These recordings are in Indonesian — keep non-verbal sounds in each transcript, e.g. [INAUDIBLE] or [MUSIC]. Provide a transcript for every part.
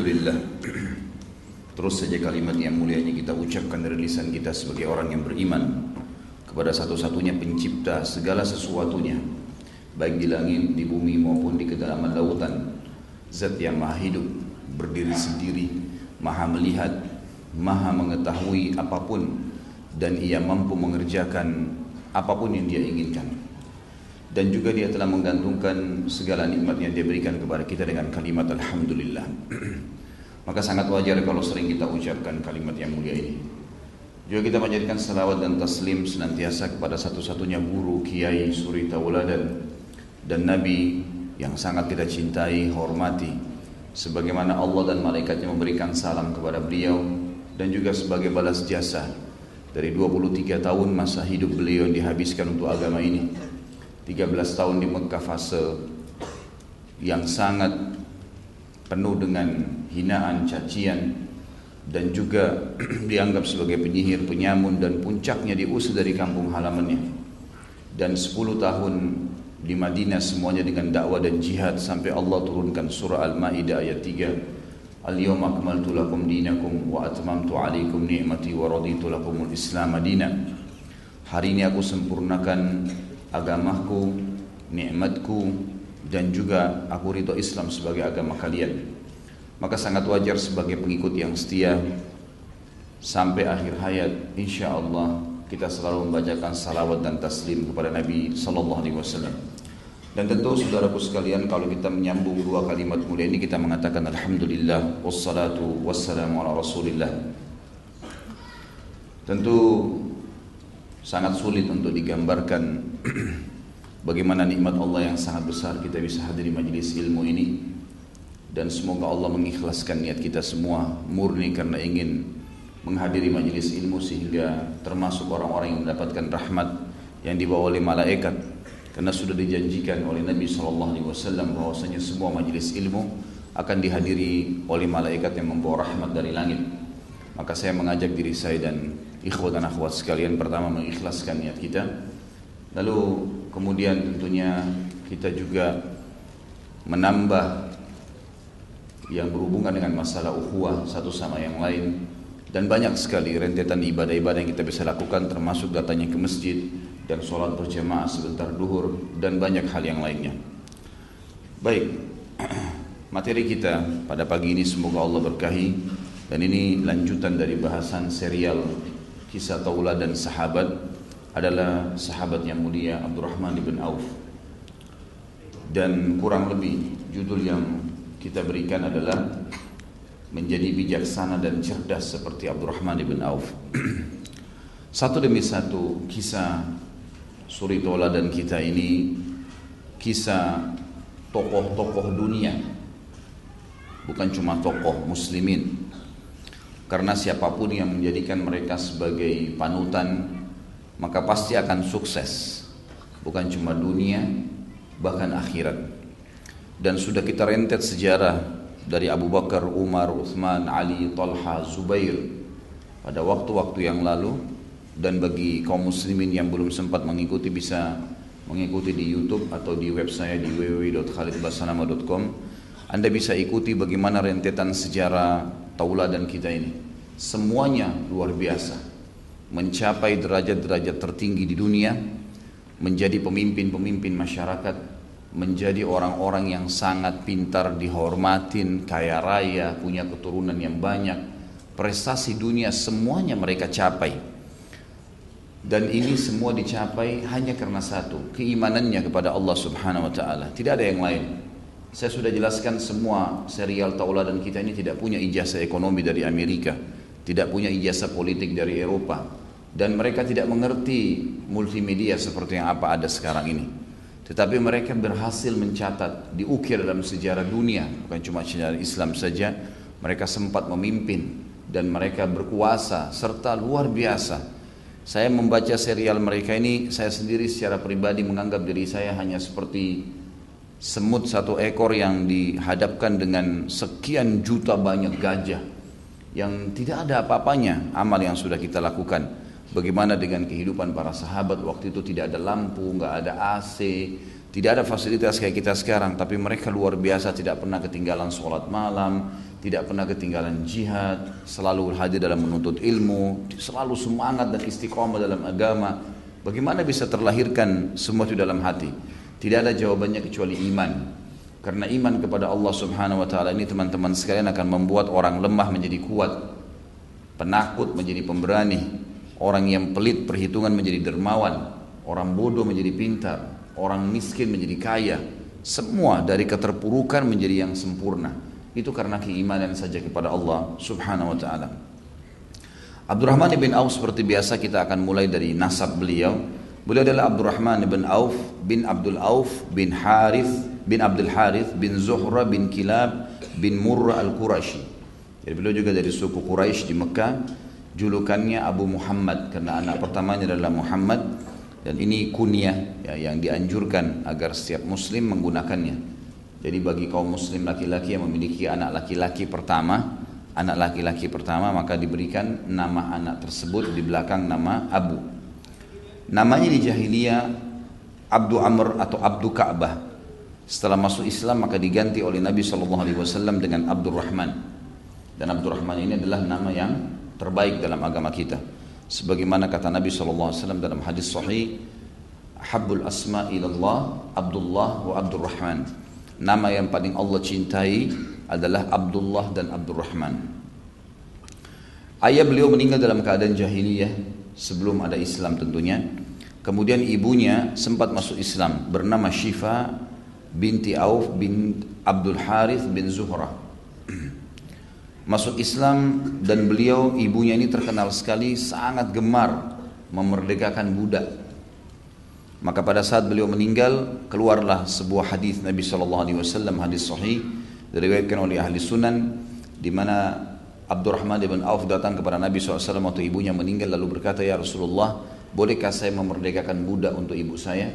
Alhamdulillah. Terus saja kalimat yang mulia ini kita ucapkan dari lisan kita sebagai orang yang beriman Kepada satu-satunya pencipta segala sesuatunya Baik di langit, di bumi maupun di kedalaman lautan. Zat yang maha hidup, berdiri sendiri Maha melihat, maha mengetahui apa pun Dan ia mampu mengerjakan apa pun yang dia inginkan dan juga dia telah menggantungkan segala nikmat yang dia berikan kepada kita dengan kalimat Alhamdulillah. [CLEARS THROAT] Maka sangat wajar kalau sering kita ucapkan kalimat yang mulia ini. Juga kita menjadikan salawat dan taslim senantiasa kepada satu-satunya guru, kiai, suri tauladan dan nabi yang sangat kita cintai, hormati. Sebagaimana Allah dan malaikatnya memberikan salam kepada beliau dan juga sebagai balas jasa dari 23 tahun masa hidup beliau yang dihabiskan untuk agama ini 13 tahun di Mekah fase yang sangat penuh dengan hinaan, cacian dan juga [CLEARS THROAT] dianggap sebagai penyihir, penyamun dan puncaknya diusir dari kampung halamannya. Dan 10 tahun di Madinah semuanya dengan dakwah dan jihad sampai Allah turunkan surah Al-Maidah ayat 3 Al-yawma akmaltu lakum dinakum wa atmamtu alaikum ni'mati wa raditu lakumul islam madina Hari ini aku sempurnakan agamaku, nikmatku dan juga aku ridho Islam sebagai agama kalian. Maka sangat wajar sebagai pengikut yang setia sampai akhir hayat insya Allah kita selalu membacakan salawat dan taslim kepada Nabi Sallallahu Alaihi Wasallam. Dan tentu saudaraku sekalian kalau kita menyambung dua kalimat mulia ini kita mengatakan Alhamdulillah wassalatu wassalamu ala rasulillah. Tentu sangat sulit untuk digambarkan [CLEARS THROAT] bagaimana nikmat Allah yang sangat besar kita bisa hadir di majelis ilmu ini. Dan semoga Allah mengikhlaskan niat kita semua murni karena ingin menghadiri majelis ilmu sehingga termasuk orang-orang yang mendapatkan rahmat yang dibawa oleh malaikat. Karena sudah dijanjikan oleh Nabi Shallallahu Alaihi Wasallam bahwasanya semua majelis ilmu akan dihadiri oleh malaikat yang membawa rahmat dari langit. Maka saya mengajak diri saya dan ikhwat dan akhwat sekalian pertama mengikhlaskan niat kita. Lalu kemudian tentunya kita juga menambah yang berhubungan dengan masalah ukhuwah satu sama yang lain. Dan banyak sekali rentetan ibadah-ibadah yang kita bisa lakukan termasuk datanya ke masjid dan sholat berjamaah sebentar duhur dan banyak hal yang lainnya. Baik [CLEARS THROAT] materi kita pada pagi ini semoga Allah berkahi. Dan ini lanjutan dari bahasan serial kisah Taula dan sahabat adalah sahabat yang mulia Abdurrahman bin Auf. Dan kurang lebih judul yang kita berikan adalah menjadi bijaksana dan cerdas seperti Abdurrahman bin Auf. [CLEARS THROAT] satu demi satu kisah suri Taula dan kita ini kisah tokoh-tokoh dunia bukan cuma tokoh muslimin karena siapa pun yang menjadikan mereka sebagai panutan maka pasti akan sukses. Bukan cuma dunia bahkan akhirat. Dan sudah kita rentet sejarah dari Abu Bakar, Umar, Uthman, Ali, Talha, Zubair pada waktu-waktu yang lalu. Dan bagi kaum muslimin yang belum sempat mengikuti bisa mengikuti di YouTube atau di web saya di www.khalidbasanama.com Anda bisa ikuti bagaimana rentetan sejarah tauladan kita ini. Semuanya luar biasa. Mencapai derajat-derajat tertinggi di dunia, menjadi pemimpin-pemimpin masyarakat, menjadi orang-orang yang sangat pintar, dihormatin, kaya raya, punya keturunan yang banyak, prestasi dunia semuanya mereka capai. Dan ini semua dicapai hanya karena satu, keimanannya kepada Allah Subhanahu wa taala. Tidak ada yang lain. Saya sudah jelaskan semua serial tauladan kita ini tidak punya ijazah ekonomi dari Amerika, tidak punya ijazah politik dari Eropa, dan mereka tidak mengerti multimedia seperti yang apa ada sekarang ini. Tetapi mereka berhasil mencatat, diukir dalam sejarah dunia, bukan cuma sejarah Islam saja, mereka sempat memimpin dan mereka berkuasa serta luar biasa. Saya membaca serial mereka ini, saya sendiri secara pribadi menganggap diri saya hanya seperti semut satu ekor yang dihadapkan dengan sekian juta banyak gajah yang tidak ada apa-apanya amal yang sudah kita lakukan. Bagaimana dengan kehidupan para sahabat waktu itu tidak ada lampu, nggak ada AC, tidak ada fasilitas kayak kita sekarang, tapi mereka luar biasa tidak pernah ketinggalan sholat malam, tidak pernah ketinggalan jihad, selalu hadir dalam menuntut ilmu, selalu semangat dan istiqomah dalam agama. Bagaimana bisa terlahirkan semua itu dalam hati? Tidak ada jawabannya kecuali iman. Karena iman kepada Allah Subhanahu wa taala ini teman-teman sekalian akan membuat orang lemah menjadi kuat, penakut menjadi pemberani, orang yang pelit perhitungan menjadi dermawan, orang bodoh menjadi pintar, orang miskin menjadi kaya, semua dari keterpurukan menjadi yang sempurna. Itu karena keimanan saja kepada Allah Subhanahu wa taala. Abdurrahman bin Auf seperti biasa kita akan mulai dari nasab beliau. Beliau adalah Abdurrahman bin Auf bin Abdul Auf bin Harith bin Abdul Harith bin Zuhra bin Kilab bin Murrah al-Qurashi. Jadi beliau juga dari suku Quraisy di Mekah. Julukannya Abu Muhammad karena anak pertamanya adalah Muhammad dan ini kunyah ya, yang dianjurkan agar setiap muslim menggunakannya. Jadi bagi kaum muslim laki-laki yang memiliki anak laki-laki pertama, anak laki-laki pertama maka diberikan nama anak tersebut di belakang nama Abu. Namanya di jahiliyah Abdu Amr atau Abdu Ka'bah. Setelah masuk Islam maka diganti oleh Nabi saw dengan Abdurrahman. Dan Abdurrahman ini adalah nama yang terbaik dalam agama kita sebagaimana kata Nabi SAW dalam hadis sahih Habbul asma ilallah Abdullah wa Abdurrahman Nama yang paling Allah cintai adalah Abdullah dan Abdurrahman Ayah beliau meninggal dalam keadaan jahiliyah Sebelum ada Islam tentunya Kemudian ibunya sempat masuk Islam Bernama Syifa binti Auf bin Abdul Harith bin Zuhra [CLEARS THROAT] masuk Islam dan beliau ibunya ini terkenal sekali sangat gemar memerdekakan budak. Maka pada saat beliau meninggal keluarlah sebuah hadis Nabi Shallallahu Alaihi Wasallam hadis sahih diriwayatkan oleh ahli sunan di mana Abdurrahman bin Auf datang kepada Nabi SAW waktu ibunya meninggal lalu berkata ya Rasulullah bolehkah saya memerdekakan budak untuk ibu saya?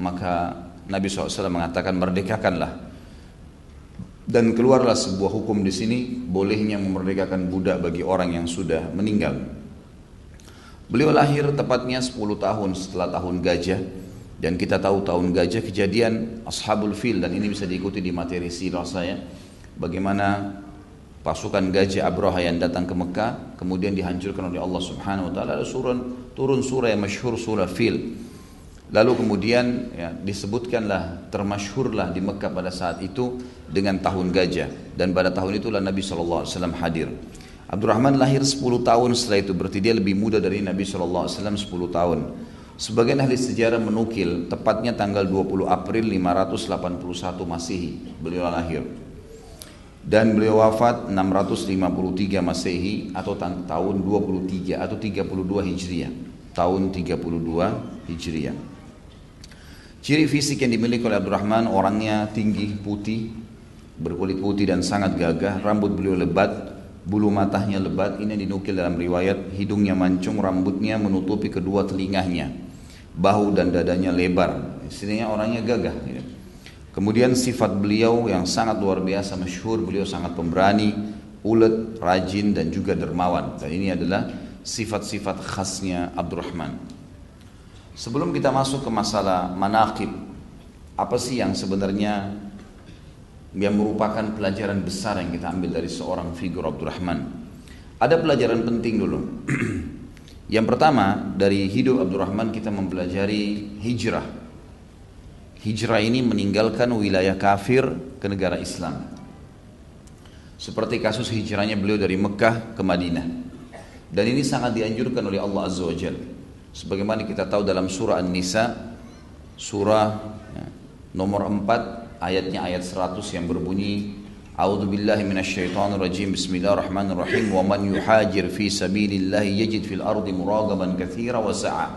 Maka Nabi SAW mengatakan merdekakanlah. Dan keluarlah sebuah hukum di sini bolehnya memerdekakan budak bagi orang yang sudah meninggal. Beliau lahir tepatnya 10 tahun setelah tahun gajah. Dan kita tahu tahun gajah kejadian Ashabul Fil dan ini bisa diikuti di materi sirah saya. Bagaimana pasukan gajah Abraha yang datang ke Mekah kemudian dihancurkan oleh Allah Subhanahu wa taala. Turun turun surah yang masyhur surah Fil Lalu kemudian ya, disebutkanlah termasyhurlah di Mekah pada saat itu dengan tahun gajah dan pada tahun itulah Nabi SAW hadir. Abdurrahman lahir 10 tahun setelah itu berarti dia lebih muda dari Nabi SAW 10 tahun. Sebagian ahli sejarah menukil tepatnya tanggal 20 April 581 Masehi beliau lahir. Dan beliau wafat 653 Masehi atau tahun 23 atau 32 Hijriah. Tahun 32 Hijriah. Ciri fisik yang dimiliki oleh Abdurrahman orangnya tinggi, putih, berkulit putih dan sangat gagah, rambut beliau lebat, bulu matanya lebat, ini dinukil dalam riwayat, hidungnya mancung, rambutnya menutupi kedua telinganya, bahu dan dadanya lebar, istilahnya orangnya gagah. Gitu. Kemudian sifat beliau yang sangat luar biasa, masyhur, beliau sangat pemberani, ulet, rajin dan juga dermawan. Dan ini adalah sifat-sifat khasnya Abdurrahman. Sebelum kita masuk ke masalah manakib, apa sih yang sebenarnya yang merupakan pelajaran besar yang kita ambil dari seorang figur Abdurrahman? Ada pelajaran penting dulu. [CLEARS THROAT] yang pertama dari hidup Abdurrahman kita mempelajari hijrah. Hijrah ini meninggalkan wilayah kafir ke negara Islam. Seperti kasus hijrahnya beliau dari Mekah ke Madinah. Dan ini sangat dianjurkan oleh Allah Azza wa Jalla. Sebagaimana kita tahu dalam surah An-Nisa surah ya, nomor 4 ayatnya ayat 100 yang berbunyi A'udzu billahi minasyaitonir rajim Bismillahirrahmanirrahim wa man yuhajir fi sabilillah yajid fil ardi muragaman katsira wa sa'a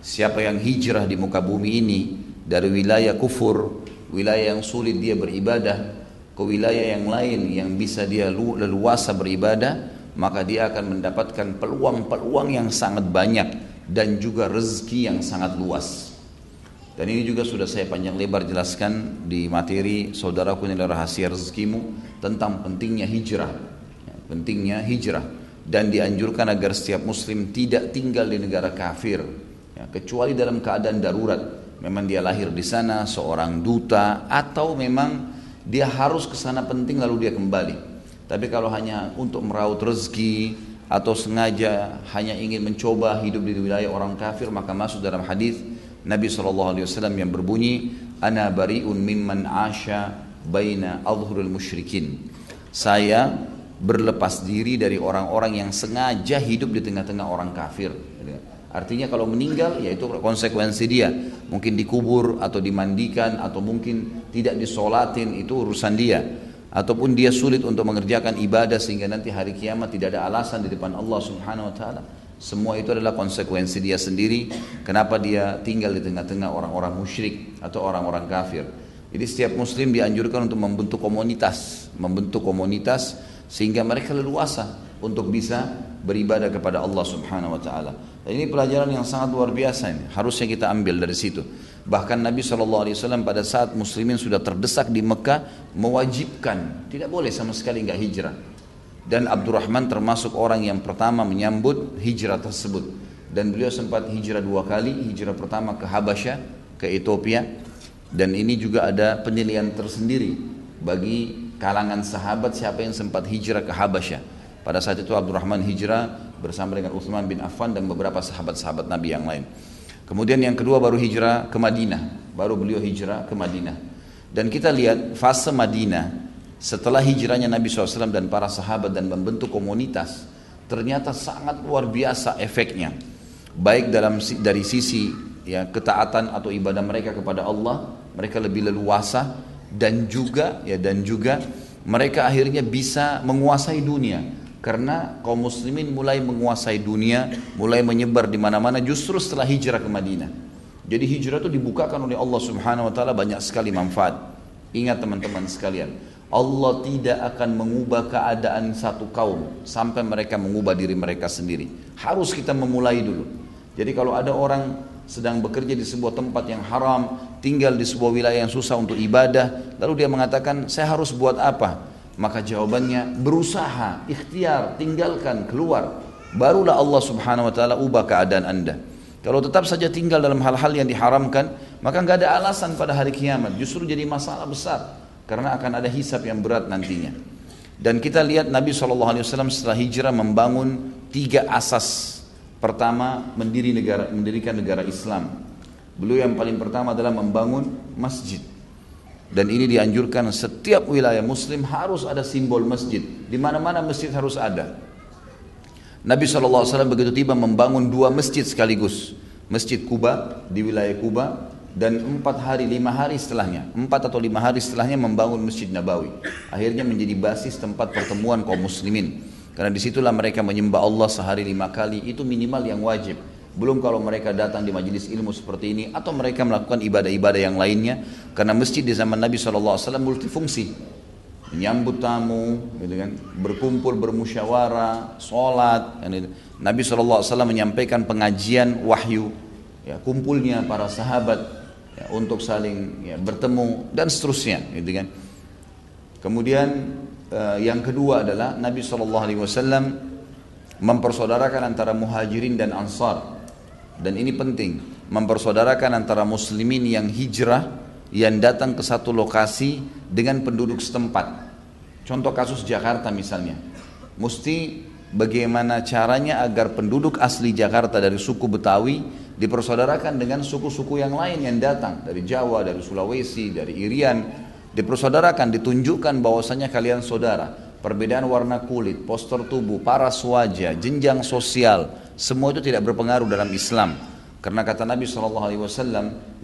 Siapa yang hijrah di muka bumi ini dari wilayah kufur, wilayah yang sulit dia beribadah ke wilayah yang lain yang bisa dia leluasa beribadah, maka dia akan mendapatkan peluang-peluang yang sangat banyak dan juga rezeki yang sangat luas. Dan ini juga sudah saya panjang lebar jelaskan di materi saudaraku nilai rahasia rezekimu tentang pentingnya hijrah. Ya, pentingnya hijrah dan dianjurkan agar setiap muslim tidak tinggal di negara kafir ya, kecuali dalam keadaan darurat. Memang dia lahir di sana seorang duta atau memang dia harus ke sana penting lalu dia kembali. Tapi kalau hanya untuk meraut rezeki atau sengaja hanya ingin mencoba hidup di wilayah orang kafir maka masuk dalam hadis Nabi SAW yang berbunyi ana bariun mimman asha baina adhurul musyrikin saya berlepas diri dari orang-orang yang sengaja hidup di tengah-tengah orang kafir artinya kalau meninggal ya itu konsekuensi dia mungkin dikubur atau dimandikan atau mungkin tidak disolatin itu urusan dia ataupun dia sulit untuk mengerjakan ibadah sehingga nanti hari kiamat tidak ada alasan di depan Allah Subhanahu wa taala semua itu adalah konsekuensi dia sendiri kenapa dia tinggal di tengah-tengah orang-orang musyrik atau orang-orang kafir. Jadi setiap muslim dianjurkan untuk membentuk komunitas, membentuk komunitas sehingga mereka leluasa untuk bisa beribadah kepada Allah Subhanahu wa taala. Ini pelajaran yang sangat luar biasa ini, harusnya kita ambil dari situ. Bahkan Nabi SAW pada saat muslimin sudah terdesak di Mekah mewajibkan, tidak boleh sama sekali nggak hijrah. Dan Abdurrahman termasuk orang yang pertama menyambut hijrah tersebut. Dan beliau sempat hijrah dua kali hijrah pertama ke Habasyah ke Ethiopia. Dan ini juga ada penilaian tersendiri bagi kalangan sahabat siapa yang sempat hijrah ke Habasyah. Pada saat itu Abdurrahman hijrah bersama dengan Uthman bin Affan dan beberapa sahabat-sahabat Nabi yang lain. Kemudian yang kedua baru hijrah ke Madinah. Baru beliau hijrah ke Madinah. Dan kita lihat fase Madinah setelah hijrahnya Nabi SAW dan para sahabat dan membentuk komunitas, ternyata sangat luar biasa efeknya. Baik dalam dari sisi ya ketaatan atau ibadah mereka kepada Allah, mereka lebih leluasa dan juga ya dan juga mereka akhirnya bisa menguasai dunia karena kaum muslimin mulai menguasai dunia, mulai menyebar di mana-mana justru setelah hijrah ke Madinah. Jadi hijrah itu dibukakan oleh Allah Subhanahu wa taala banyak sekali manfaat. Ingat teman-teman sekalian, Allah tidak akan mengubah keadaan satu kaum sampai mereka mengubah diri mereka sendiri. Harus kita memulai dulu. Jadi kalau ada orang sedang bekerja di sebuah tempat yang haram, tinggal di sebuah wilayah yang susah untuk ibadah, lalu dia mengatakan, "Saya harus buat apa?" Maka jawabannya, berusaha, ikhtiar, tinggalkan, keluar. Barulah Allah Subhanahu wa taala ubah keadaan Anda. Kalau tetap saja tinggal dalam hal-hal yang diharamkan, maka nggak ada alasan pada hari kiamat. Justru jadi masalah besar karena akan ada hisap yang berat nantinya. Dan kita lihat Nabi SAW setelah hijrah membangun tiga asas. Pertama, mendiri negara, mendirikan negara Islam. Beliau yang paling pertama adalah membangun masjid. Dan ini dianjurkan setiap wilayah muslim harus ada simbol masjid. Di mana-mana masjid harus ada. Nabi SAW begitu tiba membangun dua masjid sekaligus. Masjid Kuba di wilayah Kuba dan empat hari lima hari setelahnya empat atau lima hari setelahnya membangun masjid Nabawi akhirnya menjadi basis tempat pertemuan kaum muslimin karena di situlah mereka menyembah Allah sehari lima kali itu minimal yang wajib belum kalau mereka datang di majelis ilmu seperti ini atau mereka melakukan ibadah-ibadah yang lainnya karena masjid di zaman Nabi SAW multifungsi. Menyambut tamu gitu kan berkumpul bermusyawarah sholat Nabi SAW menyampaikan pengajian wahyu ya kumpulnya para sahabat ya, untuk saling ya, bertemu dan seterusnya gitu kan. Kemudian uh, yang kedua adalah Nabi saw mempersaudarakan antara muhajirin dan ansar dan ini penting mempersaudarakan antara muslimin yang hijrah yang datang ke satu lokasi dengan penduduk setempat. Contoh kasus Jakarta misalnya. Mesti bagaimana caranya agar penduduk asli Jakarta dari suku Betawi dipersaudarakan dengan suku-suku yang lain yang datang dari Jawa, dari Sulawesi, dari Irian, dipersaudarakan, ditunjukkan bahwasanya kalian saudara. Perbedaan warna kulit, postur tubuh, paras wajah, jenjang sosial, semua itu tidak berpengaruh dalam Islam. Karena kata Nabi SAW,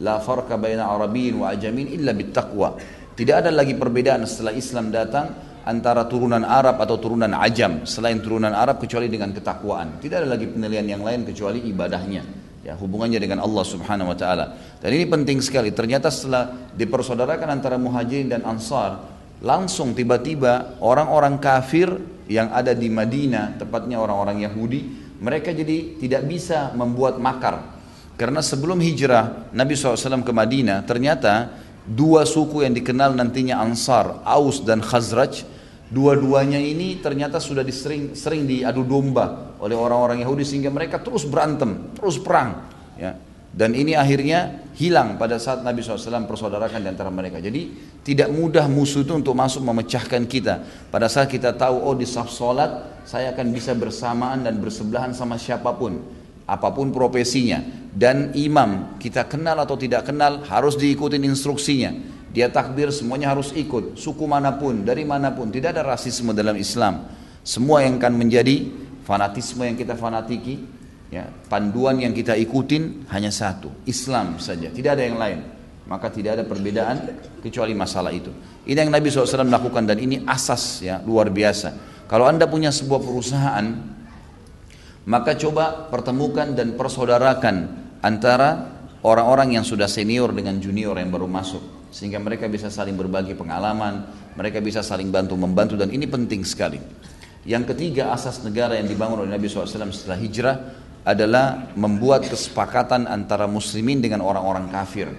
La farka baina Arabin wa ajamin illa bittaqwa. Tidak ada lagi perbedaan setelah Islam datang antara turunan Arab atau turunan Ajam selain turunan Arab kecuali dengan ketakwaan. Tidak ada lagi penilaian yang lain kecuali ibadahnya ya hubungannya dengan Allah Subhanahu wa taala. Dan ini penting sekali. Ternyata setelah dipersaudarakan antara Muhajirin dan Ansar, langsung tiba-tiba orang-orang kafir yang ada di Madinah, tepatnya orang-orang Yahudi, mereka jadi tidak bisa membuat makar. Karena sebelum hijrah Nabi SAW ke Madinah, ternyata dua suku yang dikenal nantinya Ansar, Aus dan Khazraj, Dua-duanya ini ternyata sudah disering, sering diadu domba oleh orang-orang Yahudi sehingga mereka terus berantem, terus perang. Ya. Dan ini akhirnya hilang pada saat Nabi SAW persaudarakan di antara mereka. Jadi tidak mudah musuh itu untuk masuk memecahkan kita. Pada saat kita tahu, oh di saf solat saya akan bisa bersamaan dan bersebelahan sama siapa pun. Apa pun profesinya. Dan imam kita kenal atau tidak kenal harus diikutin instruksinya. Dia takbir semuanya harus ikut. Suku mana pun, dari mana pun. Tidak ada rasisme dalam Islam. Semua yang akan menjadi fanatisme yang kita fanatiki ya, panduan yang kita ikutin hanya satu, Islam saja, tidak ada yang lain. Maka tidak ada perbedaan kecuali masalah itu. Ini yang Nabi SAW lakukan dan ini asas ya luar biasa. Kalau anda punya sebuah perusahaan, maka coba pertemukan dan persaudarakan antara orang-orang yang sudah senior dengan junior yang baru masuk. Sehingga mereka bisa saling berbagi pengalaman, mereka bisa saling bantu membantu dan ini penting sekali. Yang ketiga asas negara yang dibangun oleh Nabi SAW setelah hijrah adalah membuat kesepakatan antara muslimin dengan orang-orang kafir.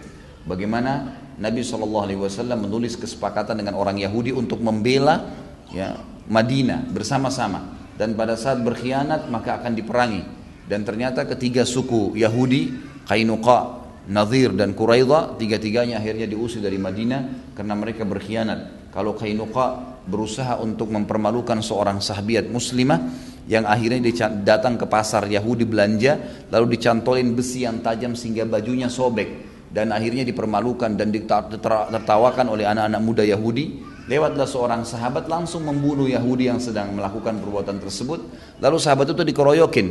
Bagaimana Nabi SAW menulis kesepakatan dengan orang Yahudi untuk membela ya, Madinah bersama-sama. Dan pada saat berkhianat maka akan diperangi. Dan ternyata ketiga suku Yahudi, Qainuqa, Nadir dan Quraidha, tiga-tiganya akhirnya diusir dari Madinah karena mereka berkhianat. Kalau Qainuqa berusaha untuk mempermalukan seorang sahabiat muslimah, yang akhirnya datang ke pasar Yahudi belanja lalu dicantolin besi yang tajam sehingga bajunya sobek. Dan akhirnya dipermalukan dan ditertawakan oleh anak-anak muda Yahudi. Lewatlah seorang sahabat langsung membunuh Yahudi yang sedang melakukan perbuatan tersebut. Lalu sahabat itu dikeroyokin.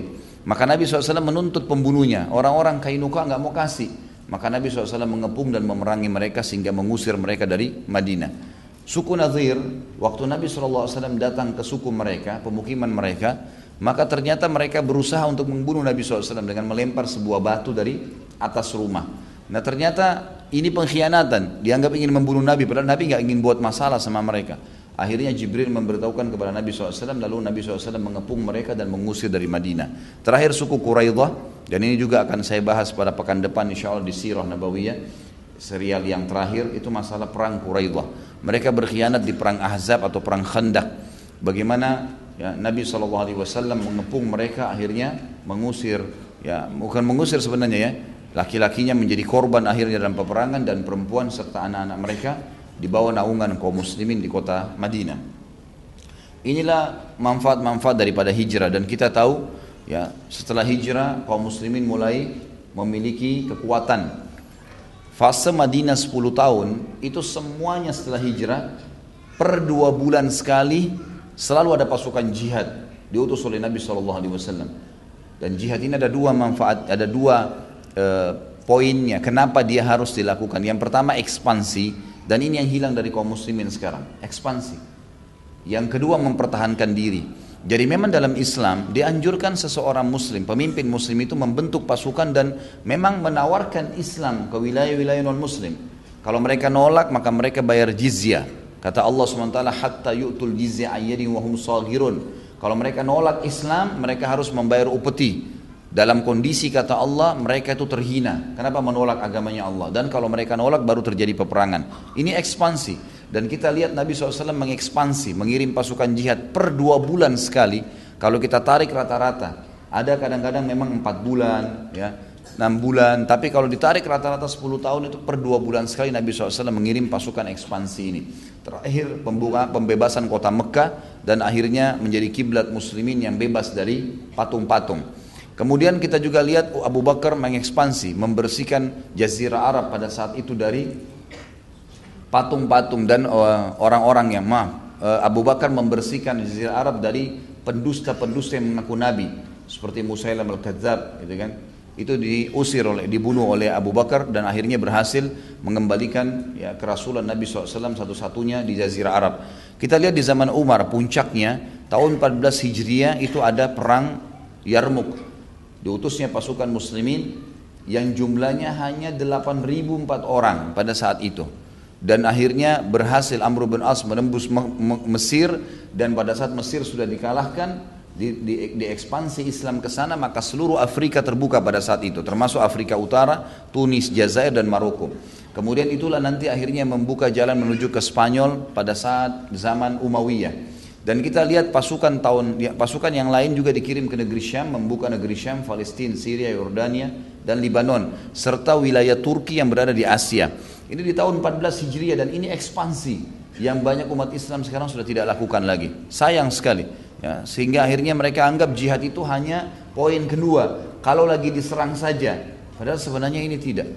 Maka Nabi SAW menuntut pembunuhnya. Orang-orang Kainuka nggak mau kasih. Maka Nabi SAW mengepung dan memerangi mereka sehingga mengusir mereka dari Madinah Suku Nadir, waktu Nabi SAW datang ke suku mereka, pemukiman mereka, maka ternyata mereka berusaha untuk membunuh Nabi SAW dengan melempar sebuah batu dari atas rumah. Nah ternyata ini pengkhianatan, dianggap ingin membunuh Nabi, padahal Nabi nggak ingin buat masalah sama mereka. Akhirnya Jibril memberitahukan kepada Nabi SAW, lalu Nabi SAW mengepung mereka dan mengusir dari Madinah. Terakhir suku Quraidah, dan ini juga akan saya bahas pada pekan depan insya Allah di Sirah Nabawiyah, serial yang terakhir itu masalah perang Quraidah. Mereka berkhianat di perang Ahzab atau perang Khandak. Bagaimana ya, Nabi SAW mengepung mereka akhirnya mengusir ya bukan mengusir sebenarnya ya laki-lakinya menjadi korban akhirnya dalam peperangan dan perempuan serta anak-anak mereka dibawa naungan kaum muslimin di kota Madinah. Inilah manfaat-manfaat daripada hijrah dan kita tahu ya setelah hijrah kaum muslimin mulai memiliki kekuatan fase Madinah 10 tahun itu semuanya setelah hijrah per dua bulan sekali selalu ada pasukan jihad diutus oleh Nabi SAW dan jihad ini ada dua manfaat ada dua uh, poinnya kenapa dia harus dilakukan. Yang pertama ekspansi dan ini yang hilang dari kaum muslimin sekarang ekspansi. Yang kedua mempertahankan diri jadi memang dalam Islam dianjurkan seseorang muslim, pemimpin muslim itu membentuk pasukan dan memang menawarkan Islam ke wilayah-wilayah non-muslim. Kalau mereka nolak maka mereka bayar jizyah. Kata Allah SWT, hatta yu'tul jizyah ayyadin wahum sagirun. Kalau mereka nolak Islam, mereka harus membayar upeti. Dalam kondisi kata Allah, mereka itu terhina. Kenapa menolak agamanya Allah? Dan kalau mereka nolak, baru terjadi peperangan. Ini ekspansi. Dan kita lihat Nabi SAW mengekspansi, mengirim pasukan jihad per dua bulan sekali. Kalau kita tarik rata-rata, ada kadang-kadang memang empat bulan, ya, enam bulan. Tapi kalau ditarik rata-rata 10 tahun itu per dua bulan sekali Nabi SAW mengirim pasukan ekspansi ini. Terakhir pembuka, pembebasan kota Mekah dan akhirnya menjadi kiblat muslimin yang bebas dari patung-patung. Kemudian kita juga lihat Abu Bakar mengekspansi, membersihkan jazirah Arab pada saat itu dari patung-patung dan eh, orang-orang yang maaf eh, Abu Bakar membersihkan Jazirah Arab dari pendusta-pendusta yang mengaku nabi seperti Musailam al-Kadzab gitu kan itu diusir oleh dibunuh oleh Abu Bakar dan akhirnya berhasil mengembalikan ya kerasulan Nabi SAW satu-satunya di Jazirah Arab. Kita lihat di zaman Umar puncaknya tahun 14 Hijriah itu ada perang Yarmuk. Diutusnya pasukan muslimin yang jumlahnya hanya 8.004 orang pada saat itu dan akhirnya berhasil Amr bin As menembus Mesir dan pada saat Mesir sudah dikalahkan di, di, di ekspansi Islam ke sana maka seluruh Afrika terbuka pada saat itu termasuk Afrika Utara, Tunis, Jazair dan Maroko. Kemudian itulah nanti akhirnya membuka jalan menuju ke Spanyol pada saat zaman Umayyah. Dan kita lihat pasukan tahun ya, pasukan yang lain juga dikirim ke negeri Syam, membuka negeri Syam, Palestina, Syria, Yordania, dan Libanon, serta wilayah Turki yang berada di Asia. Ini di tahun 14 Hijriah dan ini ekspansi yang banyak umat Islam sekarang sudah tidak lakukan lagi. Sayang sekali. Ya, sehingga akhirnya mereka anggap jihad itu hanya poin kedua. Kalau lagi diserang saja. Padahal sebenarnya ini tidak.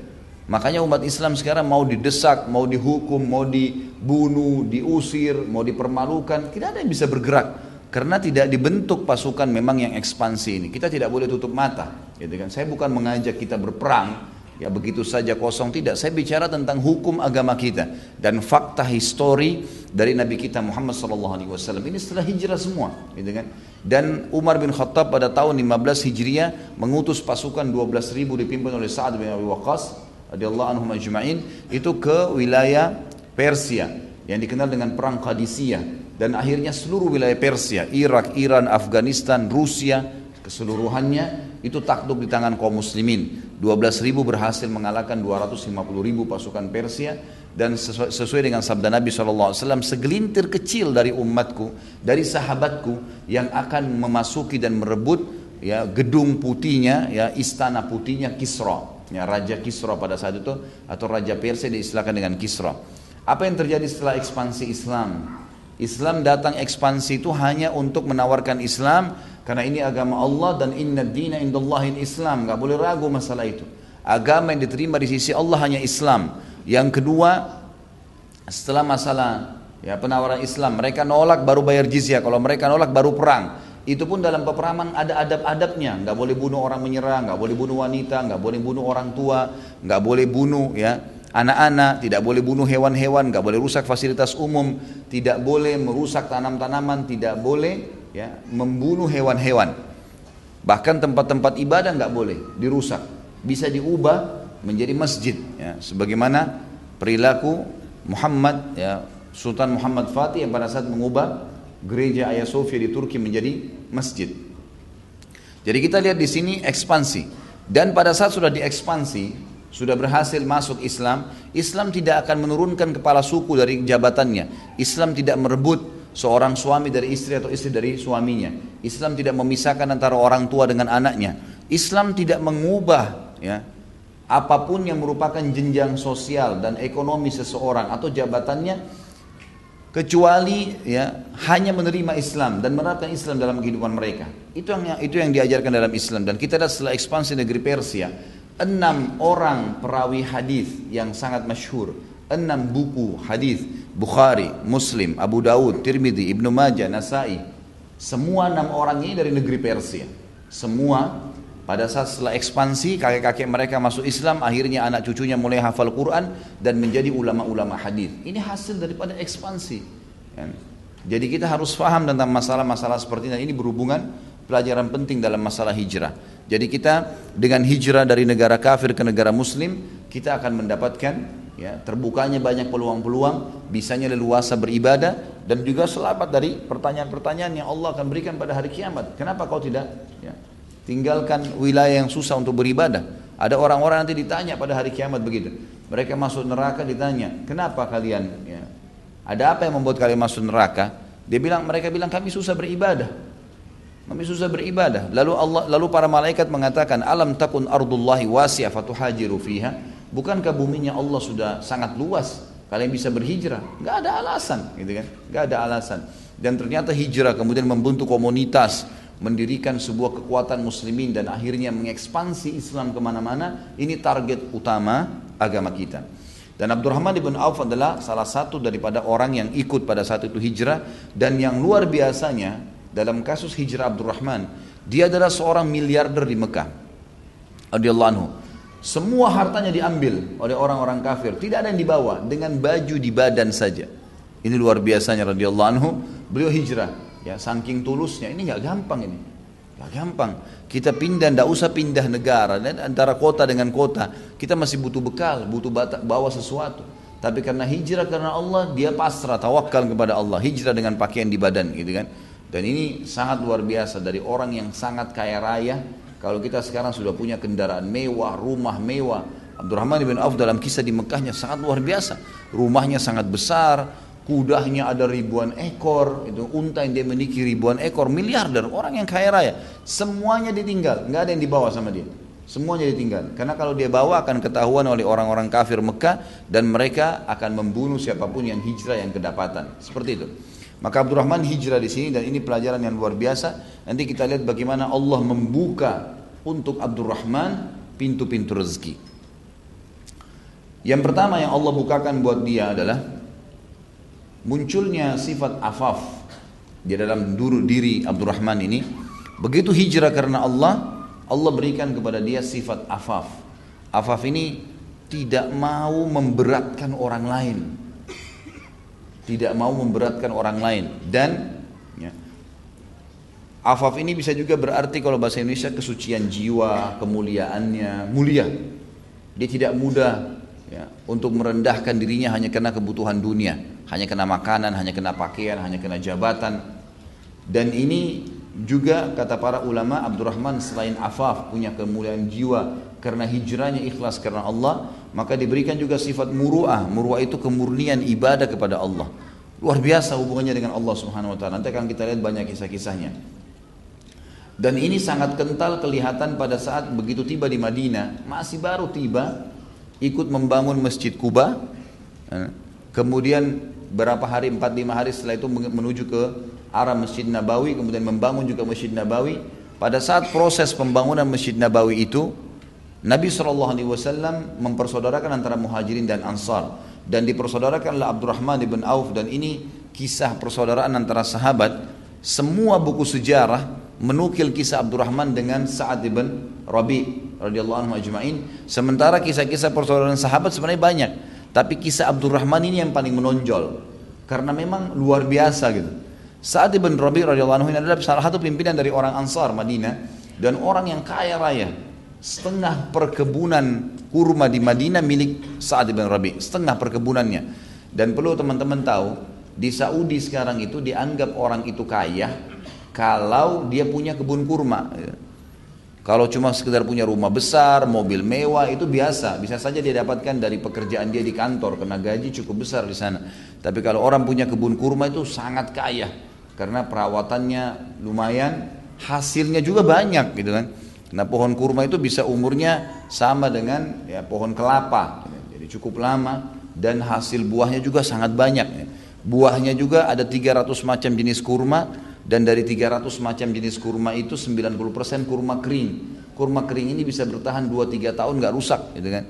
Makanya umat Islam sekarang mau didesak, mau dihukum, mau dibunuh, diusir, mau dipermalukan, tidak ada yang bisa bergerak karena tidak dibentuk pasukan memang yang ekspansi ini. Kita tidak boleh tutup mata, gitu kan. Saya bukan mengajak kita berperang, ya begitu saja kosong tidak. Saya bicara tentang hukum agama kita dan fakta histori dari Nabi kita Muhammad SAW. Ini setelah hijrah semua, gitu kan. Dan Umar bin Khattab pada tahun 15 Hijriah mengutus pasukan 12 ribu dipimpin oleh Sa'ad bin Abi Waqqas radhiyallahu anhum ajma'in itu ke wilayah Persia yang dikenal dengan perang Qadisiyah dan akhirnya seluruh wilayah Persia, Irak, Iran, Afghanistan, Rusia keseluruhannya itu takluk di tangan kaum muslimin. 12 ribu berhasil mengalahkan 250 ribu pasukan Persia dan sesuai dengan sabda Nabi SAW segelintir kecil dari umatku dari sahabatku yang akan memasuki dan merebut ya gedung putihnya ya istana putihnya Kisra ya Raja Kisra pada saat itu atau Raja Persia diistilahkan dengan Kisra. Apa yang terjadi setelah ekspansi Islam? Islam datang ekspansi itu hanya untuk menawarkan Islam karena ini agama Allah dan inna dina indallahin Islam. Gak boleh ragu masalah itu. Agama yang diterima di sisi Allah hanya Islam. Yang kedua, setelah masalah ya penawaran Islam, mereka nolak baru bayar jizyah. Kalau mereka nolak baru perang. Itu pun dalam peperangan ada adab-adabnya. Nggak boleh bunuh orang menyerang, nggak boleh bunuh wanita, nggak boleh bunuh orang tua, nggak boleh bunuh ya anak-anak, tidak boleh bunuh hewan-hewan, nggak boleh rusak fasilitas umum, tidak boleh merusak tanam-tanaman, tidak boleh ya membunuh hewan-hewan. Bahkan tempat-tempat ibadah nggak boleh dirusak, bisa diubah menjadi masjid. Ya. Sebagaimana perilaku Muhammad ya Sultan Muhammad Fatih yang pada saat mengubah gereja Ayah Sofia di Turki menjadi masjid. Jadi kita lihat di sini ekspansi. Dan pada saat sudah diekspansi, sudah berhasil masuk Islam, Islam tidak akan menurunkan kepala suku dari jabatannya. Islam tidak merebut seorang suami dari istri atau istri dari suaminya. Islam tidak memisahkan antara orang tua dengan anaknya. Islam tidak mengubah ya apa pun yang merupakan jenjang sosial dan ekonomi seseorang atau jabatannya kecuali ya hanya menerima Islam dan menerapkan Islam dalam kehidupan mereka. Itu yang itu yang diajarkan dalam Islam dan kita lihat setelah ekspansi negeri Persia, enam orang perawi hadis yang sangat masyhur, enam buku hadis Bukhari, Muslim, Abu Daud, Tirmidzi, Ibnu Majah, Nasai, semua enam orang ini dari negeri Persia. Semua pada saat setelah ekspansi kakek-kakek mereka masuk Islam, akhirnya anak cucunya mulai hafal Quran dan menjadi ulama-ulama hadis. Ini hasil daripada ekspansi. Ya. Jadi kita harus paham tentang masalah-masalah seperti ini. Ini berhubungan pelajaran penting dalam masalah hijrah. Jadi kita dengan hijrah dari negara kafir ke negara muslim, kita akan mendapatkan ya terbukanya banyak peluang-peluang bisanya leluasa beribadah dan juga selamat dari pertanyaan-pertanyaan yang Allah akan berikan pada hari kiamat. Kenapa kau tidak? Ya, tinggalkan wilayah yang susah untuk beribadah. Ada orang-orang nanti ditanya pada hari kiamat begitu. Mereka masuk neraka ditanya kenapa kalian? Ya, ada apa yang membuat kalian masuk neraka? Dia bilang mereka bilang kami susah beribadah. Kami susah beribadah. Lalu Allah lalu para malaikat mengatakan alam takun ardullahi wasi'ah fatuhajiru fiha Bukankah buminya Allah sudah sangat luas? Kalian bisa berhijrah. Gak ada alasan, gitu kan? Gak ada alasan. Dan ternyata hijrah kemudian membentuk komunitas, mendirikan sebuah kekuatan muslimin dan akhirnya mengekspansi Islam ke mana-mana. Ini target utama agama kita. Dan Abdurrahman ibn Auf adalah salah satu daripada orang yang ikut pada saat itu hijrah dan yang luar biasanya dalam kasus hijrah Abdurrahman, dia adalah seorang miliarder di Mekah. Radhiyallahu anhu. Semua hartanya diambil oleh orang-orang kafir. Tidak ada yang dibawa dengan baju di badan saja. Ini luar biasanya radhiyallahu anhu. Beliau hijrah. Ya, saking tulusnya. Ini nggak gampang ini. Nggak gampang. Kita pindah, tidak usah pindah negara. Dan antara kota dengan kota. Kita masih butuh bekal, butuh bawa sesuatu. Tapi karena hijrah karena Allah, dia pasrah, tawakal kepada Allah. Hijrah dengan pakaian di badan gitu kan. Dan ini sangat luar biasa dari orang yang sangat kaya raya kalau kita sekarang sudah punya kendaraan mewah, rumah mewah, Abdurrahman bin Auf dalam kisah di Mekahnya sangat luar biasa. Rumahnya sangat besar, kudanya ada ribuan ekor, itu unta yang dia memiliki ribuan ekor, miliarder, orang yang kaya raya, semuanya ditinggal, nggak ada yang dibawa sama dia. Semuanya ditinggal. Karena kalau dia bawa akan ketahuan oleh orang-orang kafir Mekah dan mereka akan membunuh siapa pun yang hijrah yang kedapatan. Seperti itu. Maka Abdurrahman hijrah di sini dan ini pelajaran yang luar biasa. Nanti kita lihat bagaimana Allah membuka untuk Abdurrahman pintu-pintu rezeki. Yang pertama yang Allah bukakan buat dia adalah munculnya sifat afaf di dalam diri Abdurrahman ini. Begitu hijrah karena Allah, Allah berikan kepada dia sifat afaf. Afaf ini tidak mau memberatkan orang lain. Tidak mau memberatkan orang lain dan ya, afaf ini bisa juga berarti kalau bahasa Indonesia kesucian jiwa, kemuliaannya, mulia. Dia tidak mudah ya, untuk merendahkan dirinya hanya karena kebutuhan dunia, hanya karena makanan, hanya karena pakaian, hanya karena jabatan. Dan ini juga kata para ulama Abdurrahman selain afaf punya kemuliaan jiwa karena hijrahnya ikhlas karena Allah, maka diberikan juga sifat muruah. Muruah itu kemurnian ibadah kepada Allah. Luar biasa hubungannya dengan Allah Subhanahu wa taala. Nanti akan kita lihat banyak kisah-kisahnya. Dan ini sangat kental kelihatan pada saat begitu tiba di Madinah, masih baru tiba ikut membangun Masjid Kuba. Eh, kemudian berapa hari, 4-5 hari setelah itu menuju ke arah Masjid Nabawi kemudian membangun juga Masjid Nabawi pada saat proses pembangunan Masjid Nabawi itu Nabi SAW mempersaudarakan antara muhajirin dan ansar. Dan dipersaudarakanlah Abdurrahman ibn Auf dan ini kisah persaudaraan antara sahabat. Semua buku sejarah menukil kisah Abdurrahman dengan Sa'ad ibn Rabi radhiyallahu anhu ajma'in. Sementara kisah-kisah persaudaraan sahabat sebenarnya banyak. Tapi kisah Abdurrahman ini yang paling menonjol. Karena memang luar biasa gitu. Sa'ad ibn Rabi radhiyallahu anhu ini adalah salah satu pimpinan dari orang Ansar Madinah dan orang yang kaya raya. Setengah perkebunan kurma di Madinah milik Sa'ad ibn Rabi, setengah perkebunannya. Dan perlu teman-teman tahu, di Saudi sekarang itu dianggap orang itu kaya kalau dia punya kebun kurma. Kalau cuma sekedar punya rumah besar, mobil mewah itu biasa, bisa saja dia dapatkan dari pekerjaan dia di kantor karena gaji cukup besar di sana. Tapi kalau orang punya kebun kurma itu sangat kaya karena perawatannya lumayan, hasilnya juga banyak gitu kan. Nah pohon kurma itu bisa umurnya sama dengan ya, pohon kelapa, jadi cukup lama dan hasil buahnya juga sangat banyak. Buahnya juga ada 300 macam jenis kurma dan dari 300 macam jenis kurma itu 90% kurma kering. Kurma kering ini bisa bertahan 2-3 tahun nggak rusak gitu kan.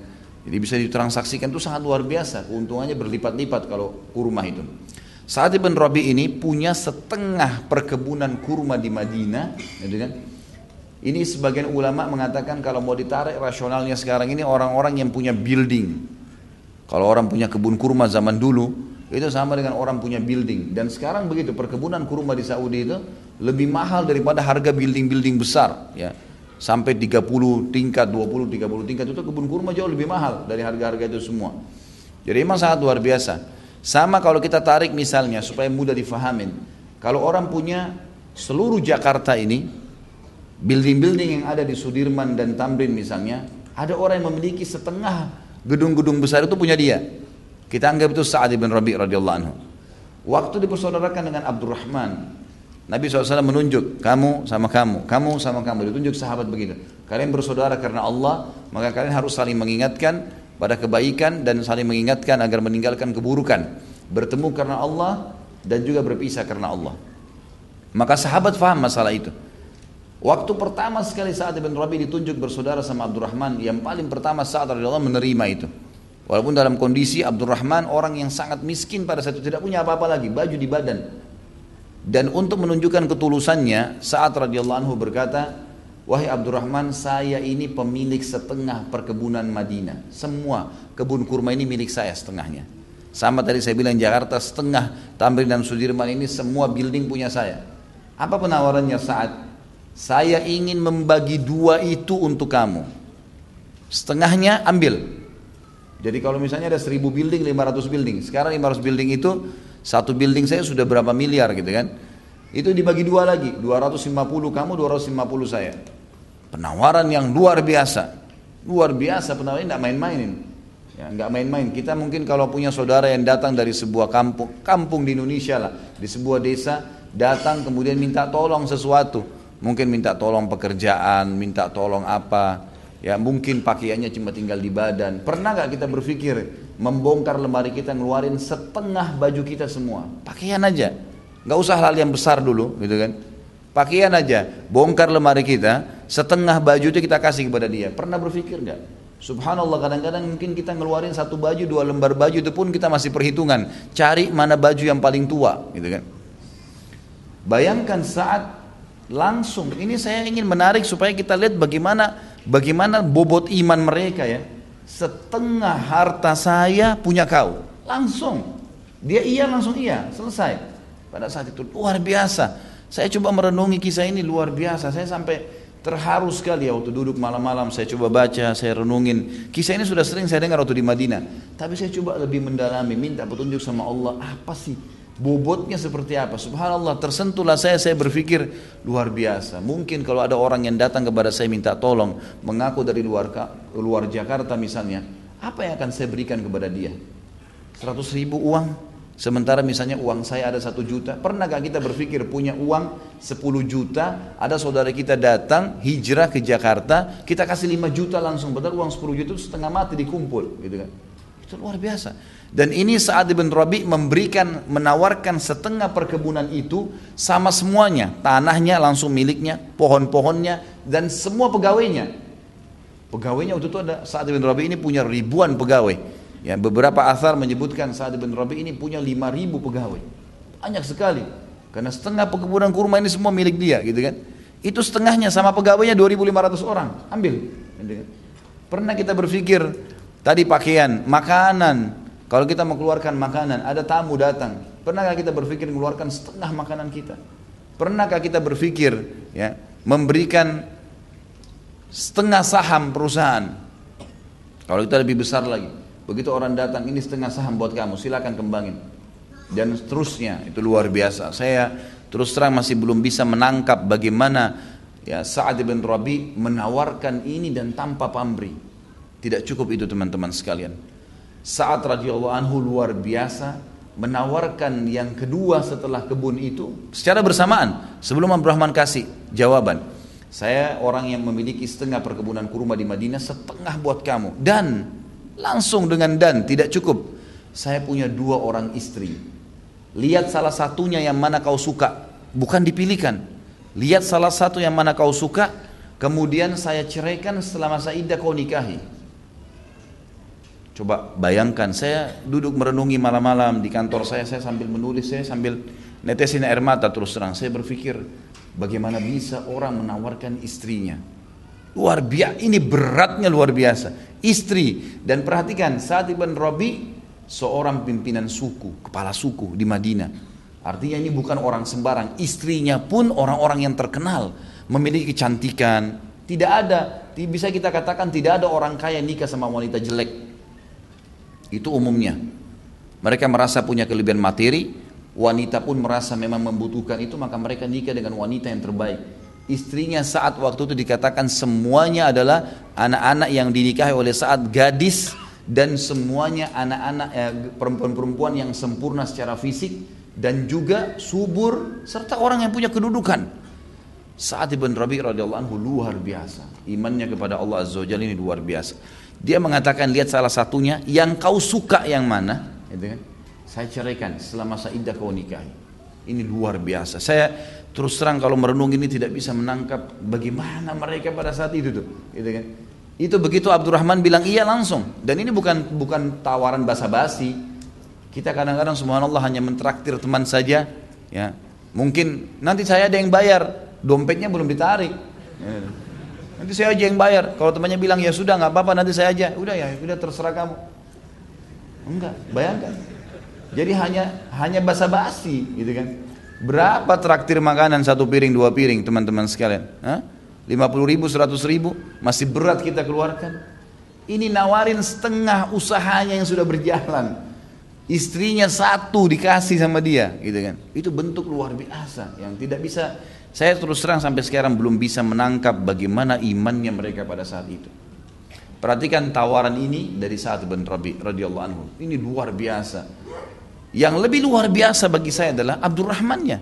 Jadi bisa ditransaksikan itu sangat luar biasa, keuntungannya berlipat-lipat kalau kurma itu. Sa'ad bin Rabi ini punya setengah perkebunan kurma di Madinah, gitu kan? Ini sebagian ulama mengatakan kalau mau ditarik rasionalnya sekarang ini orang-orang yang punya building. Kalau orang punya kebun kurma zaman dulu, itu sama dengan orang punya building. Dan sekarang begitu, perkebunan kurma di Saudi itu lebih mahal daripada harga building-building besar. ya Sampai 30 tingkat, 20, 30 tingkat itu kebun kurma jauh lebih mahal dari harga-harga itu semua. Jadi memang sangat luar biasa. Sama kalau kita tarik misalnya supaya mudah difahamin. Kalau orang punya seluruh Jakarta ini, building-building yang ada di Sudirman dan Tamrin misalnya, ada orang yang memiliki setengah gedung-gedung besar itu punya dia. Kita anggap itu Sa'ad bin Rabi radhiyallahu anhu. Waktu dipersaudarakan dengan Abdurrahman, Nabi SAW menunjuk kamu sama kamu, kamu sama kamu, ditunjuk sahabat begitu. Kalian bersaudara karena Allah, maka kalian harus saling mengingatkan pada kebaikan dan saling mengingatkan agar meninggalkan keburukan. Bertemu karena Allah dan juga berpisah karena Allah. Maka sahabat faham masalah itu. Waktu pertama sekali saat Ibn Rabi ditunjuk bersaudara sama Abdurrahman, yang paling pertama saat Allah menerima itu. Walaupun dalam kondisi Abdurrahman orang yang sangat miskin pada saat itu tidak punya apa-apa lagi, baju di badan. Dan untuk menunjukkan ketulusannya, saat radhiyallahu anhu berkata, Wahai Abdurrahman, saya ini pemilik setengah perkebunan Madinah. Semua kebun kurma ini milik saya setengahnya. Sama tadi saya bilang Jakarta setengah Tamrin dan Sudirman ini semua building punya saya. Apa penawarannya saat saya ingin membagi dua itu untuk kamu. Setengahnya ambil. Jadi kalau misalnya ada 1000 building, 500 building. Sekarang 500 building itu satu building saya sudah berapa miliar gitu kan. Itu dibagi dua lagi, 250 kamu, 250 saya. Penawaran yang luar biasa. Luar biasa penawaran tidak main-mainin. Ya, nggak main-main. Kita mungkin kalau punya saudara yang datang dari sebuah kampung, kampung di Indonesia lah, di sebuah desa, datang kemudian minta tolong sesuatu. Mungkin minta tolong pekerjaan, minta tolong apa. Ya mungkin pakaiannya cuma tinggal di badan. Pernah nggak kita berpikir membongkar lemari kita ngeluarin setengah baju kita semua? Pakaian aja, nggak usah hal yang besar dulu, gitu kan? Pakaian aja, bongkar lemari kita, setengah baju itu kita kasih kepada dia. Pernah berpikir nggak? Subhanallah kadang-kadang mungkin kita ngeluarin satu baju, dua lembar baju itu pun kita masih perhitungan. Cari mana baju yang paling tua gitu kan. Bayangkan saat langsung, ini saya ingin menarik supaya kita lihat bagaimana bagaimana bobot iman mereka ya. Setengah harta saya punya kau. Langsung. Dia iya langsung iya, selesai. Pada saat itu luar biasa. Saya coba merenungi kisah ini luar biasa. Saya sampai Terharu sekali ya waktu duduk malam-malam saya coba baca, saya renungin. Kisah ini sudah sering saya dengar waktu di Madinah. Tapi saya coba lebih mendalami, minta petunjuk sama Allah. Apa sih bobotnya seperti apa? Subhanallah tersentuhlah saya, saya berpikir luar biasa. Mungkin kalau ada orang yang datang kepada saya minta tolong, mengaku dari luar luar Jakarta misalnya, apa yang akan saya berikan kepada dia? 100 ribu uang, Sementara misalnya uang saya ada satu juta, pernah gak kita berpikir punya uang 10 juta, ada saudara kita datang hijrah ke Jakarta, kita kasih 5 juta langsung, padahal uang 10 juta itu setengah mati dikumpul, gitu kan? Itu luar biasa. Dan ini saat Ibn Rabi memberikan, menawarkan setengah perkebunan itu sama semuanya, tanahnya langsung miliknya, pohon-pohonnya, dan semua pegawainya. Pegawainya waktu itu ada saat Ibn Rabi ini punya ribuan pegawai. Ya, beberapa asar menyebutkan Sa'ad bin Rabi ini punya 5000 pegawai. Banyak sekali. Karena setengah perkebunan kurma ini semua milik dia, gitu kan. Itu setengahnya sama pegawainya 2500 orang. Ambil. Gitu kan. Pernah kita berpikir tadi pakaian, makanan. Kalau kita mau keluarkan makanan, ada tamu datang. Pernahkah kita berpikir mengeluarkan setengah makanan kita? Pernahkah kita berpikir ya, memberikan setengah saham perusahaan? Kalau kita lebih besar lagi, Begitu orang datang, ini setengah saham buat kamu, silakan kembangin. Dan seterusnya, itu luar biasa. Saya terus terang masih belum bisa menangkap bagaimana ya Sa'ad bin Rabi menawarkan ini dan tanpa pamrih. Tidak cukup itu teman-teman sekalian. Saat radhiyallahu anhu luar biasa menawarkan yang kedua setelah kebun itu secara bersamaan sebelum Abdurrahman kasih jawaban. Saya orang yang memiliki setengah perkebunan kurma di Madinah, setengah buat kamu dan Langsung dengan dan, tidak cukup. Saya punya dua orang istri. Lihat salah satunya yang mana kau suka. Bukan dipilihkan. Lihat salah satu yang mana kau suka. Kemudian saya ceraikan setelah masa iddah kau nikahi. Coba bayangkan saya duduk merenungi malam-malam di kantor saya. Saya sambil menulis, saya sambil netesin air mata terus terang. Saya berpikir bagaimana bisa orang menawarkan istrinya Luar biasa, ini beratnya luar biasa. Istri dan perhatikan saat Ibn Rabi seorang pimpinan suku, kepala suku di Madinah. Artinya ini bukan orang sembarang, istrinya pun orang-orang yang terkenal, memiliki kecantikan. Tidak ada, bisa kita katakan tidak ada orang kaya nikah sama wanita jelek. Itu umumnya. Mereka merasa punya kelebihan materi, wanita pun merasa memang membutuhkan itu, maka mereka nikah dengan wanita yang terbaik istrinya saat waktu itu dikatakan semuanya adalah anak-anak yang dinikahi oleh saat gadis dan semuanya anak-anak eh, perempuan-perempuan yang sempurna secara fisik dan juga subur serta orang yang punya kedudukan. Saat Ibn Rabi radhiyallahu anhu luar biasa. Imannya kepada Allah Azza wa ini luar biasa. Dia mengatakan lihat salah satunya yang kau suka yang mana, gitu kan? Saya ceraikan setelah masa iddah kau nikahi. Ini luar biasa. Saya Terus terang kalau merenung ini tidak bisa menangkap bagaimana mereka pada saat itu tuh, gitu kan? Itu begitu Abdurrahman bilang iya langsung. Dan ini bukan bukan tawaran basa-basi. Kita kadang-kadang subhanallah hanya mentraktir teman saja, ya. Mungkin nanti saya ada yang bayar, dompetnya belum ditarik. Ya. Nanti saya aja yang bayar. Kalau temannya bilang ya sudah nggak apa-apa nanti saya aja. Udah ya, udah terserah kamu. Enggak, bayangkan. Jadi hanya hanya basa-basi gitu kan. Berapa traktir makanan satu piring, dua piring teman-teman sekalian? Hah? 50 ribu, 100 ribu, masih berat kita keluarkan. Ini nawarin setengah usahanya yang sudah berjalan. Istrinya satu dikasih sama dia, gitu kan? Itu bentuk luar biasa yang tidak bisa. Saya terus terang sampai sekarang belum bisa menangkap bagaimana imannya mereka pada saat itu. Perhatikan tawaran ini dari saat bin Rabi radhiyallahu anhu. Ini luar biasa. Yang lebih luar biasa bagi saya adalah Abdurrahmannya.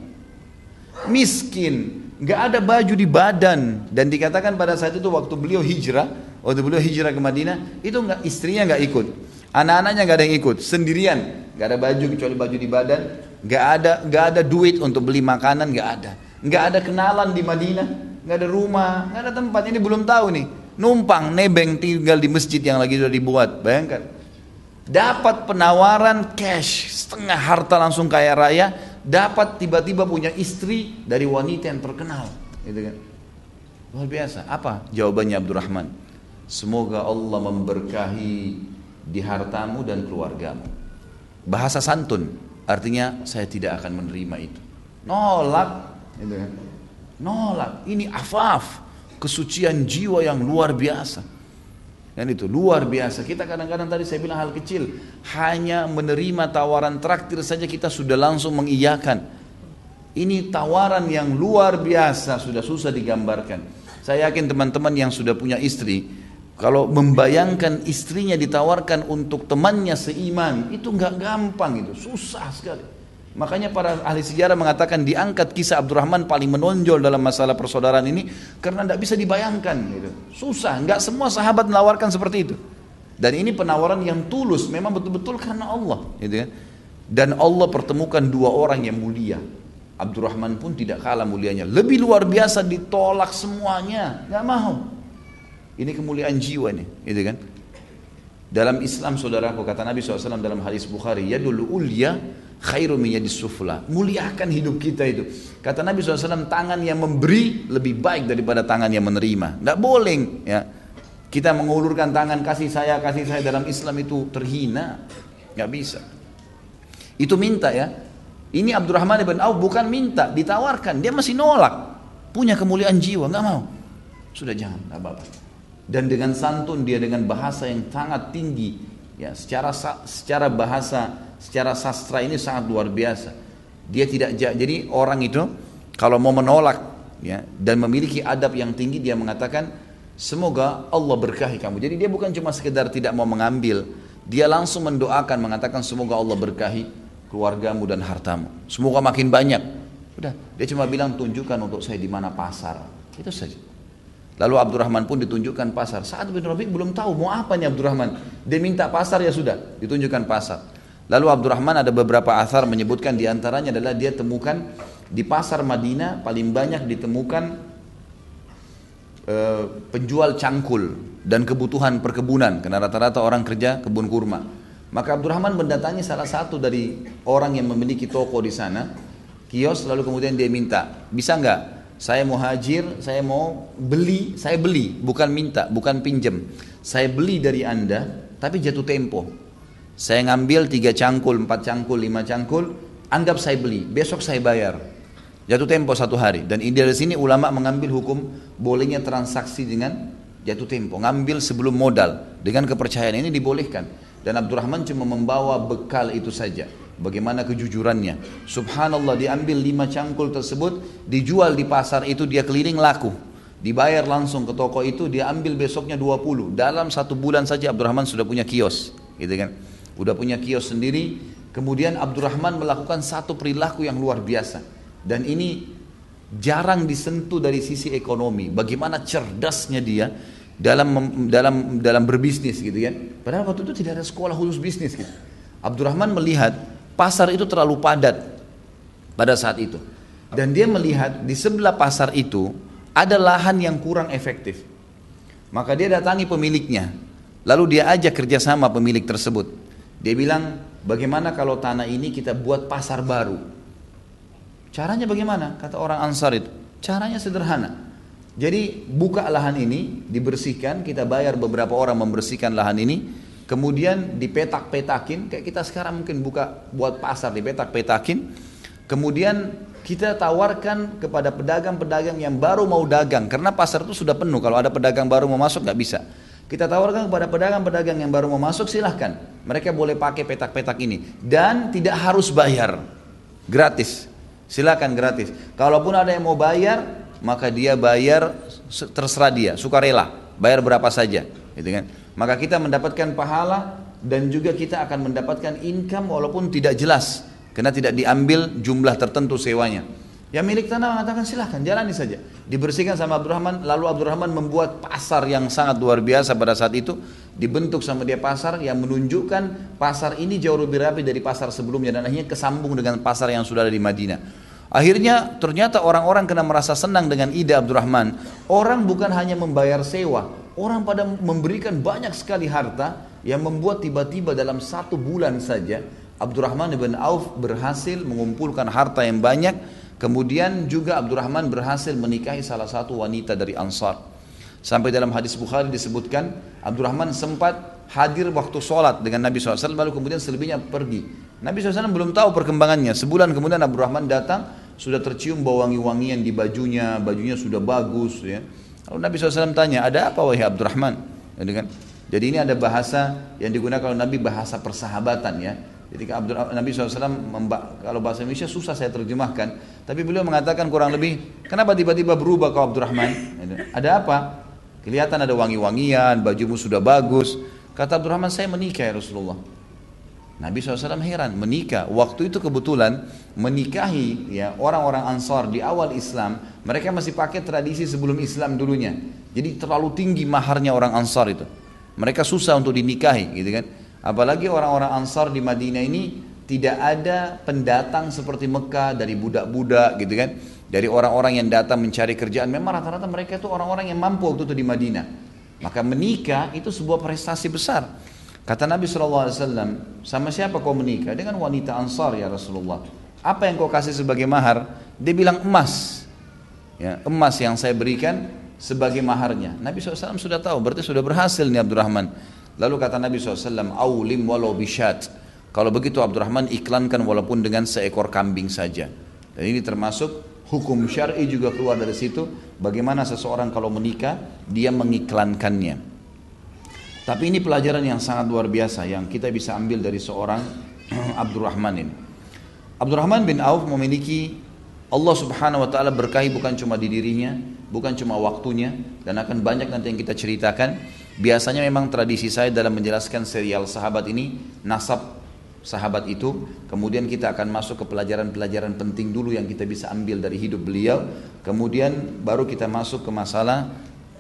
Miskin, nggak ada baju di badan dan dikatakan pada saat itu waktu beliau hijrah, waktu beliau hijrah ke Madinah, itu nggak istrinya nggak ikut, anak-anaknya nggak ada yang ikut, sendirian, nggak ada baju kecuali baju di badan, nggak ada nggak ada duit untuk beli makanan nggak ada, nggak ada kenalan di Madinah, nggak ada rumah, nggak ada tempat. Ini belum tahu nih, numpang nebeng tinggal di masjid yang lagi sudah dibuat, bayangkan. Dapat penawaran cash setengah harta langsung kaya raya, dapat tiba-tiba punya istri dari wanita yang terkenal, gitu kan? Luar biasa. Apa jawabannya Abdurrahman? Semoga Allah memberkahi di hartamu dan keluargamu. Bahasa santun, artinya saya tidak akan menerima itu. Nolak, gitu kan? Nolak. Ini afaf, kesucian jiwa yang luar biasa. Dan itu luar biasa. Kita kadang-kadang tadi saya bilang hal kecil, hanya menerima tawaran traktir saja kita sudah langsung mengiyakan. Ini tawaran yang luar biasa, sudah susah digambarkan. Saya yakin teman-teman yang sudah punya istri, kalau membayangkan istrinya ditawarkan untuk temannya seiman, itu nggak gampang itu, susah sekali. Makanya para ahli sejarah mengatakan diangkat kisah Abdurrahman paling menonjol dalam masalah persaudaraan ini karena tidak bisa dibayangkan gitu. Susah, nggak semua sahabat menawarkan seperti itu. Dan ini penawaran yang tulus, memang betul-betul karena Allah, gitu kan. Dan Allah pertemukan dua orang yang mulia. Abdurrahman pun tidak kalah mulianya. Lebih luar biasa ditolak semuanya, nggak mau. Ini kemuliaan jiwa nih, gitu kan. Dalam Islam saudaraku kata Nabi SAW dalam hadis Bukhari, ya dulu ulia khairu di sufla. Muliakan hidup kita itu. Kata Nabi SAW, tangan yang memberi lebih baik daripada tangan yang menerima. Tidak boleh ya. Kita mengulurkan tangan kasih saya, kasih saya dalam Islam itu terhina. Nggak bisa. Itu minta ya. Ini Abdurrahman ibn Auf bukan minta, ditawarkan. Dia masih nolak. Punya kemuliaan jiwa, nggak mau. Sudah jangan, apa-apa. Dan dengan santun dia dengan bahasa yang sangat tinggi. Ya, secara secara bahasa secara sastra ini sangat luar biasa. Dia tidak jadi orang itu kalau mau menolak ya dan memiliki adab yang tinggi dia mengatakan semoga Allah berkahi kamu. Jadi dia bukan cuma sekedar tidak mau mengambil, dia langsung mendoakan mengatakan semoga Allah berkahi keluargamu dan hartamu. Semoga makin banyak. Udah, dia cuma bilang tunjukkan untuk saya di mana pasar. Itu saja. Lalu Abdurrahman pun ditunjukkan pasar. Saat bin Rabi belum tahu mau apa nih Abdurrahman. Dia minta pasar ya sudah, ditunjukkan pasar. Lalu Abdurrahman ada beberapa asar menyebutkan di antaranya adalah dia temukan di pasar Madinah paling banyak ditemukan e, penjual cangkul dan kebutuhan perkebunan karena rata-rata orang kerja kebun kurma. Maka Abdurrahman mendatangi salah satu dari orang yang memiliki toko di sana, kios lalu kemudian dia minta, bisa nggak? Saya mau hajir, saya mau beli, saya beli, bukan minta, bukan pinjam. Saya beli dari anda, tapi jatuh tempo. Saya ngambil tiga cangkul, empat cangkul, lima cangkul, anggap saya beli, besok saya bayar. Jatuh tempo satu hari. Dan dari sini ulama mengambil hukum bolehnya transaksi dengan jatuh tempo. Ngambil sebelum modal. Dengan kepercayaan ini dibolehkan. Dan Abdurrahman cuma membawa bekal itu saja. Bagaimana kejujurannya. Subhanallah diambil lima cangkul tersebut. Dijual di pasar itu dia keliling laku. Dibayar langsung ke toko itu. Dia ambil besoknya 20. Dalam satu bulan saja Abdurrahman sudah punya kios. Gitu kan udah punya kios sendiri. Kemudian Abdurrahman melakukan satu perilaku yang luar biasa. Dan ini jarang disentuh dari sisi ekonomi. Bagaimana cerdasnya dia dalam dalam dalam berbisnis gitu kan. Padahal waktu itu tidak ada sekolah khusus bisnis gitu. Abdurrahman melihat pasar itu terlalu padat pada saat itu. Dan dia melihat di sebelah pasar itu ada lahan yang kurang efektif. Maka dia datangi pemiliknya. Lalu dia ajak kerjasama pemilik tersebut. Dia bilang, bagaimana kalau tanah ini kita buat pasar baru? Caranya bagaimana? Kata orang Ansar itu. Caranya sederhana. Jadi buka lahan ini, dibersihkan, kita bayar beberapa orang membersihkan lahan ini, kemudian dipetak-petakin, kayak kita sekarang mungkin buka buat pasar, dipetak-petakin, kemudian kita tawarkan kepada pedagang-pedagang yang baru mau dagang, karena pasar itu sudah penuh, kalau ada pedagang baru mau masuk nggak bisa. Kita tawarkan kepada pedagang-pedagang yang baru mau masuk silahkan. Mereka boleh pakai petak-petak ini. Dan tidak harus bayar. Gratis. Silahkan gratis. Kalaupun ada yang mau bayar, maka dia bayar terserah dia, sukarela. Bayar berapa saja. Gitu kan? Maka kita mendapatkan pahala dan juga kita akan mendapatkan income walaupun tidak jelas. Karena tidak diambil jumlah tertentu sewanya. Yang milik tanah mengatakan silahkan jalani saja. Dibersihkan sama Abdurrahman, lalu Abdurrahman membuat pasar yang sangat luar biasa pada saat itu. Dibentuk sama dia pasar yang menunjukkan pasar ini jauh lebih rapi dari pasar sebelumnya dan akhirnya kesambung dengan pasar yang sudah ada di Madinah. Akhirnya ternyata orang-orang kena merasa senang dengan ide Abdurrahman. Orang bukan hanya membayar sewa, orang pada memberikan banyak sekali harta yang membuat tiba-tiba dalam satu bulan saja Abdurrahman bin Auf berhasil mengumpulkan harta yang banyak Kemudian juga Abdurrahman berhasil menikahi salah satu wanita dari Ansar. Sampai dalam hadis Bukhari disebutkan Abdurrahman sempat hadir waktu sholat dengan Nabi SAW lalu kemudian selebihnya pergi. Nabi SAW belum tahu perkembangannya. Sebulan kemudian Abdurrahman datang sudah tercium bau wangi-wangian di bajunya, bajunya sudah bagus. Ya. Lalu Nabi SAW tanya, ada apa wahai Abdurrahman? Ya? Jadi ini ada bahasa yang digunakan oleh Nabi bahasa persahabatan ya. Jadi Abdul, Nabi SAW kalau bahasa Indonesia susah saya terjemahkan, tapi beliau mengatakan kurang lebih, kenapa tiba-tiba berubah kau Abdurrahman? Ada apa? Kelihatan ada wangi-wangian, bajumu sudah bagus. Kata Abdurrahman, saya menikah ya Rasulullah. Nabi SAW heran, menikah. Waktu itu kebetulan menikahi ya orang-orang Ansar di awal Islam, mereka masih pakai tradisi sebelum Islam dulunya. Jadi terlalu tinggi maharnya orang Ansar itu. Mereka susah untuk dinikahi, gitu kan? Apalagi orang-orang Ansar di Madinah ini tidak ada pendatang seperti Mekah dari budak-budak gitu kan. Dari orang-orang yang datang mencari kerjaan. Memang rata-rata mereka itu orang-orang yang mampu waktu itu di Madinah. Maka menikah itu sebuah prestasi besar. Kata Nabi SAW, sama siapa kau menikah? Dengan wanita Ansar ya Rasulullah. Apa yang kau kasih sebagai mahar? Dia bilang emas. Ya, emas yang saya berikan sebagai maharnya. Nabi SAW sudah tahu, berarti sudah berhasil nih Abdurrahman. Lalu kata Nabi SAW, Aulim walau bisyat. Kalau begitu Abdurrahman iklankan walaupun dengan seekor kambing saja. Dan ini termasuk hukum syar'i juga keluar dari situ. Bagaimana seseorang kalau menikah, dia mengiklankannya. Tapi ini pelajaran yang sangat luar biasa yang kita bisa ambil dari seorang [CLEARS THROAT] Abdurrahman ini. Abdurrahman bin Auf memiliki Allah subhanahu wa ta'ala berkahi bukan cuma di dirinya, bukan cuma waktunya, dan akan banyak nanti yang kita ceritakan. Biasanya memang tradisi saya dalam menjelaskan serial sahabat ini nasab sahabat itu, kemudian kita akan masuk ke pelajaran-pelajaran penting dulu yang kita bisa ambil dari hidup beliau, kemudian baru kita masuk ke masalah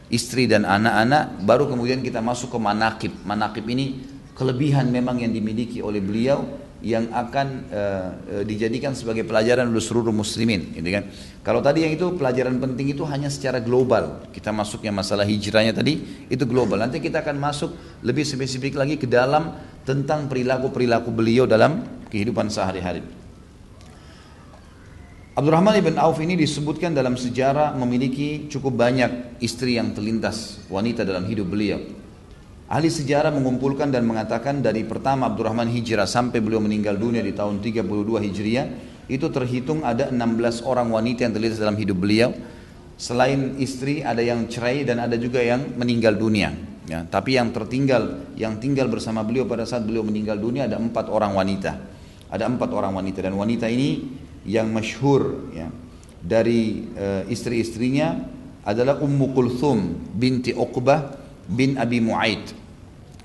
istri dan anak-anak, baru kemudian kita masuk ke manakib. Manakib ini kelebihan memang yang dimiliki oleh beliau yang akan uh, uh, dijadikan sebagai pelajaran untuk seluruh muslimin gitu kan. Kalau tadi yang itu pelajaran penting itu hanya secara global. Kita masuknya masalah hijrahnya tadi itu global. Nanti kita akan masuk lebih spesifik lagi ke dalam tentang perilaku-perilaku beliau dalam kehidupan sehari-hari. Abdurrahman ibn Auf ini disebutkan dalam sejarah memiliki cukup banyak istri yang terlintas wanita dalam hidup beliau. Ahli sejarah mengumpulkan dan mengatakan dari pertama Abdurrahman hijrah sampai beliau meninggal dunia di tahun 32 Hijriah itu terhitung ada 16 orang wanita yang terlihat dalam hidup beliau. Selain istri ada yang cerai dan ada juga yang meninggal dunia. Ya, tapi yang tertinggal, yang tinggal bersama beliau pada saat beliau meninggal dunia ada empat orang wanita. Ada empat orang wanita dan wanita ini yang masyhur ya, dari uh, istri-istrinya adalah Ummu Kulthum binti Uqbah bin Abi Mu'aid.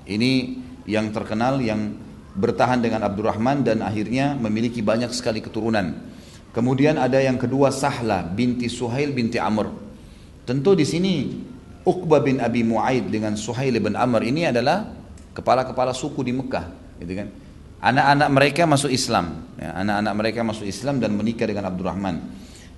Ini yang terkenal yang bertahan dengan Abdurrahman dan akhirnya memiliki banyak sekali keturunan. Kemudian ada yang kedua Sahla binti Suhail binti Amr. Tentu di sini Uqbah bin Abi Mu'aid dengan Suhail bin Amr ini adalah kepala-kepala suku di Mekah, gitu kan. Anak-anak mereka masuk Islam, ya, anak-anak mereka masuk Islam dan menikah dengan Abdurrahman.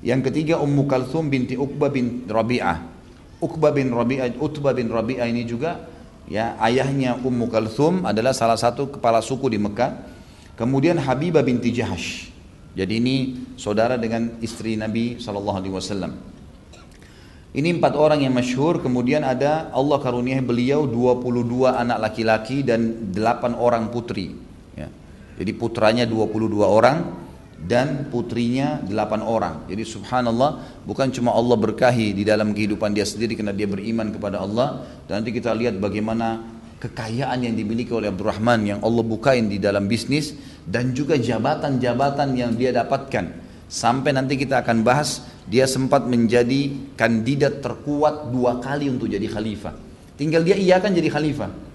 Yang ketiga Ummu Kalthum binti Uqbah bin Rabi'ah Uqbah bin Rabi'ah, Utbah bin Rabi'ah ini juga ya ayahnya Ummu Kalthum adalah salah satu kepala suku di Mekah. Kemudian Habibah binti Jahash. Jadi ini saudara dengan istri Nabi Shallallahu Alaihi Wasallam. Ini empat orang yang masyhur, kemudian ada Allah karunia beliau 22 anak laki-laki dan 8 orang putri. Ya. Jadi putranya 22 orang, dan putrinya delapan orang. Jadi subhanallah bukan cuma Allah berkahi di dalam kehidupan dia sendiri karena dia beriman kepada Allah. Dan nanti kita lihat bagaimana kekayaan yang dimiliki oleh Abdurrahman yang Allah bukain di dalam bisnis dan juga jabatan-jabatan yang dia dapatkan. Sampai nanti kita akan bahas dia sempat menjadi kandidat terkuat dua kali untuk jadi khalifah. Tinggal dia iya kan jadi khalifah.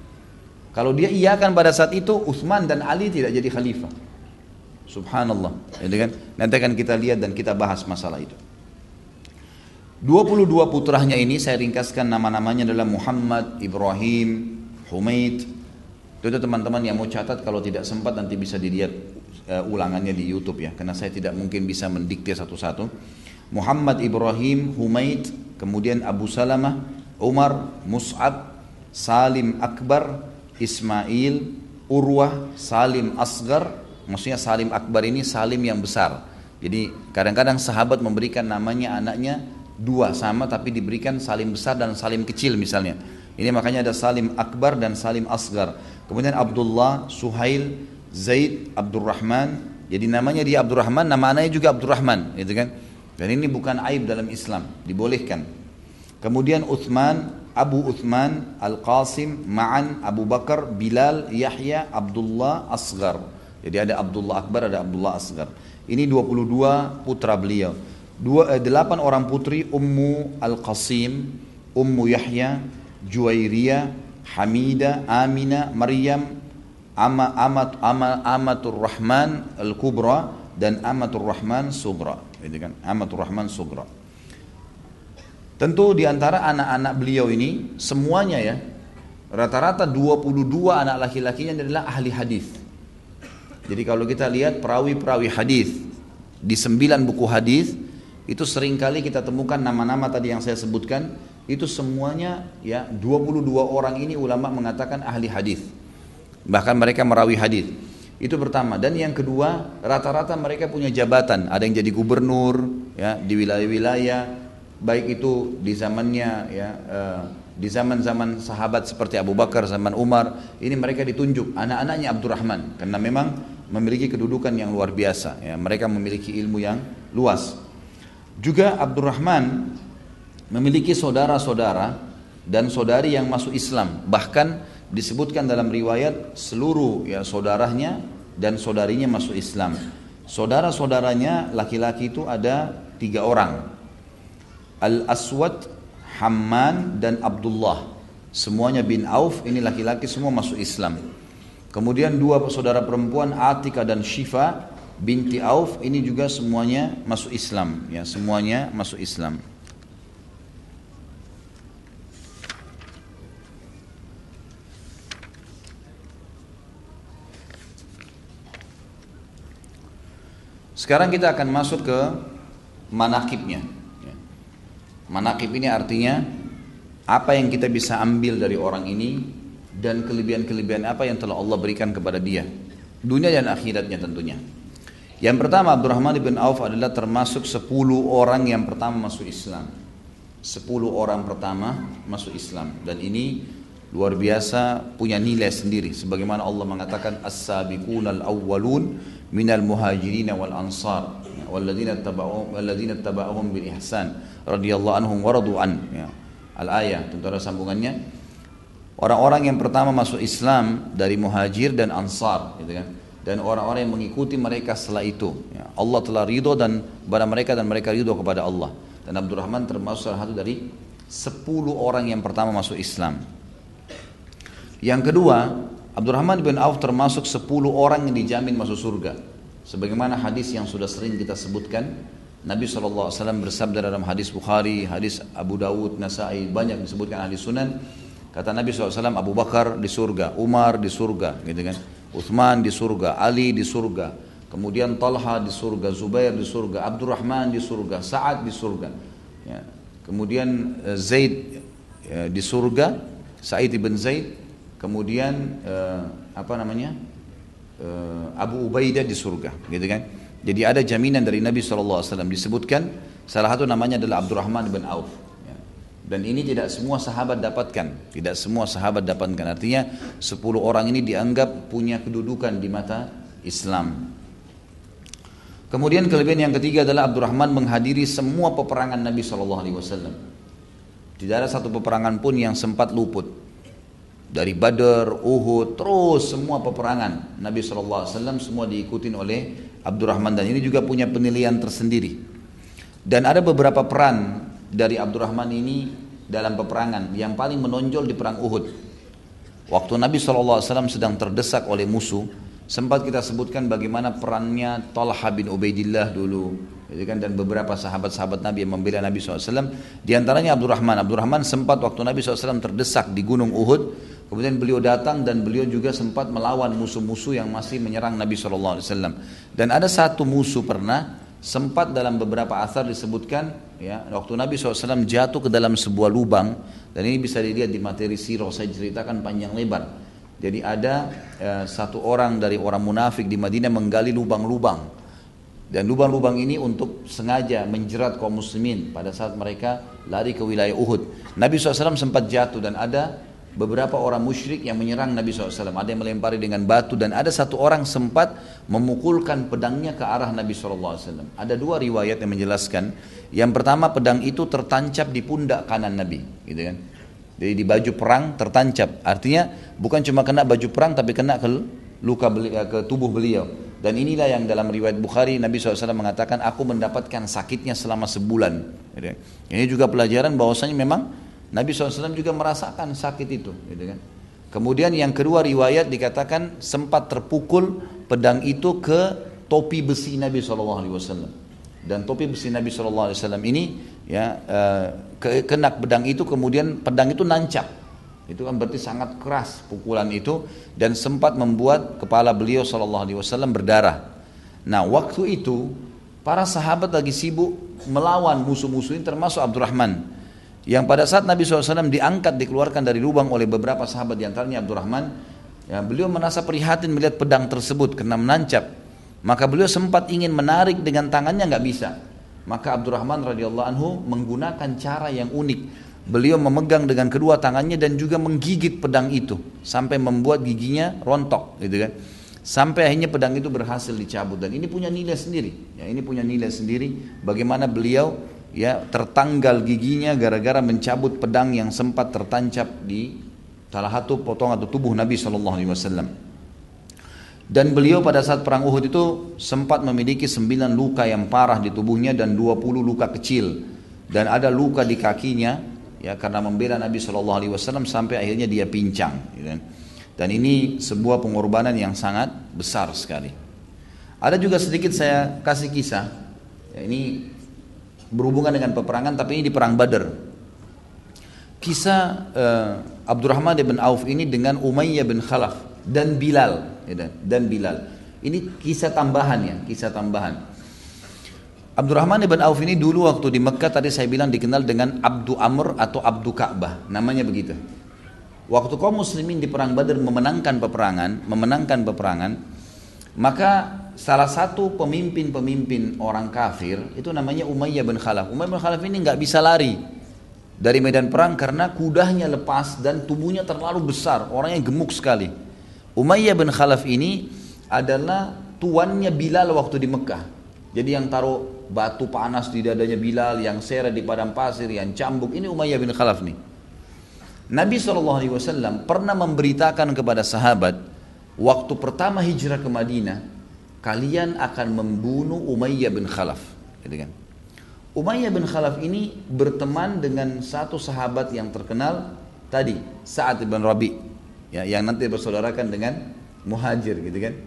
Kalau dia iakan pada saat itu, Uthman dan Ali tidak jadi khalifah. Subhanallah. Ya kan? Nanti akan kita lihat dan kita bahas masalah itu. 22 putranya ini saya ringkaskan nama-namanya adalah Muhammad, Ibrahim, Humaid. Itu teman-teman yang mau catat kalau tidak sempat nanti bisa dilihat uh, ulangannya di YouTube ya. Karena saya tidak mungkin bisa mendikte satu-satu. Muhammad Ibrahim, Humaid, kemudian Abu Salamah, Umar, Mus'ab, Salim Akbar, Ismail, Urwah, Salim Asgar, maksudnya Salim Akbar ini Salim yang besar. Jadi kadang-kadang sahabat memberikan namanya anaknya dua sama tapi diberikan salim besar dan salim kecil misalnya. Ini makanya ada salim akbar dan salim asgar. Kemudian Abdullah, Suhail, Zaid, Abdurrahman. Jadi namanya dia Abdurrahman, nama anaknya juga Abdurrahman, gitu kan? Dan ini bukan aib dalam Islam, dibolehkan. Kemudian Uthman, Abu Uthman, Al-Qasim, Ma'an, Abu Bakar, Bilal, Yahya, Abdullah, Asgar. Jadi ada Abdullah Akbar, ada Abdullah Asgar. Ini 22 putra beliau dua, eh, delapan orang putri Ummu Al-Qasim, Ummu Yahya, Juwairiyah, Hamida, Amina, Maryam, Ama, Amat, Ama, Amatur Rahman Al-Kubra dan Amatur Rahman Sugra. Itu kan? Amatur Rahman Sugra. Tentu di antara anak-anak beliau ini semuanya ya rata-rata 22 anak laki-lakinya adalah ahli hadis. Jadi kalau kita lihat perawi-perawi hadis di sembilan buku hadis itu sering kali kita temukan nama-nama tadi yang saya sebutkan itu semuanya ya 22 orang ini ulama mengatakan ahli hadis. Bahkan mereka merawi hadis. Itu pertama. Dan yang kedua rata-rata mereka punya jabatan. Ada yang jadi gubernur ya di wilayah-wilayah baik itu di zamannya ya uh, di zaman-zaman sahabat seperti Abu Bakar zaman Umar ini mereka ditunjuk anak-anaknya Abdurrahman karena memang memiliki kedudukan yang luar biasa ya mereka memiliki ilmu yang luas juga Abdurrahman memiliki saudara-saudara dan saudari yang masuk Islam. Bahkan disebutkan dalam riwayat seluruh ya saudaranya dan saudarinya masuk Islam. Saudara-saudaranya laki-laki itu ada tiga orang. Al-Aswad, Hamman dan Abdullah. Semuanya bin Auf, ini laki-laki semua masuk Islam. Kemudian dua saudara perempuan Atika dan Shifa binti Auf ini juga semuanya masuk Islam ya semuanya masuk Islam Sekarang kita akan masuk ke manakibnya. Manakib ini artinya apa yang kita bisa ambil dari orang ini dan kelebihan-kelebihan apa yang telah Allah berikan kepada dia. Dunia dan akhiratnya tentunya. Yang pertama Abdurrahman bin Auf adalah termasuk 10 orang yang pertama masuk Islam. 10 orang pertama masuk Islam dan ini luar biasa punya nilai sendiri sebagaimana Allah mengatakan as-sabiqunal awwalun minal muhajirin wal ansar walladzina tabauhum walladzina radhiyallahu anhum wa radu an ya. Al-ayah tentu ada sambungannya orang-orang yang pertama masuk Islam dari muhajir dan ansar gitu kan dan orang-orang yang mengikuti mereka setelah itu. Ya, Allah telah ridho dan kepada mereka dan mereka ridho kepada Allah. Dan Abdurrahman termasuk salah satu dari 10 orang yang pertama masuk Islam. Yang kedua, Abdurrahman bin Auf termasuk 10 orang yang dijamin masuk surga. Sebagaimana hadis yang sudah sering kita sebutkan, Nabi SAW bersabda dalam hadis Bukhari, hadis Abu Dawud, Nasai, banyak disebutkan ahli sunan. Kata Nabi SAW, Abu Bakar di surga, Umar di surga, gitu kan. Uthman di surga, Ali di surga, kemudian Talha di surga, Zubair di surga, Abdurrahman di surga, Sa'ad di surga. Ya. Kemudian uh, Zaid uh, di surga, Sa'id bin Zaid, kemudian uh, apa namanya? Uh, Abu Ubaidah di surga, gitu kan? Jadi ada jaminan dari Nabi SAW disebutkan salah satu namanya adalah Abdurrahman bin Auf. Dan ini tidak semua sahabat dapatkan. Tidak semua sahabat dapatkan. Artinya 10 orang ini dianggap punya kedudukan di mata Islam. Kemudian kelebihan yang ketiga adalah Abdurrahman menghadiri semua peperangan Nabi SAW. Tidak ada satu peperangan pun yang sempat luput. Dari Badar, Uhud, terus semua peperangan Nabi SAW semua diikutin oleh Abdurrahman dan ini juga punya penilaian tersendiri. Dan ada beberapa peran dari Abdurrahman ini dalam peperangan yang paling menonjol di perang Uhud. Waktu Nabi SAW sedang terdesak oleh musuh, sempat kita sebutkan bagaimana perannya Talha bin Ubaidillah dulu, gitu kan dan beberapa sahabat-sahabat Nabi yang membela Nabi SAW. Di antaranya Abdurrahman. Abdurrahman sempat waktu Nabi SAW terdesak di Gunung Uhud, kemudian beliau datang dan beliau juga sempat melawan musuh-musuh yang masih menyerang Nabi SAW. Dan ada satu musuh pernah sempat dalam beberapa asar disebutkan ya waktu Nabi SAW jatuh ke dalam sebuah lubang dan ini bisa dilihat di materi sirah saya ceritakan panjang lebar. Jadi ada eh, satu orang dari orang munafik di Madinah menggali lubang-lubang. Dan lubang-lubang ini untuk sengaja menjerat kaum muslimin pada saat mereka lari ke wilayah Uhud. Nabi SAW sempat jatuh dan ada beberapa orang musyrik yang menyerang Nabi SAW. Ada yang melempari dengan batu dan ada satu orang sempat memukulkan pedangnya ke arah Nabi SAW. Ada dua riwayat yang menjelaskan yang pertama pedang itu tertancap di pundak kanan Nabi, gitu kan. Jadi di baju perang tertancap. Artinya bukan cuma kena baju perang tapi kena ke luka beliau, ke tubuh beliau. Dan inilah yang dalam riwayat Bukhari Nabi SAW mengatakan aku mendapatkan sakitnya selama sebulan. Gitu kan. Ini juga pelajaran bahwasanya memang Nabi SAW juga merasakan sakit itu. Gitu kan. Kemudian yang kedua riwayat dikatakan sempat terpukul pedang itu ke topi besi Nabi SAW dan topi besi Nabi Wasallam ini ya uh, kena pedang itu kemudian pedang itu nancap itu kan berarti sangat keras pukulan itu dan sempat membuat kepala beliau Wasallam berdarah. Nah waktu itu para sahabat lagi sibuk melawan musuh-musuh ini termasuk Abdurrahman yang pada saat Nabi SAW diangkat dikeluarkan dari lubang oleh beberapa sahabat di antaranya Abdurrahman ya, beliau merasa prihatin melihat pedang tersebut karena menancap maka beliau sempat ingin menarik dengan tangannya nggak bisa. Maka Abdurrahman radhiyallahu anhu menggunakan cara yang unik. Beliau memegang dengan kedua tangannya dan juga menggigit pedang itu sampai membuat giginya rontok, gitu kan. Sampai akhirnya pedang itu berhasil dicabut dan ini punya nilai sendiri. Ya, ini punya nilai sendiri bagaimana beliau ya tertanggal giginya gara-gara mencabut pedang yang sempat tertancap di salah satu potong atau tubuh Nabi Shallallahu Alaihi Wasallam. Dan beliau pada saat perang Uhud itu sempat memiliki sembilan luka yang parah di tubuhnya dan dua puluh luka kecil. Dan ada luka di kakinya ya karena membela Nabi Shallallahu Alaihi Wasallam sampai akhirnya dia pincang. Ya kan. Dan ini sebuah pengorbanan yang sangat besar sekali. Ada juga sedikit saya kasih kisah. Ya, ini berhubungan dengan peperangan tapi ini di perang Badar. Kisah uh, Abdurrahman bin Auf ini dengan Umayyah bin Khalaf dan Bilal ya, dan Bilal. Ini kisah tambahan ya, kisah tambahan. Abdurrahman ibn Auf ini dulu waktu di Mekah tadi saya bilang dikenal dengan Abdu Amr atau Abdu Ka'bah, namanya begitu. Waktu kaum muslimin di perang Badar memenangkan peperangan, memenangkan peperangan, maka salah satu pemimpin-pemimpin orang kafir itu namanya Umayyah bin Khalaf. Umayyah bin Khalaf ini nggak bisa lari dari medan perang karena kudanya lepas dan tubuhnya terlalu besar, orangnya gemuk sekali. Umayyah bin Khalaf ini adalah tuannya Bilal waktu di Mekah. Jadi yang taruh batu panas di dadanya Bilal, yang seret di padang pasir, yang cambuk, ini Umayyah bin Khalaf nih. Nabi SAW pernah memberitakan kepada sahabat, waktu pertama hijrah ke Madinah, kalian akan membunuh Umayyah bin Khalaf. Gitu kan? Umayyah bin Khalaf ini berteman dengan satu sahabat yang terkenal tadi, Sa'ad bin Rabi' ya, yang nanti bersaudarakan dengan muhajir gitu kan?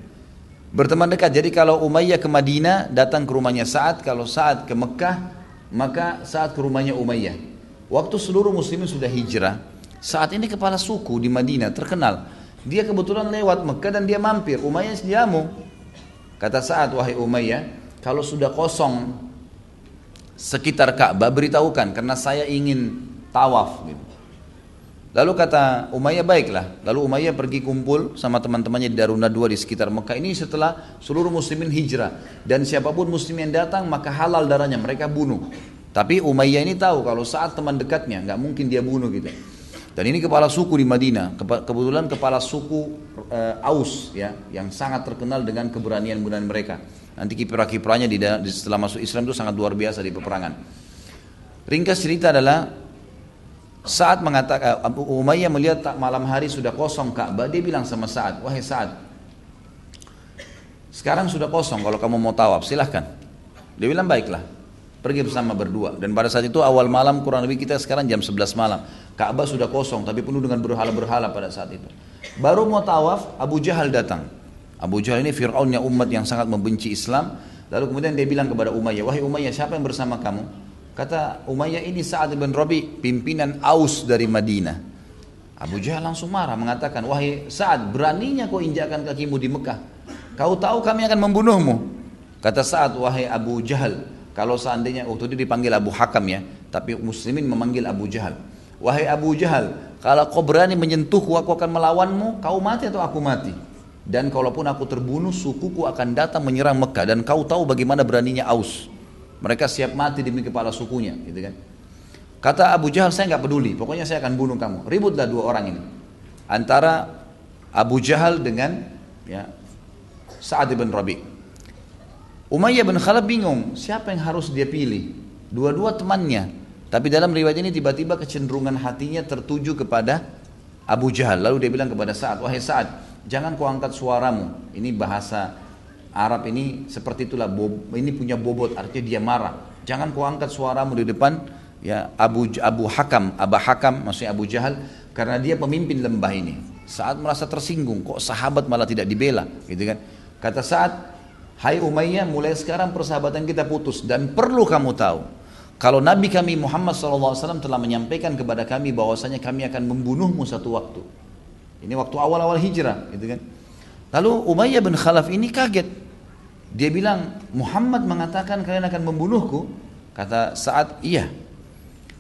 Berteman dekat. Jadi kalau Umayyah ke Madinah datang ke rumahnya saat kalau saat ke Mekah maka saat ke rumahnya Umayyah. Waktu seluruh muslimin sudah hijrah saat ini kepala suku di Madinah terkenal. Dia kebetulan lewat Mekah dan dia mampir. Umayyah jamu kata saat wahai Umayyah kalau sudah kosong sekitar Ka'bah beritahukan karena saya ingin tawaf gitu. Lalu kata Umayyah baiklah. Lalu Umayyah pergi kumpul sama teman-temannya di Daruna dua di sekitar Mekah. Ini setelah seluruh muslimin hijrah. Dan siapa pun muslim yang datang maka halal darahnya mereka bunuh. Tapi Umayyah ini tahu kalau saat teman dekatnya nggak mungkin dia bunuh gitu. Dan ini kepala suku di Madinah. Kebetulan kepala suku uh, Aus ya yang sangat terkenal dengan keberanian-keberanian mereka. Nanti kiprah-kiprahnya di, setelah masuk Islam itu sangat luar biasa di peperangan. Ringkas cerita adalah saat mengatakan Abu Umayyah melihat malam hari sudah kosong Ka'bah, dia bilang sama Sa'ad, "Wahai Sa'ad, sekarang sudah kosong kalau kamu mau tawaf, silahkan." Dia bilang, "Baiklah." Pergi bersama berdua dan pada saat itu awal malam kurang lebih kita sekarang jam 11 malam. Ka'bah sudah kosong tapi penuh dengan berhala-berhala pada saat itu. Baru mau tawaf, Abu Jahal datang. Abu Jahal ini Fir'aunnya umat yang sangat membenci Islam. Lalu kemudian dia bilang kepada Umayyah, wahai Umayyah siapa yang bersama kamu? Kata Umayyah ini Sa'ad bin Rabi, pimpinan Aus dari Madinah. Abu Jahal langsung marah mengatakan, wahai Sa'ad beraninya kau injakkan kakimu di Mekah. Kau tahu kami akan membunuhmu. Kata Sa'ad, wahai Abu Jahal, kalau seandainya waktu itu dipanggil Abu Hakam ya, tapi muslimin memanggil Abu Jahal. Wahai Abu Jahal, kalau kau berani menyentuhku, aku akan melawanmu, kau mati atau aku mati. Dan kalaupun aku terbunuh, sukuku akan datang menyerang Mekah. Dan kau tahu bagaimana beraninya Aus. Mereka siap mati demi kepala sukunya, gitu kan. Kata Abu Jahal, saya nggak peduli, pokoknya saya akan bunuh kamu. Ributlah dua orang ini. Antara Abu Jahal dengan ya, Sa'ad bin Rabi. Umayyah bin Khalaf bingung, siapa yang harus dia pilih? Dua-dua temannya, tapi dalam riwayat ini tiba-tiba kecenderungan hatinya tertuju kepada Abu Jahal. Lalu dia bilang kepada Sa'ad, wahai Sa'ad, jangan kau angkat suaramu. Ini bahasa Arab ini seperti itulah, ini punya bobot, artinya dia marah. Jangan kau angkat suaramu di depan ya Abu Abu Hakam, Abu Hakam maksudnya Abu Jahal karena dia pemimpin lembah ini. Saat merasa tersinggung, kok sahabat malah tidak dibela, gitu kan? Kata Sa'ad, Hai Umayyah, mulai sekarang persahabatan kita putus dan perlu kamu tahu, kalau Nabi kami Muhammad SAW telah menyampaikan kepada kami bahwasanya kami akan membunuhmu satu waktu. Ini waktu awal-awal hijrah, gitu kan. Lalu Umayyah bin Khalaf ini kaget. Dia bilang, Muhammad mengatakan kalian akan membunuhku. Kata saat iya.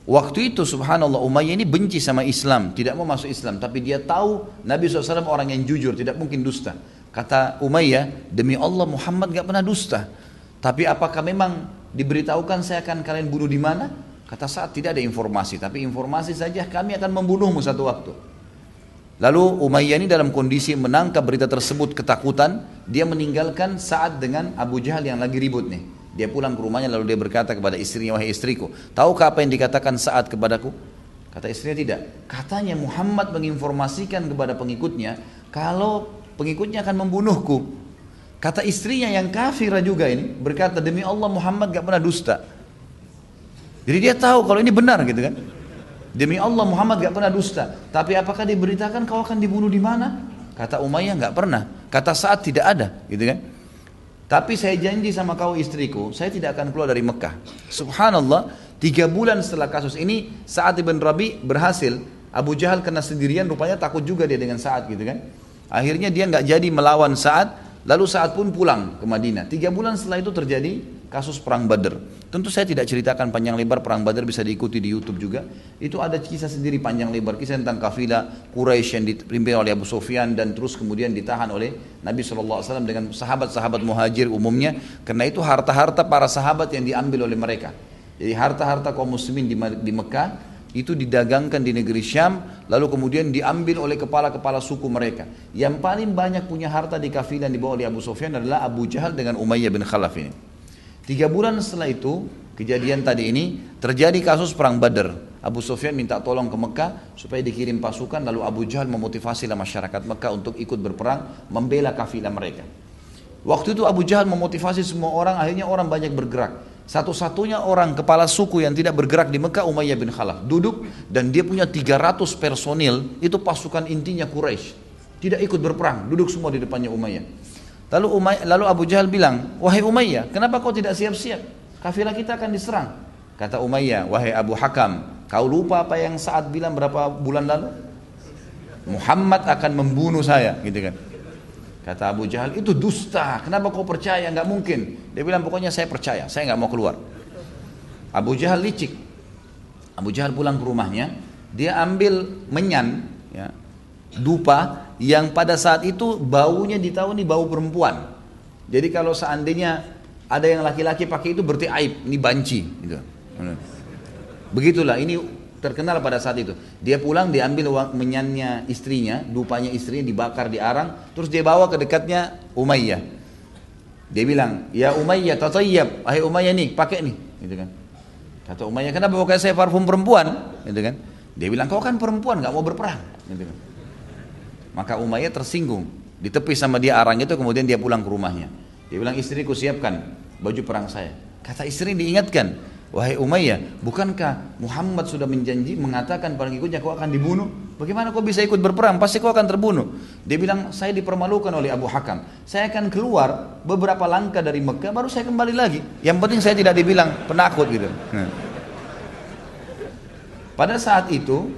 Waktu itu subhanallah Umayyah ini benci sama Islam, tidak mau masuk Islam. Tapi dia tahu Nabi SAW orang yang jujur, tidak mungkin dusta. Kata Umayyah, demi Allah Muhammad gak pernah dusta. Tapi apakah memang diberitahukan saya akan kalian bunuh di mana? Kata saat tidak ada informasi, tapi informasi saja kami akan membunuhmu satu waktu. Lalu Umayyah ini dalam kondisi menangkap berita tersebut ketakutan, dia meninggalkan saat dengan Abu Jahal yang lagi ribut nih. Dia pulang ke rumahnya lalu dia berkata kepada istrinya, wahai istriku, tahukah apa yang dikatakan saat kepadaku? Kata istrinya tidak. Katanya Muhammad menginformasikan kepada pengikutnya, kalau pengikutnya akan membunuhku. Kata istrinya yang kafirah juga ini berkata demi Allah Muhammad gak pernah dusta. Jadi dia tahu kalau ini benar gitu kan. Demi Allah Muhammad gak pernah dusta. Tapi apakah diberitakan kau akan dibunuh di mana? Kata Umayyah gak pernah. Kata saat tidak ada gitu kan. Tapi saya janji sama kau istriku, saya tidak akan keluar dari Mekah. Subhanallah, tiga bulan setelah kasus ini, saat Ibn Rabi berhasil. Abu Jahal kena sendirian, rupanya takut juga dia dengan saat gitu kan. Akhirnya dia nggak jadi melawan saat, Lalu saat pun pulang ke Madinah. Tiga bulan setelah itu terjadi kasus perang Badr. Tentu saya tidak ceritakan panjang lebar perang Badr bisa diikuti di YouTube juga. Itu ada kisah sendiri panjang lebar kisah tentang kafilah Quraisy yang dipimpin oleh Abu Sufyan dan terus kemudian ditahan oleh Nabi SAW dengan sahabat-sahabat muhajir umumnya. Karena itu harta-harta para sahabat yang diambil oleh mereka. Jadi harta-harta kaum muslimin di Mekah itu didagangkan di negeri Syam lalu kemudian diambil oleh kepala-kepala suku mereka. Yang paling banyak punya harta di kafilah yang dibawa oleh Abu Sufyan adalah Abu Jahal dengan Umayyah bin Khalaf ini. Tiga bulan setelah itu kejadian tadi ini terjadi kasus perang Badar. Abu Sufyan minta tolong ke Mekah supaya dikirim pasukan lalu Abu Jahal memotivasi masyarakat Mekah untuk ikut berperang membela kafilah mereka. Waktu itu Abu Jahal memotivasi semua orang akhirnya orang banyak bergerak satu-satunya orang kepala suku yang tidak bergerak di Mekah Umayyah bin Khalaf. Duduk dan dia punya 300 personil, itu pasukan intinya Quraisy. Tidak ikut berperang, duduk semua di depannya Umayyah. Lalu Umayyah, lalu Abu Jahal bilang, "Wahai Umayyah, kenapa kau tidak siap-siap? Kafilah kita akan diserang." Kata Umayyah, "Wahai Abu Hakam, kau lupa apa yang saat bilang berapa bulan lalu? Muhammad akan membunuh saya." Gitu kan. Kata Abu Jahal, itu dusta. Kenapa kau percaya? Enggak mungkin. Dia bilang, pokoknya saya percaya. Saya nggak mau keluar. Abu Jahal licik. Abu Jahal pulang ke rumahnya. Dia ambil menyan, ya, dupa yang pada saat itu baunya ditahu nih bau perempuan. Jadi kalau seandainya ada yang laki-laki pakai itu berarti aib, ini banci. Gitu. Begitulah, ini terkenal pada saat itu. Dia pulang diambil uang menyannya istrinya, dupanya istrinya dibakar di arang, terus dia bawa ke dekatnya Umayyah. Dia bilang, "Ya Umayyah, tatayyab. Hai Umayyah nih, pakai nih." Gitu kan. Kata Umayyah, "Kenapa pakai saya parfum perempuan?" Gitu kan. Dia bilang, "Kau kan perempuan, nggak mau berperang." Gitu kan. Maka Umayyah tersinggung, ditepis sama dia arang itu kemudian dia pulang ke rumahnya. Dia bilang, "Istriku siapkan baju perang saya." Kata istri diingatkan, Wahai Umayyah, bukankah Muhammad sudah menjanji mengatakan pada pengikutnya kau akan dibunuh? Bagaimana kau bisa ikut berperang? Pasti kau akan terbunuh. Dia bilang, saya dipermalukan oleh Abu Hakam. Saya akan keluar beberapa langkah dari Mekah, baru saya kembali lagi. Yang penting saya tidak dibilang penakut gitu. Nah. Pada saat itu,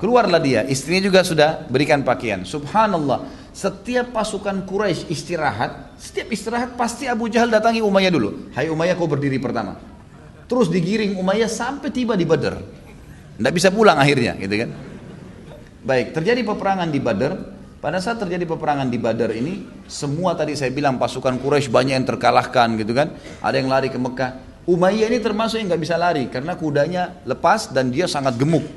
keluarlah dia. Istrinya juga sudah berikan pakaian. Subhanallah. Setiap pasukan Quraisy istirahat, setiap istirahat pasti Abu Jahal datangi Umayyah dulu. Hai Umayyah kau berdiri pertama. Terus digiring Umayyah sampai tiba di Badar. Tidak bisa pulang akhirnya, gitu kan? Baik, terjadi peperangan di Badar. Pada saat terjadi peperangan di Badar ini, semua tadi saya bilang pasukan Quraisy banyak yang terkalahkan gitu kan. Ada yang lari ke Mekah. Umayyah ini termasuk yang nggak bisa lari karena kudanya lepas dan dia sangat gemuk.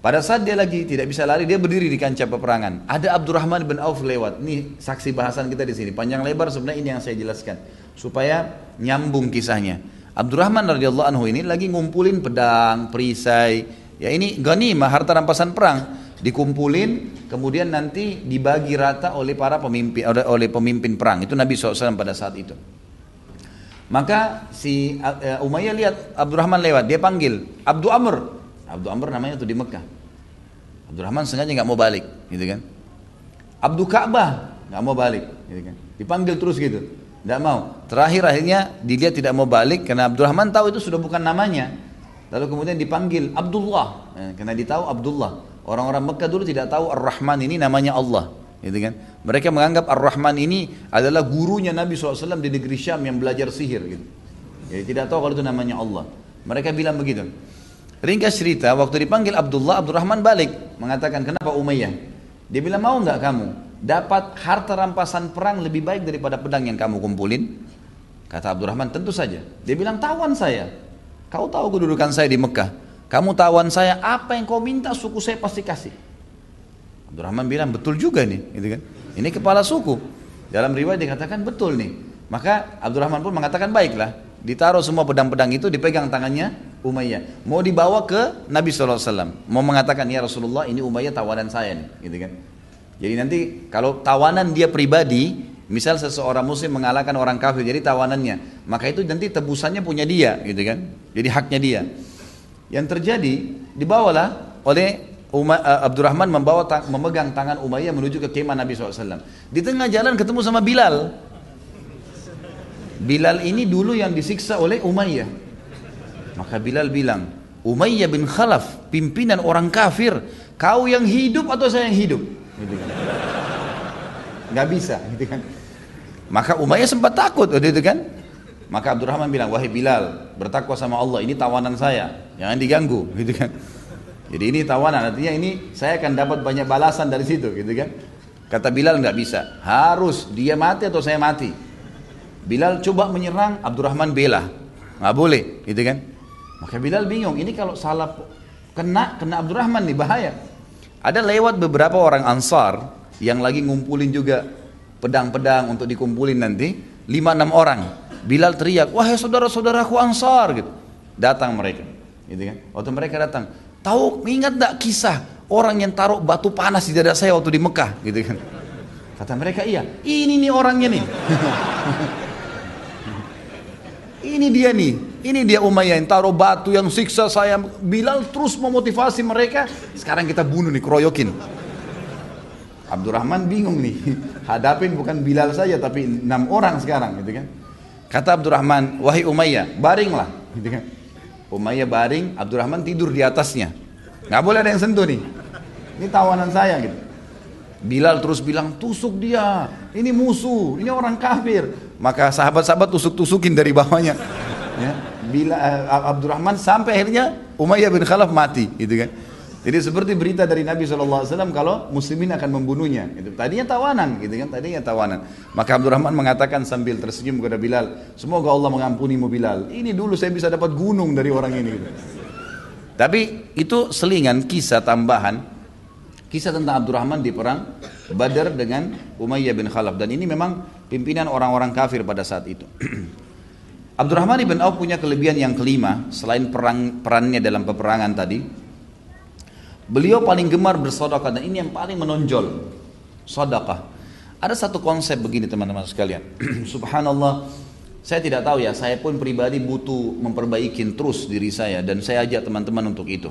Pada saat dia lagi tidak bisa lari, dia berdiri di kancah peperangan. Ada Abdurrahman bin Auf lewat. Ini saksi bahasan kita di sini. Panjang lebar sebenarnya ini yang saya jelaskan supaya nyambung kisahnya. Abdurrahman radhiyallahu anhu ini lagi ngumpulin pedang, perisai, Ya ini ghanimah harta rampasan perang. Dikumpulin kemudian nanti dibagi rata oleh para pemimpin oleh pemimpin perang. Itu Nabi SAW pada saat itu. Maka si uh, Umayyah lihat Abdurrahman lewat dia panggil Abdu Amr. Abdu Amr namanya tuh di Mekah. Abdurrahman sengaja nggak mau balik gitu kan? Abdu Ka'bah. Nggak mau balik gitu kan? Dipanggil terus gitu nggak mau terakhir akhirnya dilihat tidak mau balik karena Abdurrahman tahu itu sudah bukan namanya Lalu kemudian dipanggil Abdullah, ya, karena ditahu Abdullah. Orang-orang Mekah dulu tidak tahu Ar-Rahman ini namanya Allah. Gitu kan? Mereka menganggap Ar-Rahman ini adalah gurunya Nabi SAW di negeri Syam yang belajar sihir. Gitu. Jadi tidak tahu kalau itu namanya Allah. Mereka bilang begitu. Ringkas cerita, waktu dipanggil Abdullah, Abdurrahman balik. Mengatakan, kenapa Umayyah? Dia bilang, mau nggak kamu? Dapat harta rampasan perang lebih baik daripada pedang yang kamu kumpulin? Kata Abdurrahman, tentu saja. Dia bilang, tawan saya. Kau tahu kedudukan saya di Mekah. Kamu tawan saya, apa yang kau minta suku saya pasti kasih. Abdurrahman bilang, betul juga nih. Gitu kan? Ini kepala suku. Dalam riwayat dikatakan betul nih. Maka Abdurrahman pun mengatakan baiklah. Ditaruh semua pedang-pedang itu, dipegang tangannya Umayyah. Mau dibawa ke Nabi SAW. Mau mengatakan, ya Rasulullah ini Umayyah tawanan saya nih. Gitu kan? Jadi nanti kalau tawanan dia pribadi, Misal seseorang muslim mengalahkan orang kafir jadi tawanannya, maka itu nanti tebusannya punya dia, gitu kan? Jadi haknya dia. Yang terjadi dibawalah oleh Umar, eh, Abdurrahman membawa ta memegang tangan Umayyah menuju ke kemah Nabi SAW. Di tengah jalan ketemu sama Bilal. Bilal ini dulu yang disiksa oleh Umayyah. Maka Bilal bilang, Umayyah bin Khalaf, pimpinan orang kafir, kau yang hidup atau saya yang hidup? Gitu kan. Nggak bisa gitu kan. Maka Umayyah sempat takut waktu itu kan. Maka Abdurrahman bilang wahai Bilal bertakwa sama Allah ini tawanan saya. Jangan diganggu [LAUGHS] gitu kan. Jadi ini tawanan artinya ini saya akan dapat banyak balasan dari situ gitu kan. Kata Bilal nggak bisa. Harus dia mati atau saya mati? Bilal coba menyerang Abdurrahman bela. Nggak boleh gitu kan. Maka Bilal bingung ini kalau salah kena kena Abdurrahman nih bahaya ada lewat beberapa orang Ansar yang lagi ngumpulin juga pedang-pedang untuk dikumpulin nanti. Lima enam orang. Bilal teriak wahai saudara-saudaraku Ansar gitu. Datang mereka gitu kan. Waktu mereka datang tahu ingat tak kisah orang yang taruh batu panas di dada saya waktu di Mekah? Gitu kan. Kata mereka iya ini nih orangnya nih. [LAUGHS] Ini dia nih ini dia Umayyah yang taruh batu yang siksa saya Bilal terus memotivasi mereka sekarang kita bunuh nih keroyokin Abdurrahman bingung nih. [LAUGHS] Hadapin bukan Bilal saja tapi enam orang sekarang gitu kan. Kata Abdurrahman, wahai Umayyah, baringlah. Gitu kan. Umayyah baring, Abdurrahman tidur di atasnya. Nggak boleh ada yang sentuh nih. Ini tawanan saya gitu. Bilal terus bilang, tusuk dia. Ini musuh, ini orang kafir. Maka sahabat-sahabat tusuk-tusukin dari bawahnya. Ya. Bila uh, Abdurrahman sampai akhirnya Umayyah bin Khalaf mati, gitu kan. Jadi seperti berita dari Nabi SAW kalau muslimin akan membunuhnya. Itu tadinya tawanan, gitu kan? Tadinya tawanan. Maka Abdurrahman mengatakan sambil tersenyum kepada Bilal, semoga Allah mengampunimu Bilal. Ini dulu saya bisa dapat gunung dari orang ini. Gitu. Tapi itu selingan kisah tambahan, kisah tentang Abdurrahman di perang Badar dengan Umayyah bin Khalaf. Dan ini memang pimpinan orang-orang kafir pada saat itu. [CLEARS THROAT] Abdurrahman bin Auf punya kelebihan yang kelima selain perang perannya dalam peperangan tadi Beliau paling gemar bersodakah dan ini yang paling menonjol. Sodakah. Ada satu konsep begini teman-teman sekalian. [CLEARS THROAT] Subhanallah, saya tidak tahu ya, saya pun pribadi butuh memperbaiki terus diri saya dan saya ajak teman-teman untuk itu.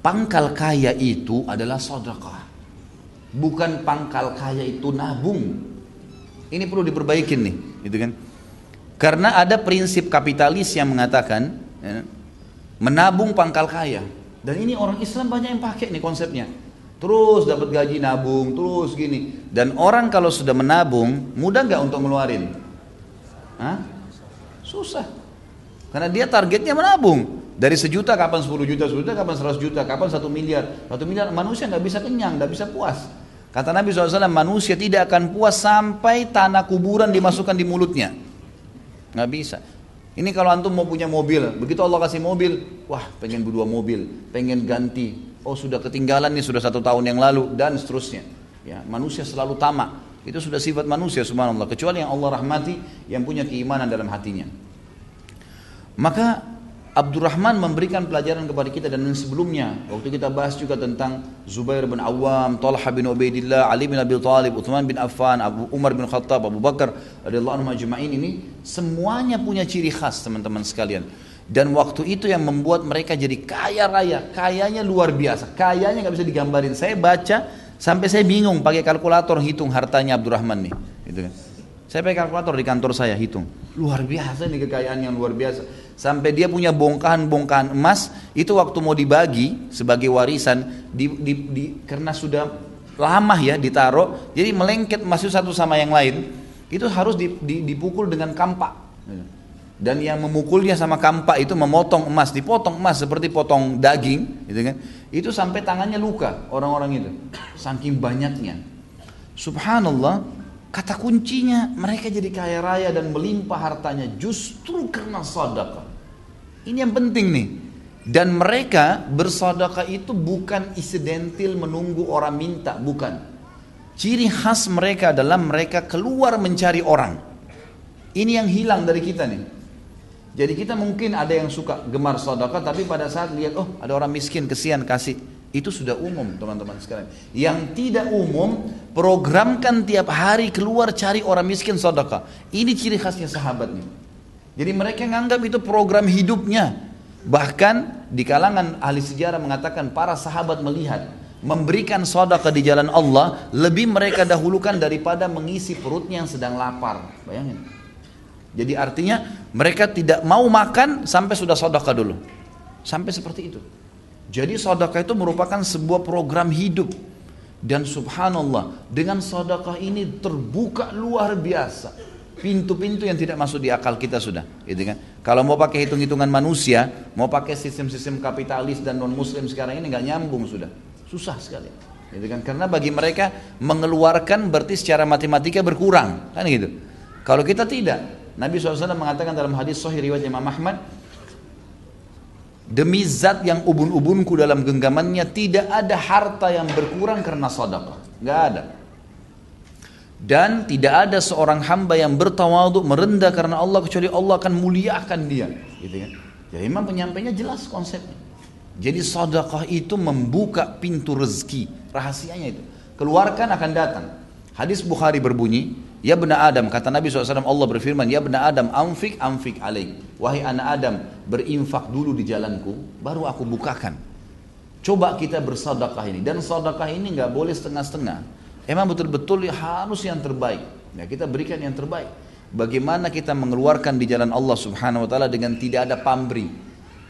pangkal kaya itu adalah sedekah. Bukan pangkal kaya itu nabung. Ini perlu diperbaikin nih, gitu kan? Karena ada prinsip kapitalis yang mengatakan ya, menabung pangkal kaya. Dan ini orang Islam banyak yang pakai nih konsepnya. Terus dapat gaji nabung, terus gini. Dan orang kalau sudah menabung, mudah nggak untuk ngeluarin? Hah? Susah. Karena dia targetnya menabung. Dari sejuta kapan 10 juta, 10 juta kapan 100 juta, kapan 1 miliar. 1 miliar manusia nggak bisa kenyang, nggak bisa puas. Kata Nabi SAW, manusia tidak akan puas sampai tanah kuburan dimasukkan di mulutnya. Nggak bisa. Ini kalau antum mau punya mobil, begitu Allah kasih mobil, wah pengen berdua mobil, pengen ganti. Oh sudah ketinggalan nih sudah satu tahun yang lalu dan seterusnya. Ya, manusia selalu tamak. Itu sudah sifat manusia subhanallah. Kecuali yang Allah rahmati, yang punya keimanan dalam hatinya. Maka Abdurrahman memberikan pelajaran kepada kita dan sebelumnya waktu kita bahas juga tentang Zubair bin Awam, Talha bin Ubaidillah, Ali bin Abi Thalib, Uthman bin Affan, Abu Umar bin Khattab, Abu Bakar radhiyallahu anhu ajma'in ini semuanya punya ciri khas teman-teman sekalian. Dan waktu itu yang membuat mereka jadi kaya raya, kayanya luar biasa, kayanya nggak bisa digambarin. Saya baca sampai saya bingung pakai kalkulator hitung hartanya Abdurrahman nih, gitu kan. Saya pakai kalkulator di kantor saya hitung. Luar biasa nih kekayaan yang luar biasa. Sampai dia punya bongkahan-bongkahan emas itu waktu mau dibagi sebagai warisan di, di, di, karena sudah lama ya ditaruh jadi melengket emas itu satu sama yang lain itu harus dipukul dengan kampak dan yang memukulnya sama kampak itu memotong emas dipotong emas seperti potong daging gitu kan itu sampai tangannya luka orang-orang itu saking banyaknya subhanallah Kata kuncinya mereka jadi kaya raya dan melimpah hartanya justru karena sedekah. Ini yang penting nih. Dan mereka bersedekah itu bukan insidentil menunggu orang minta, bukan. Ciri khas mereka adalah mereka keluar mencari orang. Ini yang hilang dari kita nih. Jadi kita mungkin ada yang suka gemar sedekah tapi pada saat lihat oh ada orang miskin kesian kasih itu sudah umum teman-teman sekalian. Yang tidak umum, programkan tiap hari keluar cari orang miskin sedekah. Ini ciri khasnya sahabat nih. Jadi mereka menganggap itu program hidupnya. Bahkan di kalangan ahli sejarah mengatakan para sahabat melihat memberikan sedekah di jalan Allah lebih mereka dahulukan daripada mengisi perutnya yang sedang lapar. Bayangin. Jadi artinya mereka tidak mau makan sampai sudah sedekah dulu. Sampai seperti itu. Jadi sedekah itu merupakan sebuah program hidup. Dan subhanallah, dengan sedekah ini terbuka luar biasa. Pintu-pintu yang tidak masuk di akal kita sudah, gitu kan? Kalau mau pakai hitung-hitungan manusia, mau pakai sistem-sistem kapitalis dan non muslim sekarang ini nggak nyambung sudah. Susah sekali. Gitu kan? Karena bagi mereka mengeluarkan berarti secara matematika berkurang, kan gitu. Kalau kita tidak, Nabi SAW mengatakan dalam hadis Sahih riwayat Imam Ahmad, Demi zat yang ubun-ubunku dalam genggamannya tidak ada harta yang berkurang karena sedekah. Gak ada. Dan tidak ada seorang hamba yang bertawaduk merendah karena Allah kecuali Allah akan muliakan dia. Gitu kan? Jadi memang penyampainya jelas konsepnya. Jadi sedekah itu membuka pintu rezeki. Rahasianya itu. Keluarkan akan datang. Hadis Bukhari berbunyi, Ya benar Adam, kata Nabi SAW Allah berfirman, Ya benar Adam, amfik amfik alaik. Wahai anak Adam, berinfak dulu di jalanku, baru aku bukakan. Coba kita bersadakah ini. Dan sadakah ini nggak boleh setengah-setengah. Emang betul-betul harus yang terbaik. Ya, kita berikan yang terbaik. Bagaimana kita mengeluarkan di jalan Allah Subhanahu wa taala dengan tidak ada pamri.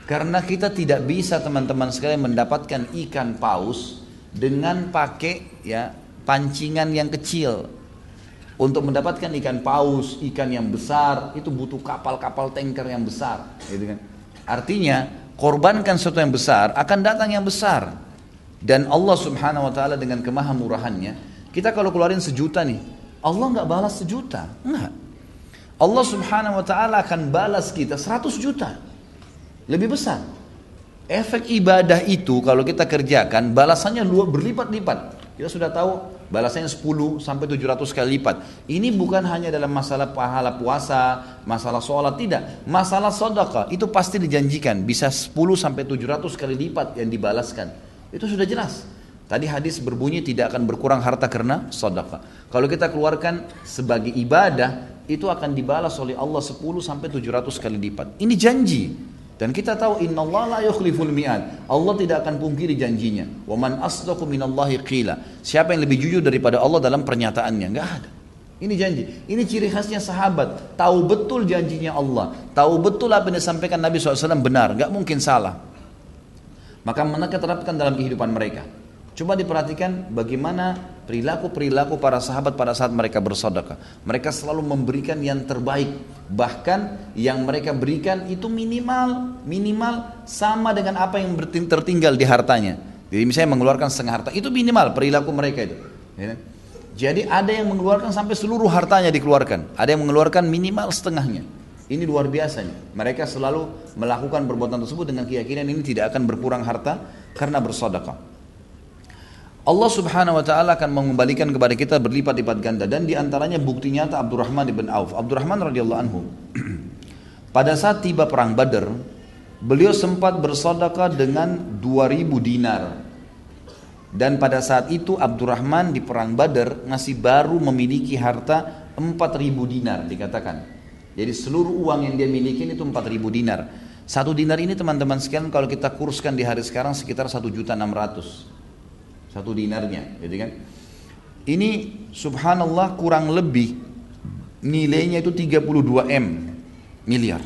Karena kita tidak bisa teman-teman sekalian mendapatkan ikan paus dengan pakai ya pancingan yang kecil untuk mendapatkan ikan paus, ikan yang besar, itu butuh kapal-kapal tanker yang besar. Gitu kan. Artinya, korbankan sesuatu yang besar, akan datang yang besar. Dan Allah subhanahu wa ta'ala dengan kemahamurahannya, kita kalau keluarin sejuta nih, Allah nggak balas sejuta. Enggak. Allah subhanahu wa ta'ala akan balas kita 100 juta. Lebih besar. Efek ibadah itu kalau kita kerjakan, balasannya luar berlipat-lipat. Kita sudah tahu balasannya 10 sampai 700 kali lipat. Ini bukan hanya dalam masalah pahala puasa, masalah sholat, tidak. Masalah sedekah itu pasti dijanjikan bisa 10 sampai 700 kali lipat yang dibalaskan. Itu sudah jelas. Tadi hadis berbunyi tidak akan berkurang harta karena sedekah. Kalau kita keluarkan sebagai ibadah, itu akan dibalas oleh Allah 10 sampai 700 kali lipat. Ini janji. Dan kita tahu Inna Allah la yukhliful mi'ad. Allah tidak akan pungkiri janjinya. Wa man asdaqu minallahi qila. Siapa yang lebih jujur daripada Allah dalam pernyataannya? Enggak ada. Ini janji. Ini ciri khasnya sahabat. Tahu betul janjinya Allah. Tahu betul apa yang disampaikan Nabi SAW benar. Enggak mungkin salah. Maka mereka terapkan dalam kehidupan mereka. Coba diperhatikan bagaimana perilaku-perilaku para sahabat pada saat mereka bersedekah. Mereka selalu memberikan yang terbaik. Bahkan yang mereka berikan itu minimal, minimal sama dengan apa yang tertinggal di hartanya. Jadi misalnya mengeluarkan setengah harta, itu minimal perilaku mereka itu. Ya. Jadi ada yang mengeluarkan sampai seluruh hartanya dikeluarkan. Ada yang mengeluarkan minimal setengahnya. Ini luar biasa nih. Mereka selalu melakukan perbuatan tersebut dengan keyakinan ini tidak akan berkurang harta karena bersedekah. Allah subhanahu wa ta'ala akan mengembalikan kepada kita berlipat-lipat ganda. Dan di antaranya bukti nyata Abdurrahman ibn Auf. Abdurrahman radhiyallahu anhu. [CLEARS THROAT] Pada saat tiba perang Badar beliau sempat bersedekah dengan 2000 dinar. Dan pada saat itu Abdurrahman di perang Badar masih baru memiliki harta 4000 dinar dikatakan. Jadi seluruh uang yang dia miliki itu 4000 dinar. Satu dinar ini teman-teman sekalian kalau kita kurskan di hari sekarang sekitar 1 juta 600 satu dinarnya gitu kan? Ini subhanallah kurang lebih nilainya itu 32 M miliar.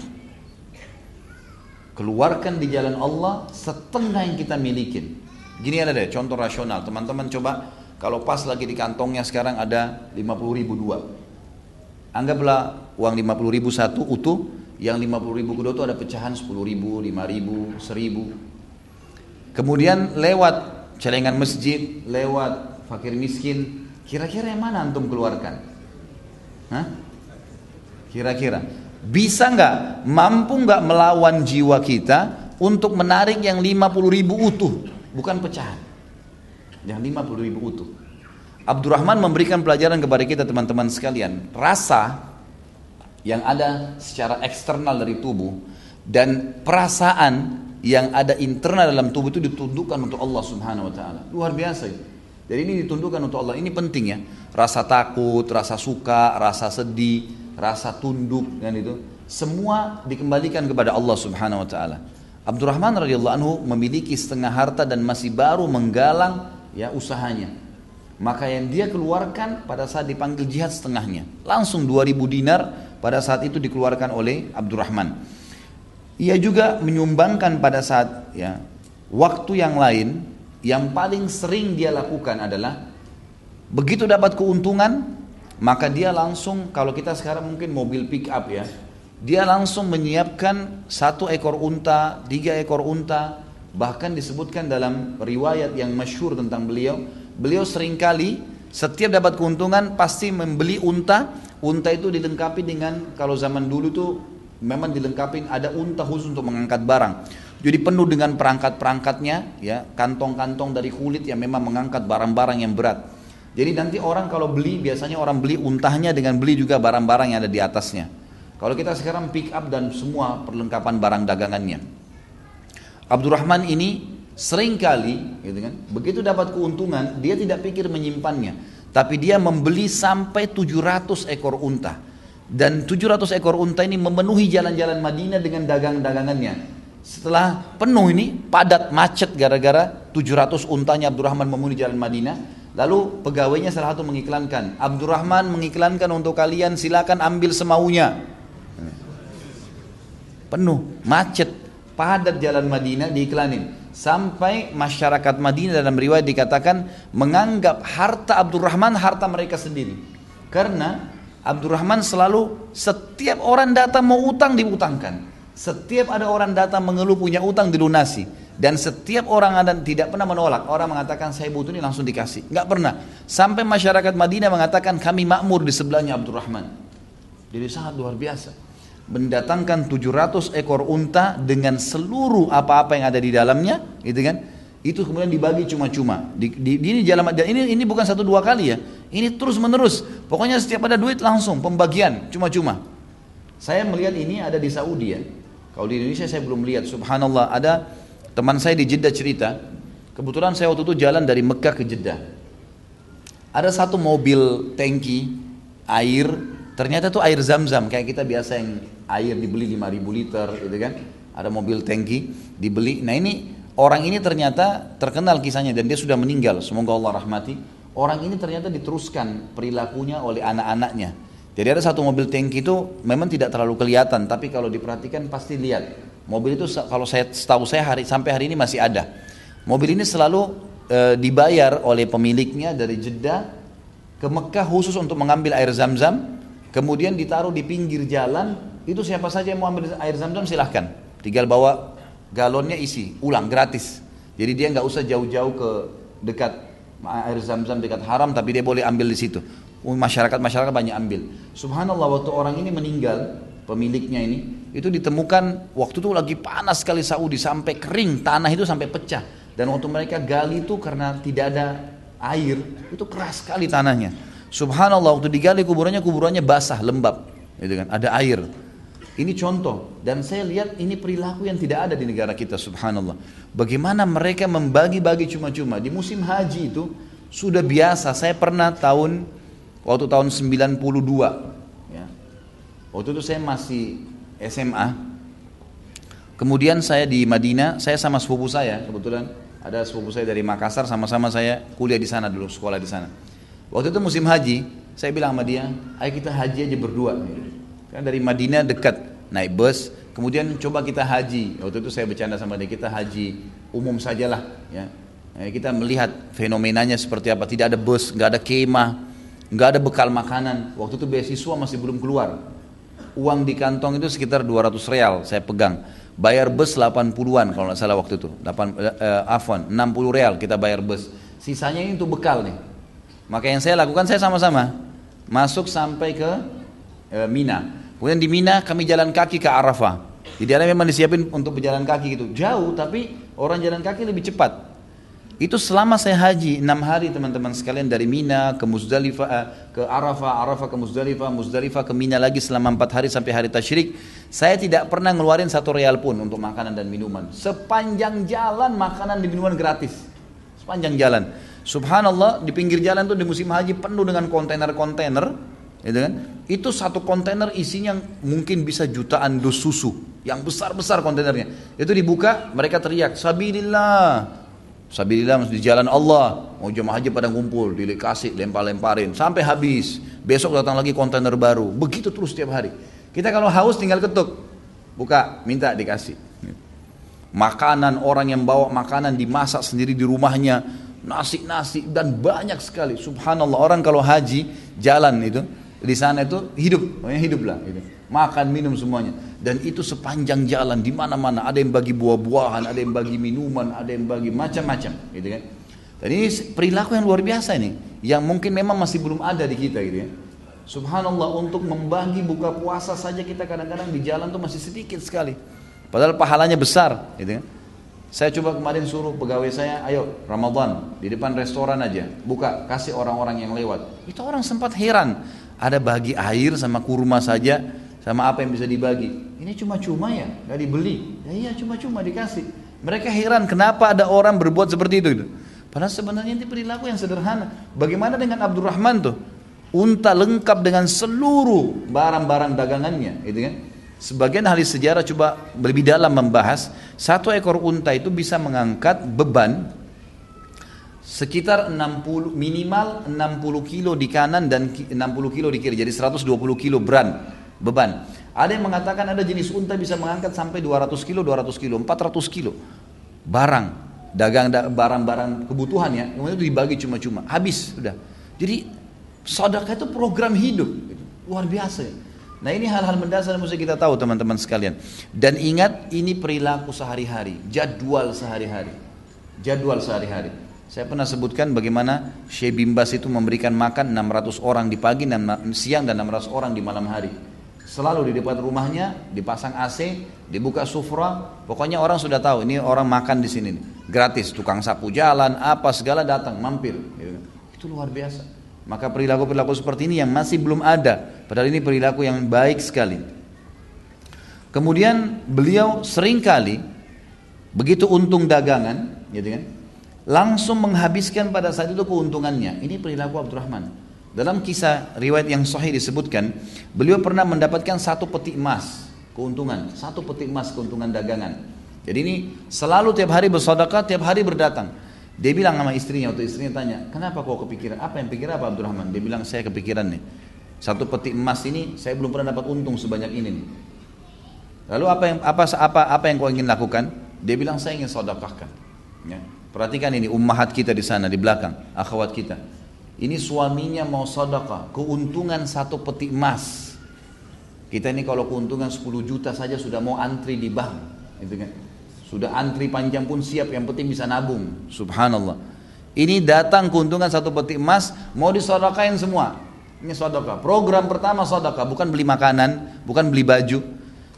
Keluarkan di jalan Allah setengah yang kita milikin. Gini ada deh contoh rasional. Teman-teman coba kalau pas lagi di kantongnya sekarang ada 50 ribu dua. Anggaplah uang 50 ribu satu utuh yang 50 ribu kedua itu ada pecahan 10 ribu, 5 ribu, 1000 kemudian lewat celengan masjid, lewat fakir miskin, kira-kira yang mana antum keluarkan? Hah? Kira-kira bisa nggak, mampu nggak melawan jiwa kita untuk menarik yang 50 ribu utuh, bukan pecahan. Yang 50 ribu utuh. Abdurrahman memberikan pelajaran kepada kita teman-teman sekalian. Rasa yang ada secara eksternal dari tubuh dan perasaan yang ada internal dalam tubuh itu ditundukkan untuk Allah Subhanahu wa taala. Luar biasa itu. Jadi ini ditundukkan untuk Allah. Ini penting ya. Rasa takut, rasa suka, rasa sedih, rasa tunduk dan itu semua dikembalikan kepada Allah Subhanahu wa taala. Abdurrahman radhiyallahu anhu memiliki setengah harta dan masih baru menggalang ya usahanya. Maka yang dia keluarkan pada saat dipanggil jihad setengahnya. Langsung 2000 dinar pada saat itu dikeluarkan oleh Abdurrahman. Ia juga menyumbangkan pada saat ya waktu yang lain yang paling sering dia lakukan adalah begitu dapat keuntungan maka dia langsung kalau kita sekarang mungkin mobil pick up ya dia langsung menyiapkan satu ekor unta, tiga ekor unta bahkan disebutkan dalam riwayat yang masyhur tentang beliau beliau sering kali setiap dapat keuntungan pasti membeli unta unta itu dilengkapi dengan kalau zaman dulu tuh memang dilengkapi ada unta khusus untuk mengangkat barang. Jadi penuh dengan perangkat-perangkatnya, ya kantong-kantong dari kulit yang memang mengangkat barang-barang yang berat. Jadi nanti orang kalau beli biasanya orang beli untahnya dengan beli juga barang-barang yang ada di atasnya. Kalau kita sekarang pick up dan semua perlengkapan barang dagangannya. Abdurrahman ini sering kali, gitu kan, begitu dapat keuntungan dia tidak pikir menyimpannya, tapi dia membeli sampai 700 ekor unta dan 700 ekor unta ini memenuhi jalan-jalan Madinah dengan dagang-dagangannya. Setelah penuh ini, padat, macet gara-gara 700 untanya Abdurrahman memenuhi jalan Madinah. Lalu pegawainya salah satu mengiklankan, Abdurrahman mengiklankan untuk kalian silakan ambil semaunya. Penuh, macet, padat jalan Madinah diiklanin. Sampai masyarakat Madinah dalam riwayat dikatakan menganggap harta Abdurrahman harta mereka sendiri. Karena Abdurrahman selalu setiap orang datang mau utang diutangkan. Setiap ada orang datang mengeluh punya utang dilunasi. Dan setiap orang ada tidak pernah menolak. Orang mengatakan saya butuh ini langsung dikasih. Nggak pernah. Sampai masyarakat Madinah mengatakan kami makmur di sebelahnya Abdurrahman. Jadi sangat luar biasa. Mendatangkan 700 ekor unta dengan seluruh apa-apa yang ada di dalamnya, gitu kan? itu kemudian dibagi cuma-cuma. Di, di, di, ini jalan ini ini bukan satu dua kali ya. Ini terus menerus. Pokoknya setiap ada duit langsung pembagian cuma-cuma. Saya melihat ini ada di Saudi ya. Kalau di Indonesia saya belum lihat. Subhanallah ada teman saya di Jeddah cerita. Kebetulan saya waktu itu jalan dari Mekah ke Jeddah. Ada satu mobil tangki air. Ternyata itu air zam-zam kayak kita biasa yang air dibeli 5000 liter gitu kan. ada mobil tangki dibeli. Nah ini orang ini ternyata terkenal kisahnya dan dia sudah meninggal. Semoga Allah rahmati. Orang ini ternyata diteruskan perilakunya oleh anak-anaknya. Jadi ada satu mobil tangki itu memang tidak terlalu kelihatan, tapi kalau diperhatikan pasti lihat. Mobil itu kalau saya setahu saya hari sampai hari ini masih ada. Mobil ini selalu e, dibayar oleh pemiliknya dari Jeddah ke Mekah khusus untuk mengambil air zam-zam, kemudian ditaruh di pinggir jalan. Itu siapa saja yang mau ambil air zam-zam silahkan. Tinggal bawa galonnya isi, ulang gratis. Jadi dia nggak usah jauh-jauh ke dekat air zam-zam dekat haram, tapi dia boleh ambil di situ. Masyarakat masyarakat banyak ambil. Subhanallah waktu orang ini meninggal, pemiliknya ini itu ditemukan waktu itu lagi panas sekali Saudi sampai kering tanah itu sampai pecah dan waktu mereka gali itu karena tidak ada air itu keras sekali tanahnya subhanallah waktu digali kuburannya kuburannya basah lembab gitu kan ada air ini contoh dan saya lihat ini perilaku yang tidak ada di negara kita subhanallah. Bagaimana mereka membagi-bagi cuma-cuma di musim haji itu sudah biasa. Saya pernah tahun waktu tahun 92 ya. Waktu itu saya masih SMA. Kemudian saya di Madinah, saya sama sepupu saya kebetulan ada sepupu saya dari Makassar sama-sama saya kuliah di sana dulu, sekolah di sana. Waktu itu musim haji, saya bilang sama dia, ayo kita haji aja berdua. Kan dari Madinah dekat, naik bus, kemudian coba kita haji. Waktu itu saya bercanda sama dia, kita haji umum sajalah, ya. Eh, kita melihat fenomenanya seperti apa. Tidak ada bus, nggak ada kemah, nggak ada bekal makanan. Waktu itu beasiswa masih belum keluar. Uang di kantong itu sekitar 200 real saya pegang. Bayar bus 80-an kalau nggak salah waktu itu. 8, eh, afwan, 60 real kita bayar bus. Sisanya ini untuk bekal nih. Maka yang saya lakukan saya sama-sama. Masuk sampai ke e, Mina. Kemudian di Mina kami jalan kaki ke Arafah. Jadi ada memang disiapin untuk berjalan kaki gitu. Jauh tapi orang jalan kaki lebih cepat. Itu selama saya haji enam hari teman-teman sekalian dari Mina ke Muzdalifah eh, ke Arafah, Arafah ke Muzdalifah, Muzdalifah ke Mina lagi selama empat hari sampai hari Tashrik. Saya tidak pernah ngeluarin satu real pun untuk makanan dan minuman. Sepanjang jalan makanan dan minuman gratis. Sepanjang jalan. Subhanallah di pinggir jalan tuh di musim haji penuh dengan kontainer-kontainer gitu kan? Itu satu kontainer isinya mungkin bisa jutaan dus susu, yang besar-besar kontainernya. Itu dibuka, mereka teriak, "Sabilillah." Sabilillah di jalan Allah. Mau jemaah haji pada ngumpul, dikasih, lempar-lemparin sampai habis. Besok datang lagi kontainer baru. Begitu terus setiap hari. Kita kalau haus tinggal ketuk. Buka, minta dikasih. Makanan orang yang bawa makanan dimasak sendiri di rumahnya, nasi-nasi dan banyak sekali. Subhanallah orang kalau haji jalan itu di sana itu hidup, pokoknya hidup lah. Gitu. Makan, minum semuanya. Dan itu sepanjang jalan di mana-mana. Ada yang bagi buah-buahan, ada yang bagi minuman, ada yang bagi macam-macam, gitu kan. Dan ini perilaku yang luar biasa ini, yang mungkin memang masih belum ada di kita, gitu ya. Subhanallah untuk membagi buka puasa saja kita kadang-kadang di jalan tuh masih sedikit sekali. Padahal pahalanya besar, gitu kan. Saya coba kemarin suruh pegawai saya, ayo Ramadan di depan restoran aja, buka, kasih orang-orang yang lewat. Itu orang sempat heran, ada bagi air sama kurma saja, sama apa yang bisa dibagi. Ini cuma-cuma ya, nggak dibeli. Ya iya cuma-cuma dikasih. Mereka heran kenapa ada orang berbuat seperti itu. Gitu. Padahal sebenarnya ini perilaku yang sederhana. Bagaimana dengan Abdurrahman tuh? Unta lengkap dengan seluruh barang-barang dagangannya, gitu kan? Sebagian ahli sejarah coba lebih dalam membahas satu ekor unta itu bisa mengangkat beban sekitar 60 minimal 60 kilo di kanan dan 60 kilo di kiri jadi 120 kilo beran beban ada yang mengatakan ada jenis unta bisa mengangkat sampai 200 kilo 200 kilo 400 kilo barang dagang barang-barang kebutuhan ya kemudian itu dibagi cuma-cuma habis sudah jadi sedekah itu program hidup luar biasa ya. Nah ini hal-hal mendasar yang mesti kita tahu teman-teman sekalian. Dan ingat ini perilaku sehari-hari, jadwal sehari-hari. Jadwal sehari-hari. Saya pernah sebutkan bagaimana Syekh Bimbas itu memberikan makan 600 orang di pagi dan siang dan 600 orang di malam hari. Selalu di depan rumahnya dipasang AC, dibuka sufra, pokoknya orang sudah tahu ini orang makan di sini gratis, tukang sapu jalan, apa segala datang mampir. Gitu. Itu luar biasa. Maka perilaku-perilaku seperti ini yang masih belum ada. Padahal ini perilaku yang baik sekali. Kemudian beliau sering kali begitu untung dagangan, gitu kan? Langsung menghabiskan pada saat itu keuntungannya. Ini perilaku Abdurrahman. Dalam kisah riwayat yang sahih disebutkan, beliau pernah mendapatkan satu peti emas. keuntungan. Satu peti emas keuntungan dagangan. Jadi ini selalu tiap hari bersodakah, tiap hari berdatang. Dia bilang sama istrinya, waktu istrinya tanya, kenapa kau kepikiran? Apa yang pikir apa Abdurrahman? Dia bilang, saya kepikiran nih. Satu peti emas ini, saya belum pernah dapat untung sebanyak ini nih. Lalu apa yang apa apa apa yang kau ingin lakukan? Dia bilang saya ingin sodakahkan. Ya. Perhatikan ini ummahat kita di sana di belakang, akhwat kita. Ini suaminya mau sodakah, keuntungan satu peti emas. Kita ini kalau keuntungan 10 juta saja sudah mau antri di bank, gitu kan? Sudah antri panjang pun siap, yang penting bisa nabung. Subhanallah. Ini datang keuntungan satu peti emas, mau disodakain semua. Ini sodaka. Program pertama sodaka, bukan beli makanan, bukan beli baju.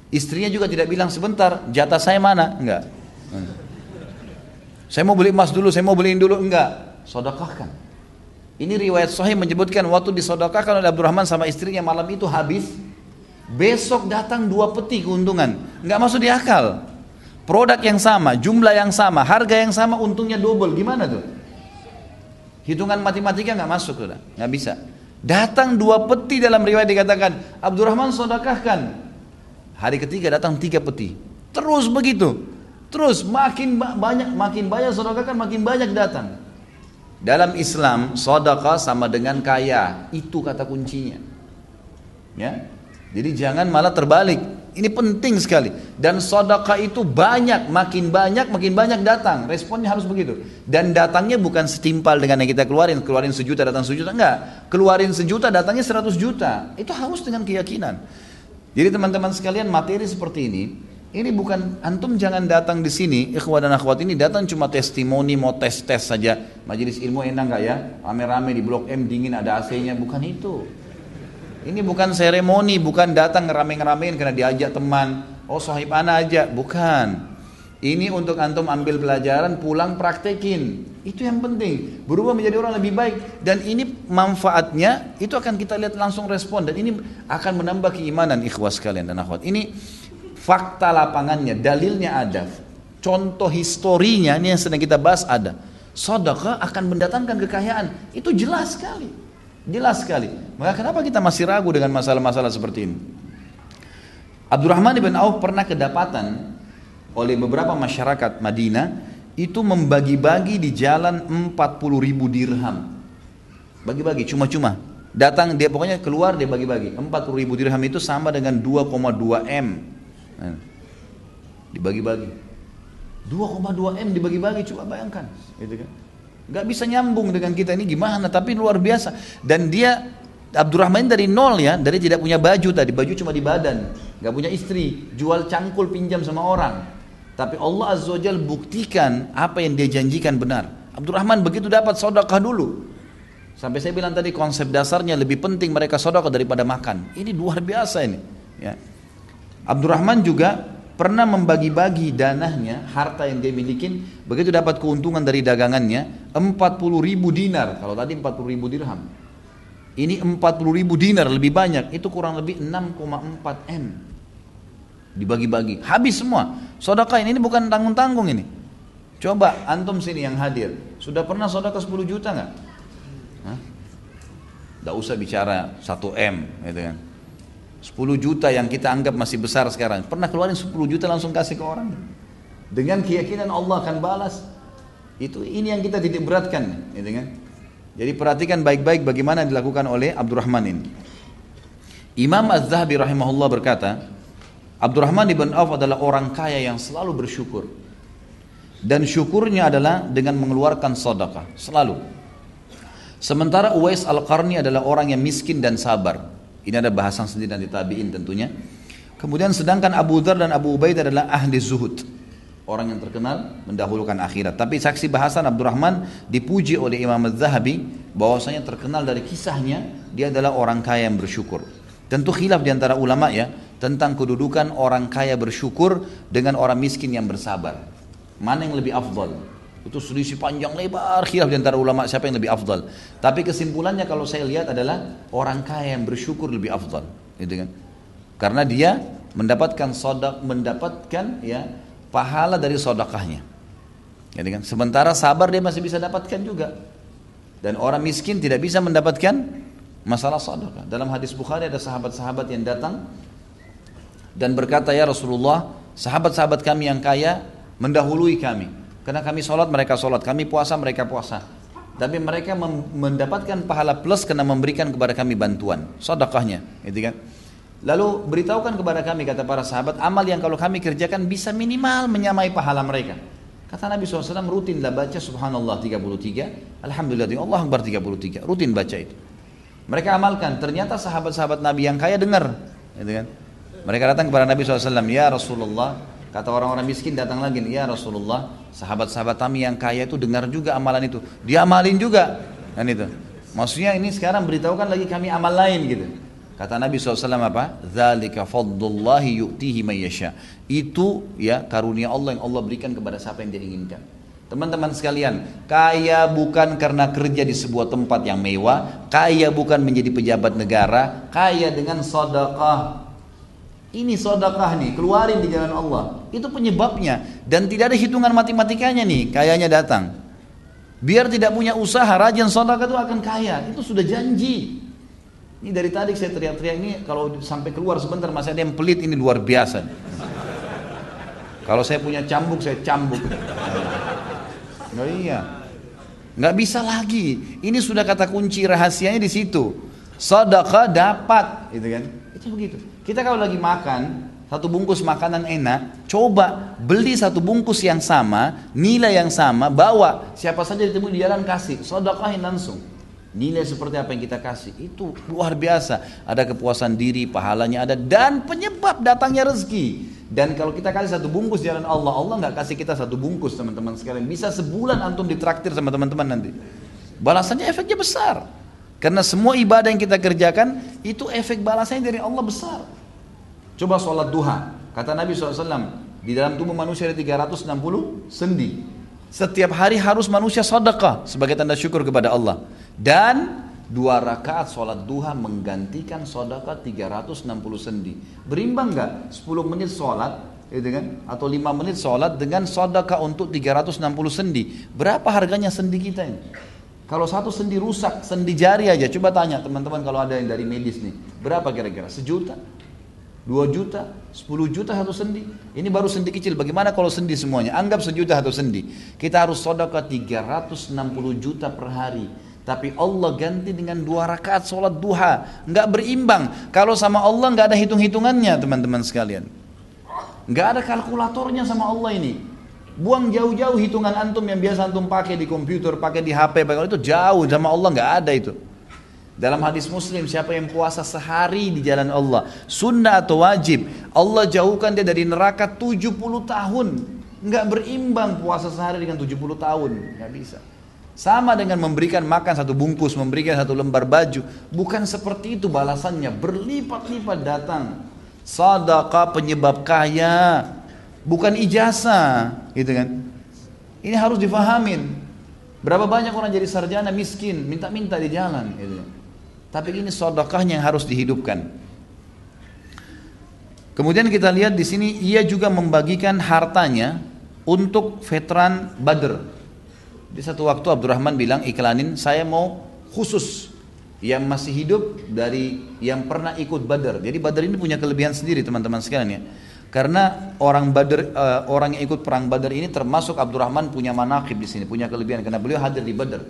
Istrinya juga tidak bilang sebentar, jatah saya mana? Enggak. Saya mau beli emas dulu, saya mau beliin dulu, enggak. Sodakahkan. Ini riwayat sahih menyebutkan waktu disodakahkan oleh Abdurrahman sama istrinya malam itu habis, Besok datang dua peti keuntungan. Nggak masuk di akal. Produk yang sama, jumlah yang sama, harga yang sama, untungnya double. Gimana tuh? Hitungan matematika nggak masuk sudah, nggak bisa. Datang dua peti dalam riwayat dikatakan Abdurrahman sodakahkan. Hari ketiga datang tiga peti. Terus begitu. Terus makin banyak makin banyak sodakahkan makin banyak datang. Dalam Islam sodakah sama dengan kaya. Itu kata kuncinya. Ya, jadi jangan malah terbalik. Ini penting sekali. Dan sodaka itu banyak, makin banyak, makin banyak datang. Responnya harus begitu. Dan datangnya bukan setimpal dengan yang kita keluarin. Keluarin sejuta, datang sejuta. Enggak. Keluarin sejuta, datangnya seratus juta. Itu harus dengan keyakinan. Jadi teman-teman sekalian materi seperti ini. Ini bukan, antum jangan datang di sini, ikhwah dan akhwat ini datang cuma testimoni, mau tes-tes saja. Majelis ilmu enak enggak ya? Rame-rame di blok M dingin ada AC-nya, bukan itu. Ini bukan seremoni, bukan datang ngerame-ngeramein karena diajak teman. Oh sahib ana aja, bukan. Ini untuk antum ambil pelajaran, pulang praktekin. Itu yang penting. Berubah menjadi orang lebih baik. Dan ini manfaatnya, itu akan kita lihat langsung respon. Dan ini akan menambah keimanan ikhwas kalian dan akhwat. Ini fakta lapangannya, dalilnya ada. Contoh historinya, ini yang sedang kita bahas ada. Sodaka akan mendatangkan kekayaan. Itu jelas sekali. Jelas sekali. Maka kenapa kita masih ragu dengan masalah-masalah seperti ini? Abdurrahman bin Auf pernah kedapatan oleh beberapa masyarakat Madinah itu membagi-bagi di jalan 40 ribu dirham. Bagi-bagi cuma-cuma. Datang dia pokoknya keluar dia bagi-bagi. 40 ribu dirham itu sama dengan 2,2 M. Nah, dibagi-bagi. 2,2 M dibagi-bagi coba bayangkan. Gitu kan. Gak bisa nyambung dengan kita ini gimana, tapi luar biasa. Dan dia Abdurrahman dari nol ya, dari tidak punya baju tadi, baju cuma di badan, gak punya istri, jual cangkul pinjam sama orang. Tapi Allah Azza wa Jal buktikan apa yang dia janjikan benar. Abdurrahman begitu dapat sodakah dulu. Sampai saya bilang tadi konsep dasarnya lebih penting mereka sodakah daripada makan. Ini luar biasa ini. Ya. Abdurrahman juga pernah membagi-bagi danahnya, harta yang dia miliki, begitu dapat keuntungan dari dagangannya, 40 ribu dinar, kalau tadi 40 ribu dirham. Ini 40 ribu dinar lebih banyak, itu kurang lebih 6,4 M. Dibagi-bagi, habis semua. Sodaka ini, ini bukan tanggung-tanggung ini. Coba antum sini yang hadir, sudah pernah sodaka 10 juta nggak? Tidak usah bicara 1 M, gitu kan. 10 juta yang kita anggap masih besar sekarang. Pernah keluarin 10 juta langsung kasih ke orang. Dengan keyakinan Allah akan balas. Itu ini yang kita titik beratkan, gitu kan? Jadi perhatikan baik-baik bagaimana dilakukan oleh Abdurrahman ini. Imam Az-Zahabi rahimahullah berkata, Abdurrahman ibn Auf adalah orang kaya yang selalu bersyukur. Dan syukurnya adalah dengan mengeluarkan sedekah, selalu. Sementara Uwais Al-Qarni adalah orang yang miskin dan sabar. Ini ada bahasan sendiri dan ditabiin tentunya. Kemudian sedangkan Abu Dhar dan Abu Ubaid adalah ahli zuhud. Orang yang terkenal mendahulukan akhirat. Tapi saksi bahasan Abdurrahman dipuji oleh Imam Az-Zahabi bahwasanya terkenal dari kisahnya dia adalah orang kaya yang bersyukur. Tentu khilaf di antara ulama ya tentang kedudukan orang kaya bersyukur dengan orang miskin yang bersabar. Mana yang lebih afdal? Itu selisih panjang lebar khilaf di antara ulama siapa yang lebih afdal. Tapi kesimpulannya kalau saya lihat adalah orang kaya yang bersyukur lebih afdal, gitu kan? Karena dia mendapatkan sodak mendapatkan ya pahala dari sodakahnya. Gitu kan? Sementara sabar dia masih bisa dapatkan juga. Dan orang miskin tidak bisa mendapatkan masalah sodakah. Dalam hadis Bukhari ada sahabat-sahabat yang datang dan berkata ya Rasulullah sahabat-sahabat kami yang kaya mendahului kami karena kami sholat mereka sholat. Kami puasa mereka puasa. Tapi mereka mendapatkan pahala plus karena memberikan kepada kami bantuan. Sedekahnya gitu kan? Lalu beritahukan kepada kami kata para sahabat amal yang kalau kami kerjakan bisa minimal menyamai pahala mereka. Kata Nabi SAW rutinlah baca subhanallah 33 alhamdulillah Allah Akbar 33 rutin baca itu. Mereka amalkan ternyata sahabat-sahabat Nabi yang kaya dengar gitu kan? Mereka datang kepada Nabi SAW ya Rasulullah kata orang-orang miskin datang lagi ya Rasulullah Sahabat-sahabat kami yang kaya itu dengar juga amalan itu. Dia amalin juga. Kan itu. Maksudnya ini sekarang beritahukan lagi kami amal lain gitu. Kata Nabi SAW apa? Zalika fadlullahi yu'tihi mayyasha. Itu ya karunia Allah yang Allah berikan kepada siapa yang dia inginkan. Teman-teman sekalian, kaya bukan karena kerja di sebuah tempat yang mewah, kaya bukan menjadi pejabat negara, kaya dengan sedekah, ini sodakah nih, keluarin di jalan Allah. Itu penyebabnya. Dan tidak ada hitungan matematikanya nih, kayanya datang. Biar tidak punya usaha, rajin sodakah itu akan kaya. Itu sudah janji. Ini dari tadi saya teriak-teriak ini, kalau sampai keluar sebentar masih ada yang pelit, ini luar biasa. Kalau saya punya cambuk, saya cambuk. Nggak iya. Nggak bisa lagi. Ini sudah kata kunci rahasianya di situ. Sodakah dapat, gitu kan? Itu begitu. Kita kalau lagi makan, satu bungkus makanan enak, coba beli satu bungkus yang sama, nilai yang sama, bawa siapa saja ditemu di jalan kasih, sodokahin langsung. Nilai seperti apa yang kita kasih itu luar biasa. Ada kepuasan diri, pahalanya ada dan penyebab datangnya rezeki. Dan kalau kita kasih satu bungkus jalan Allah, Allah nggak kasih kita satu bungkus teman-teman sekalian. Bisa sebulan antum ditraktir sama teman-teman nanti. Balasannya efeknya besar. Karena semua ibadah yang kita kerjakan itu efek balasannya dari Allah besar. Coba sholat duha. Kata Nabi SAW, di dalam tubuh manusia ada 360 sendi. Setiap hari harus manusia sedekah sebagai tanda syukur kepada Allah. Dan dua rakaat sholat duha menggantikan sedekah 360 sendi. Berimbang nggak? 10 menit sholat, gitu kan? Atau 5 menit sholat dengan sedekah untuk 360 sendi. Berapa harganya sendi kita ini? Kalau satu sendi rusak, sendi jari aja, coba tanya teman-teman kalau ada yang dari medis nih, berapa kira-kira? Sejuta? 2 juta, 10 juta satu sendi. Ini baru sendi kecil. Bagaimana kalau sendi semuanya? Anggap sejuta satu sendi. Kita harus sodaka 360 juta per hari. Tapi Allah ganti dengan dua rakaat sholat duha. Nggak berimbang. Kalau sama Allah nggak ada hitung-hitungannya teman-teman sekalian. Nggak ada kalkulatornya sama Allah ini. Buang jauh-jauh hitungan antum yang biasa antum pakai di komputer, pakai di HP, itu jauh sama Allah nggak ada itu. Dalam hadis muslim siapa yang puasa sehari di jalan Allah Sunnah atau wajib Allah jauhkan dia dari neraka 70 tahun. Nggak berimbang puasa sehari dengan 70 tahun Nggak bisa. Sama dengan memberikan makan satu bungkus Memberikan satu lembar baju Bukan seperti itu balasannya. Berlipat-lipat datang. Sadaqah penyebab kaya Bukan ijazah gitu kan Ini harus difahamin Berapa banyak orang jadi sarjana miskin Minta-minta di jalan gitu kan tapi ini sodokahnya yang harus dihidupkan. Kemudian kita lihat di sini ia juga membagikan hartanya untuk veteran Badr. Di satu waktu Abdurrahman bilang iklanin saya mau khusus yang masih hidup dari yang pernah ikut Badr. Jadi Badr ini punya kelebihan sendiri teman-teman sekalian ya. Karena orang Badr uh, orang yang ikut perang Badr ini termasuk Abdurrahman punya manakib di sini, punya kelebihan karena beliau hadir di Badr.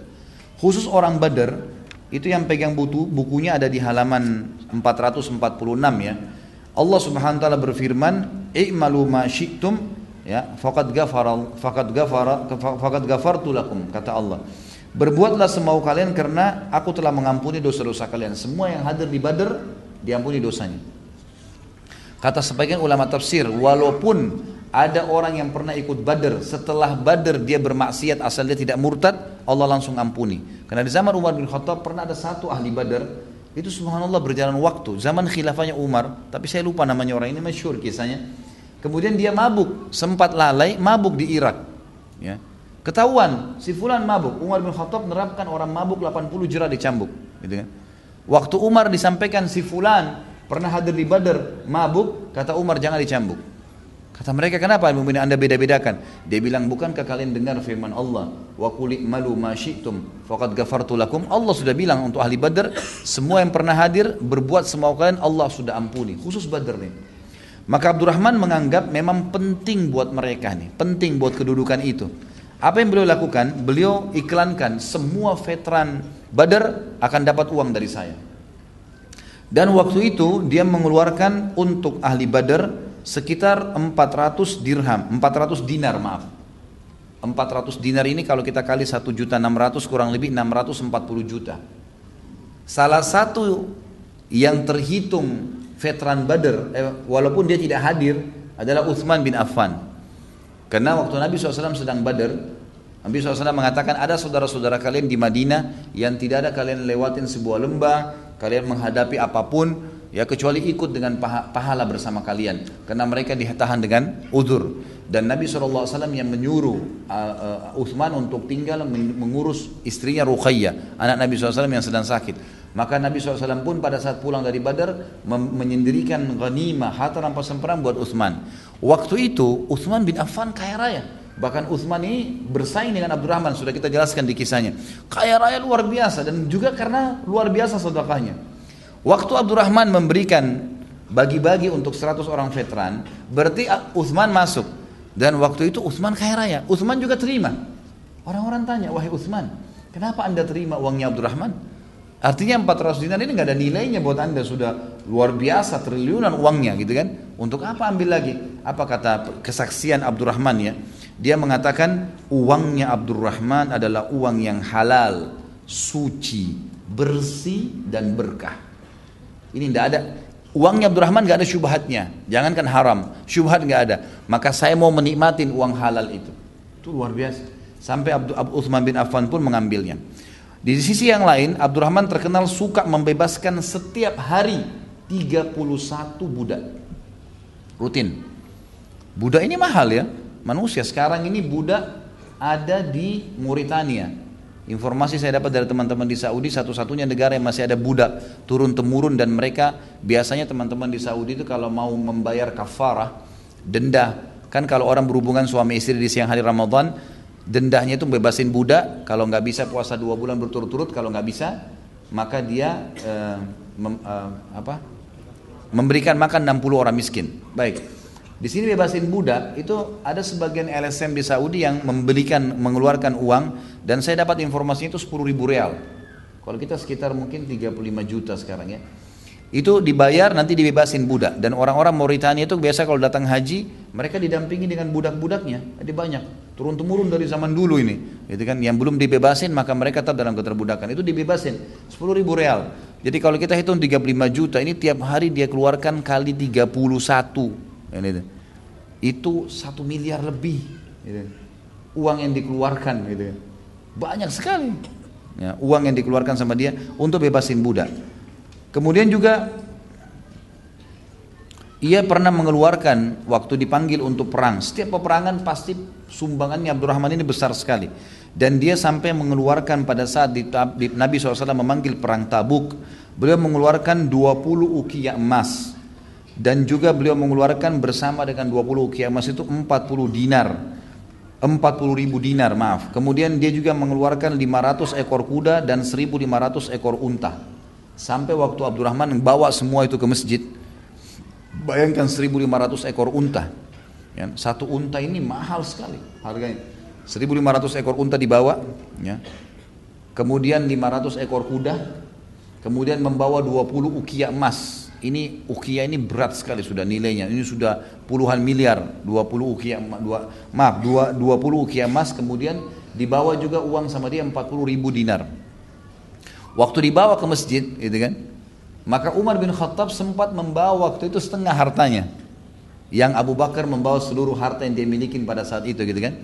Khusus orang Badr itu yang pegang buku, bukunya ada di halaman 446 ya. Allah Subhanahu wa taala berfirman, "I'malu ma syi'tum" ya, faqad ghafara faqad ghafara faqad ghafartu lakum kata Allah. Berbuatlah semau kalian karena aku telah mengampuni dosa-dosa kalian. Semua yang hadir di Badar diampuni dosanya. Kata sebagian ulama tafsir, walaupun ada orang yang pernah ikut Badr, setelah Badr dia bermaksiat asal dia tidak murtad, Allah langsung ampuni. Karena di zaman Umar bin Khattab pernah ada satu ahli Badr, itu subhanallah berjalan waktu, zaman khilafahnya Umar, tapi saya lupa namanya orang ini masyhur kisahnya. Kemudian dia mabuk, sempat lalai, mabuk di Irak. Ya. Ketahuan, si fulan mabuk. Umar bin Khattab menerapkan orang mabuk 80 jerah dicambuk. Gitu kan. Waktu Umar disampaikan si fulan pernah hadir di Badr, mabuk, kata Umar jangan dicambuk. Kata mereka kenapa ini anda beda-bedakan? Dia bilang bukankah kalian dengar firman Allah wa qul malu ma syi'tum faqad ghafartu lakum. Allah sudah bilang untuk ahli Badar semua yang pernah hadir berbuat semua kalian Allah sudah ampuni. Khusus Badar nih. Maka Abdurrahman menganggap memang penting buat mereka nih, penting buat kedudukan itu. Apa yang beliau lakukan? Beliau iklankan semua veteran Badar akan dapat uang dari saya. Dan waktu itu dia mengeluarkan untuk ahli Badar sekitar 400 dirham, 400 dinar maaf. 400 dinar ini kalau kita kali 1 juta 600 kurang lebih 640 juta. Salah satu yang terhitung veteran Badar, eh, walaupun dia tidak hadir, adalah Uthman bin Affan. Karena waktu Nabi SAW sedang Badar, Nabi SAW mengatakan ada saudara-saudara kalian di Madinah yang tidak ada kalian lewatin sebuah lembah, kalian menghadapi apa pun, ya kecuali ikut dengan pahala bersama kalian. Karena mereka ditahan dengan udur. Dan Nabi SAW yang menyuruh uh, uh, Uthman untuk tinggal mengurus istrinya Ruqayyah, anak Nabi SAW yang sedang sakit. Maka Nabi SAW pun pada saat pulang dari Badar menyendirikan ghanimah harta rampasan perang buat Uthman. Waktu itu Uthman bin Affan kaya raya. Bahkan Uthman ini bersaing dengan Abdurrahman, sudah kita jelaskan di kisahnya. Kaya raya luar biasa dan juga karena luar biasa sedekahnya. Waktu Abdurrahman memberikan bagi-bagi untuk 100 orang veteran, berarti Uthman masuk. Dan waktu itu Uthman kaya raya. Uthman juga terima. Orang-orang tanya, wahai Uthman, kenapa anda terima uangnya Abdurrahman? Artinya 400 dinar ini nggak ada nilainya buat anda sudah luar biasa triliunan uangnya gitu kan. Untuk apa ambil lagi? Apa kata kesaksian Abdurrahman ya? Dia mengatakan uangnya Abdurrahman adalah uang yang halal, suci, bersih dan berkah. Ini tidak ada uangnya Abdurrahman nggak ada syubhatnya. Jangankan haram, syubhat nggak ada. Maka saya mau menikmatin uang halal itu. Itu luar biasa. Sampai Abdul Uthman bin Affan pun mengambilnya. Di sisi yang lain, Abdurrahman terkenal suka membebaskan setiap hari 31 budak. Rutin. Budak ini mahal ya manusia. Sekarang ini budak ada di Mauritania. Informasi saya dapat dari teman-teman di Saudi satu-satunya negara yang masih ada budak turun temurun dan mereka biasanya teman-teman di Saudi itu kalau mau membayar kafarah denda kan kalau orang berhubungan suami istri di siang hari Ramadan dendahnya itu bebasin budak kalau nggak bisa puasa dua bulan berturut-turut kalau nggak bisa maka dia uh, mem, uh, apa memberikan makan 60 orang miskin baik di sini bebasin budak itu ada sebagian LSM di Saudi yang membelikan mengeluarkan uang dan saya dapat informasinya itu 10 ribu real. Kalau kita sekitar mungkin 35 juta sekarang ya. Itu dibayar nanti dibebasin budak dan orang-orang Mauritania itu biasa kalau datang haji mereka didampingi dengan budak-budaknya. Ada banyak turun temurun dari zaman dulu ini. Itu kan yang belum dibebasin maka mereka tetap dalam keterbudakan. Itu dibebasin 10 ribu real. Jadi kalau kita hitung 35 juta ini tiap hari dia keluarkan kali 31 itu, itu satu miliar lebih gitu. uang yang dikeluarkan gitu. banyak sekali. Ya, uang yang dikeluarkan sama dia untuk bebasin budak. Kemudian juga ia pernah mengeluarkan waktu dipanggil untuk perang. Setiap peperangan pasti sumbangannya Abdurrahman ini besar sekali. Dan dia sampai mengeluarkan pada saat di, di, Nabi SAW memanggil perang tabuk. Beliau mengeluarkan 20 ukiah emas dan juga beliau mengeluarkan bersama dengan 20 ukiah emas itu 40 dinar. 40 ribu dinar maaf. Kemudian dia juga mengeluarkan 500 ekor kuda dan 1500 ekor unta. Sampai waktu Abdurrahman bawa semua itu ke masjid. Bayangkan 1500 ekor unta. Ya, satu unta ini mahal sekali harganya. 1500 ekor unta dibawa ya. kemudian 500 ekor kuda. Kemudian membawa 20 ukiah emas ini ukia ini berat sekali sudah nilainya. Ini sudah puluhan miliar, 20 ukia dua, maaf, dua, 20 ukia emas kemudian dibawa juga uang sama dia 40 ribu dinar. Waktu dibawa ke masjid, gitu kan? Maka Umar bin Khattab sempat membawa waktu itu setengah hartanya. Yang Abu Bakar membawa seluruh harta yang dia miliki pada saat itu, gitu kan?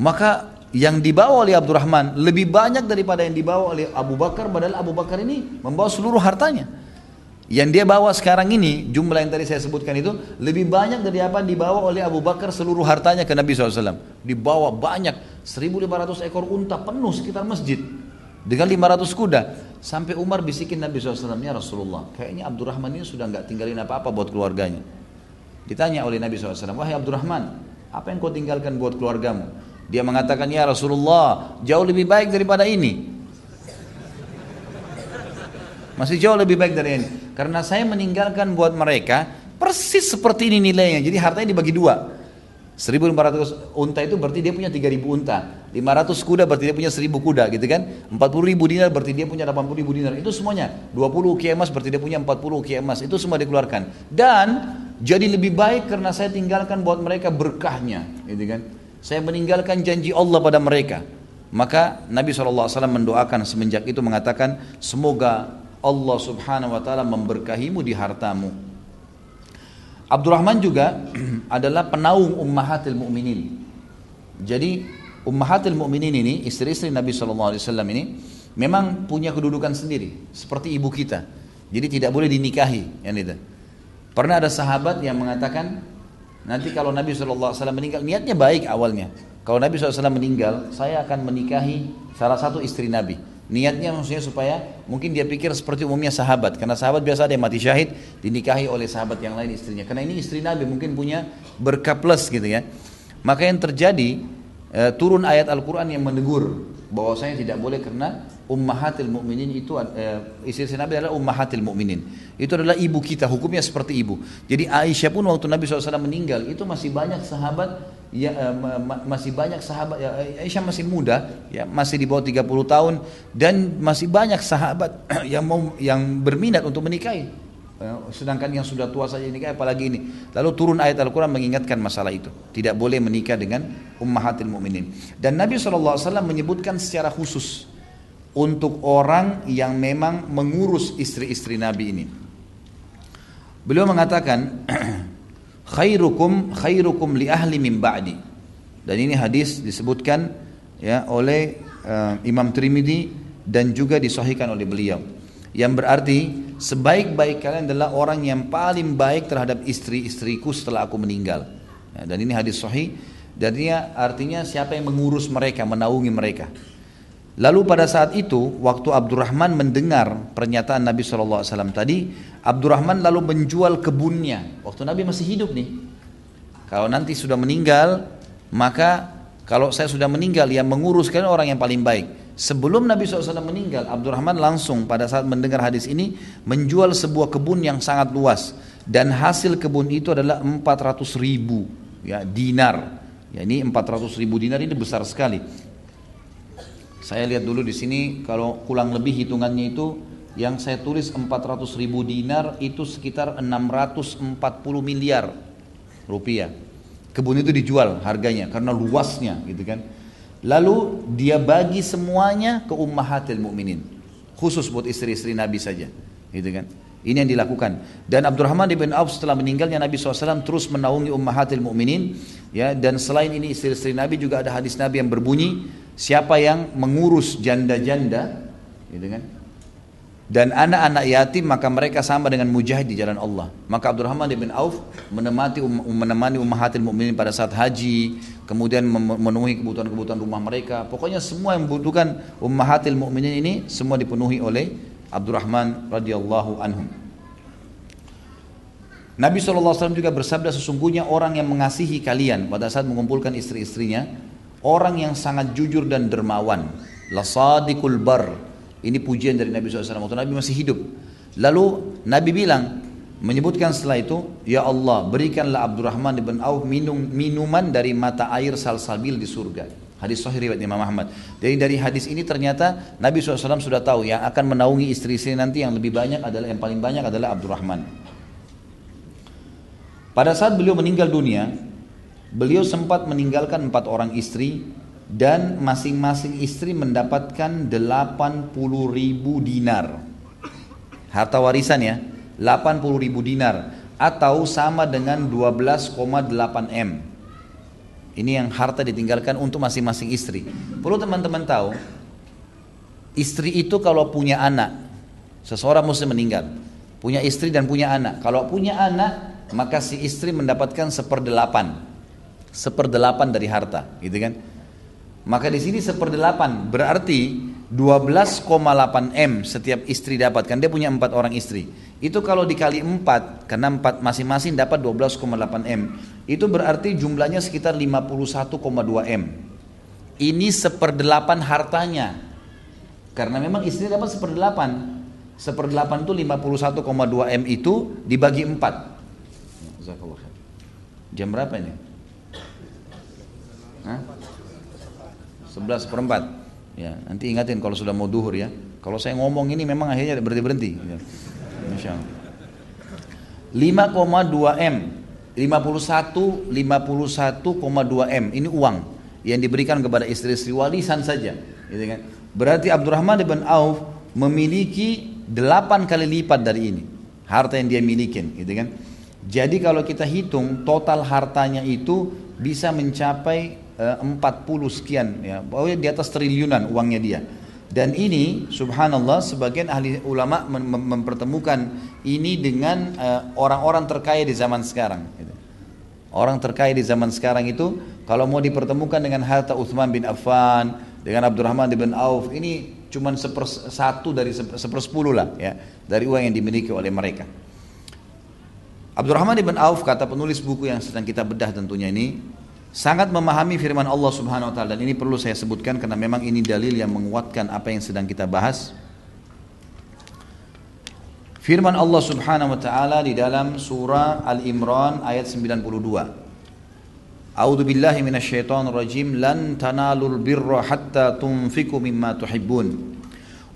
Maka yang dibawa oleh Abdurrahman lebih banyak daripada yang dibawa oleh Abu Bakar, padahal Abu Bakar ini membawa seluruh hartanya. Yang dia bawa sekarang ini, jumlah yang tadi saya sebutkan itu, lebih banyak dari apa dibawa oleh Abu Bakar seluruh hartanya ke Nabi SAW. Dibawa banyak, 1500 ekor unta penuh sekitar masjid. Dengan 500 kuda. Sampai Umar bisikin Nabi SAW, ya Rasulullah, kayaknya Abdurrahman ini sudah nggak tinggalin apa-apa buat keluarganya. Ditanya oleh Nabi SAW, wahai Abdurrahman, apa yang kau tinggalkan buat keluargamu? Dia mengatakan, ya Rasulullah, jauh lebih baik daripada ini. Masih jauh lebih baik dari ini. Karena saya meninggalkan buat mereka Persis seperti ini nilainya. Jadi hartanya dibagi dua. 1500 unta itu berarti dia punya 3000 unta. 500 kuda berarti dia punya 1000 kuda gitu kan. 40 ribu dinar berarti dia punya 80 ribu dinar. Itu semuanya. 20 ukiah emas berarti dia punya 40 ukiah emas. Itu semua dikeluarkan. Dan jadi lebih baik karena saya tinggalkan buat mereka berkahnya. Gitu kan. Saya meninggalkan janji Allah pada mereka. Maka Nabi SAW mendoakan semenjak itu mengatakan semoga Allah subhanahu wa ta'ala memberkahimu di hartamu Abdurrahman juga [CLEARS THROAT] adalah penaung ummahatil mu'minin. Jadi ummahatil mu'minin ini, istri-istri Nabi SAW ini, memang punya kedudukan sendiri, seperti ibu kita. Jadi tidak boleh dinikahi, yang itu. Pernah ada sahabat yang mengatakan, nanti kalau Nabi SAW meninggal, niatnya baik awalnya. Kalau Nabi SAW meninggal, saya akan menikahi salah satu istri Nabi. Niatnya maksudnya supaya mungkin dia pikir seperti umumnya sahabat. Karena sahabat biasa ada yang mati syahid dinikahi oleh sahabat yang lain istrinya. Karena ini istri Nabi mungkin punya berkah plus gitu ya. Maka yang terjadi e, turun ayat Al-Quran yang menegur bahwasanya tidak boleh karena ummahatil mukminin itu e, istri Nabi adalah ummahatil mukminin. Itu adalah ibu kita, hukumnya seperti ibu. Jadi Aisyah pun waktu Nabi SAW meninggal itu masih banyak sahabat ya, uh, masih banyak sahabat ya, Aisyah masih muda ya masih di bawah 30 tahun dan masih banyak sahabat [CLEARS THROAT] yang mau yang berminat untuk menikahi ya, sedangkan yang sudah tua saja nikah apalagi ini lalu turun ayat Al-Quran mengingatkan masalah itu tidak boleh menikah dengan ummahatil mu'minin dan Nabi SAW menyebutkan secara khusus untuk orang yang memang mengurus istri-istri Nabi ini beliau mengatakan [CLEARS THROAT] khairukum khairukum li ahli min ba'di. Dan ini hadis disebutkan ya oleh uh, Imam Trimidi dan juga disahihkan oleh beliau. Yang berarti sebaik-baik kalian adalah orang yang paling baik terhadap istri-istriku setelah aku meninggal. Ya, dan ini hadis sahih dan artinya siapa yang mengurus mereka, menaungi mereka. Lalu pada saat itu waktu Abdurrahman mendengar pernyataan Nabi SAW tadi Abdurrahman lalu menjual kebunnya. Waktu Nabi masih hidup nih. Kalau nanti sudah meninggal maka kalau saya sudah meninggal yang menguruskan orang yang paling baik. Sebelum Nabi SAW meninggal Abdurrahman langsung pada saat mendengar hadis ini menjual sebuah kebun yang sangat luas. Dan hasil kebun itu adalah 400 ribu ya, dinar. Ya ini 400 ribu dinar ini besar sekali saya lihat dulu di sini kalau kurang lebih hitungannya itu yang saya tulis 400 ribu dinar itu sekitar 640 miliar rupiah. Kebun itu dijual harganya karena luasnya gitu kan. Lalu dia bagi semuanya ke ummahatil mukminin. Khusus buat istri-istri Nabi saja. Gitu kan. Ini yang dilakukan. Dan Abdurrahman bin Auf setelah meninggalnya Nabi SAW terus menaungi ummahatil mukminin. Ya, dan selain ini istri-istri Nabi juga ada hadis Nabi yang berbunyi siapa yang mengurus janda-janda gitu kan dan anak-anak yatim maka mereka sama dengan mujahid di jalan Allah. Maka Abdurrahman bin Auf menemani um, menemani ummahatil mukminin pada saat haji kemudian memenuhi kebutuhan-kebutuhan rumah mereka. Pokoknya semua yang membutuhkan ummahatil mukminin ini semua dipenuhi oleh Abdurrahman radhiyallahu anhum. Nabi SAW juga bersabda sesungguhnya orang yang mengasihi kalian pada saat mengumpulkan istri-istrinya Orang yang sangat jujur dan dermawan. Lasadikul bar. Ini pujian dari Nabi SAW waktu Nabi masih hidup. Lalu Nabi bilang, menyebutkan setelah itu, Ya Allah berikanlah Abdurrahman ibn Auf minum, minuman dari mata air salsabil di surga. Hadis sahih riwayat Imam Ahmad. Jadi dari hadis ini ternyata Nabi SAW sudah tahu yang akan menaungi istri-istri nanti yang lebih banyak adalah yang paling banyak adalah Abdurrahman. Pada saat beliau meninggal dunia, Beliau sempat meninggalkan empat orang istri dan masing-masing istri mendapatkan 80 ribu dinar. Harta warisan ya, 80 ribu dinar atau sama dengan 12,8 M. Ini yang harta ditinggalkan untuk masing-masing istri. Perlu teman-teman tahu, istri itu kalau punya anak, seseorang muslim meninggal, punya istri dan punya anak. Kalau punya anak, maka si istri mendapatkan seperdelapan seperdelapan dari harta, gitu kan? Maka di sini seperdelapan berarti 12,8 m setiap istri dapat kan dia punya empat orang istri. Itu kalau dikali empat karena empat masing-masing dapat 12,8 m itu berarti jumlahnya sekitar 51,2 m. Ini seperdelapan hartanya. Karena memang istri dapat seperdelapan. Seperdelapan itu 51,2 m itu dibagi empat. Jam berapa ini? 11 perempat. Ya, nanti ingatin kalau sudah mau duhur ya. Kalau saya ngomong ini memang akhirnya berhenti berhenti. Ya. Masya Allah. 5,2 m 51 51,2 m ini uang yang diberikan kepada istri-istri walisan saja gitu kan berarti Abdurrahman bin Auf memiliki 8 kali lipat dari ini harta yang dia miliki gitu kan jadi kalau kita hitung total hartanya itu bisa mencapai 40 sekian ya pokoknya di atas triliunan uangnya dia dan ini subhanallah sebagian ahli ulama mem mempertemukan ini dengan eh, orang-orang terkaya di zaman sekarang. Gitu. Orang terkaya di zaman sekarang itu kalau mau dipertemukan dengan harta Uthman bin Affan, dengan Abdurrahman bin Auf, ini cuma seper satu dari seper sepuluh lah ya dari uang yang dimiliki oleh mereka. Abdurrahman bin Auf kata penulis buku yang sedang kita bedah tentunya ini sangat memahami firman Allah Subhanahu wa taala dan ini perlu saya sebutkan karena memang ini dalil yang menguatkan apa yang sedang kita bahas. Firman Allah Subhanahu wa taala di dalam surah Al-Imran ayat 92. A'udzu billahi minasyaitonir rajim lan tanalul birra hatta tunfiqu mimma tuhibbun.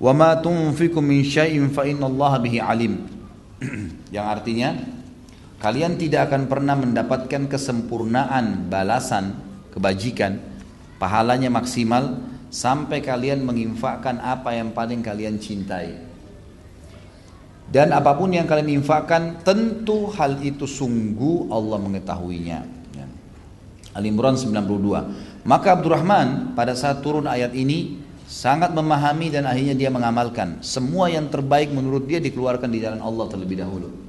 Wa ma tunfiqu min syai'in fa innallaha bihi alim. [CLEARS THROAT] yang artinya Kalian tidak akan pernah mendapatkan kesempurnaan balasan kebajikan, pahalanya maksimal sampai kalian menginfakkan apa yang paling kalian cintai. Dan apa pun yang kalian infakkan tentu hal itu sungguh Allah mengetahuinya. Ya. Al-Imran 92. Maka Abdurrahman pada saat turun ayat ini sangat memahami dan akhirnya dia mengamalkan semua yang terbaik menurut dia dikeluarkan di jalan Allah terlebih dahulu.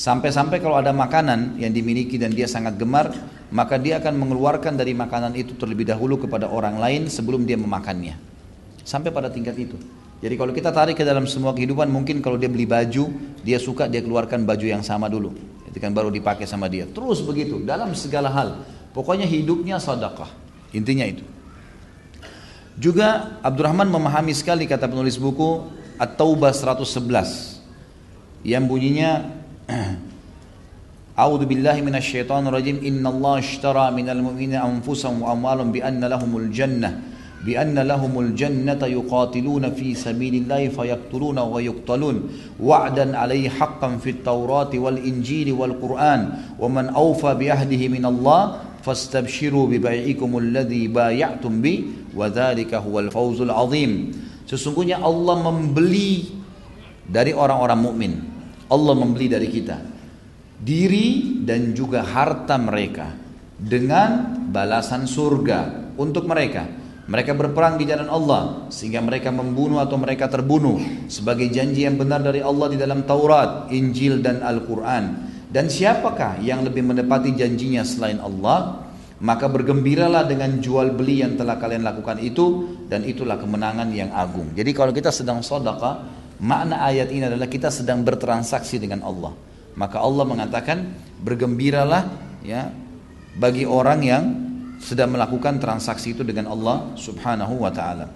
Sampai-sampai kalau ada makanan yang dimiliki dan dia sangat gemar, maka dia akan mengeluarkan dari makanan itu terlebih dahulu kepada orang lain sebelum dia memakannya. Sampai pada tingkat itu. Jadi kalau kita tarik ke dalam semua kehidupan, mungkin kalau dia beli baju, dia suka dia keluarkan baju yang sama dulu. Itu kan baru dipakai sama dia. Terus begitu, dalam segala hal. Pokoknya hidupnya sadaqah. Intinya itu. Juga Abdurrahman memahami sekali kata penulis buku At-Taubah 111 yang bunyinya أعوذ بالله من الشيطان الرجيم إن الله اشترى من المؤمنين أنفسهم وأموالهم بأن لهم الجنة بأن لهم الجنة يقاتلون في سبيل الله فيقتلون ويقتلون وعدا عليه حقا في التوراة والإنجيل والقرآن ومن أوفى بعهده من الله فاستبشروا ببيعكم الذي بايعتم به وذلك هو الفوز العظيم Sesungguhnya Allah membeli dari orang-orang mukmin Allah membeli dari kita diri dan juga harta mereka dengan balasan surga untuk mereka. Mereka berperang di jalan Allah sehingga mereka membunuh atau mereka terbunuh sebagai janji yang benar dari Allah di dalam Taurat, Injil dan Al-Qur'an. Dan siapakah yang lebih menepati janjinya selain Allah? Maka bergembiralah dengan jual beli yang telah kalian lakukan itu dan itulah kemenangan yang agung. Jadi kalau kita sedang sedekah Makna ayat ini adalah kita sedang bertransaksi dengan Allah. Maka Allah mengatakan bergembiralah ya bagi orang yang sedang melakukan transaksi itu dengan Allah Subhanahu wa taala.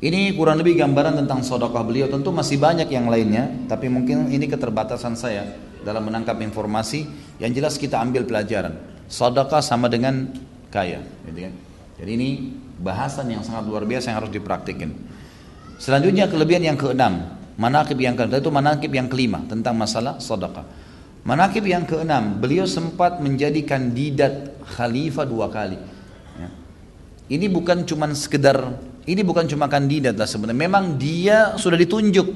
Ini kurang lebih gambaran tentang sedekah beliau. Tentu masih banyak yang lainnya, tapi mungkin ini keterbatasan saya dalam menangkap informasi. Yang jelas kita ambil pelajaran. Sedekah sama dengan kaya, gitu kan? Jadi ini bahasan yang sangat luar biasa yang harus dipraktikkan. Selanjutnya kelebihan yang keenam, manakib yang keenam itu manakib yang kelima tentang masalah sedekah. Manakib yang keenam, beliau sempat menjadi kandidat khalifah dua kali. Ya. Ini bukan cuma sekedar, ini bukan cuma kandidat lah sebenarnya. Memang dia sudah ditunjuk,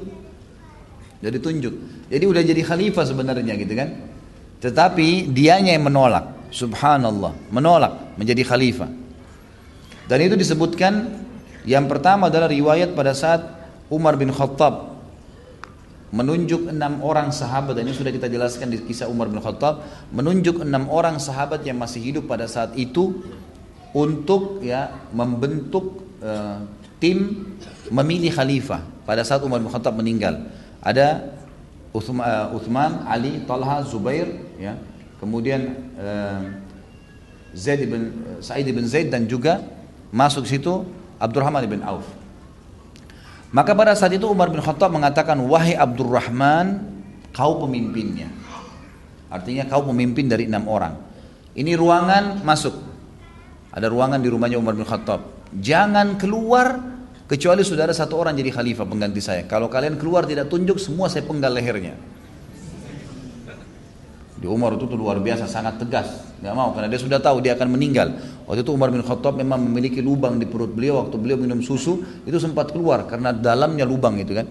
sudah ditunjuk. Jadi udah jadi khalifah sebenarnya gitu kan. Tetapi dianya yang menolak, subhanallah, menolak menjadi khalifah. Dan itu disebutkan yang pertama adalah riwayat pada saat Umar bin Khattab menunjuk enam orang sahabat. Dan ini sudah kita jelaskan di kisah Umar bin Khattab. Menunjuk enam orang sahabat yang masih hidup pada saat itu untuk ya membentuk uh, tim memilih khalifah. Pada saat Umar bin Khattab meninggal. Ada Uthman, uh, Ali, Talha, Zubair ya. Kemudian uh, Zaid bin Sa'id bin Zaid dan juga masuk situ Abdurrahman bin Auf. Maka pada saat itu Umar bin Khattab mengatakan, wahai Abdurrahman, kau pemimpinnya. Artinya kau pemimpin dari enam orang. Ini ruangan masuk. Ada ruangan di rumahnya Umar bin Khattab. Jangan keluar kecuali sudah ada satu orang jadi khalifah pengganti saya. Kalau kalian keluar tidak tunjuk semua saya penggal lehernya. Di Umar itu tuh luar biasa sangat tegas, nggak mau karena dia sudah tahu dia akan meninggal. Waktu itu Umar bin Khattab memang memiliki lubang di perut beliau waktu beliau minum susu itu sempat keluar karena dalamnya lubang itu kan.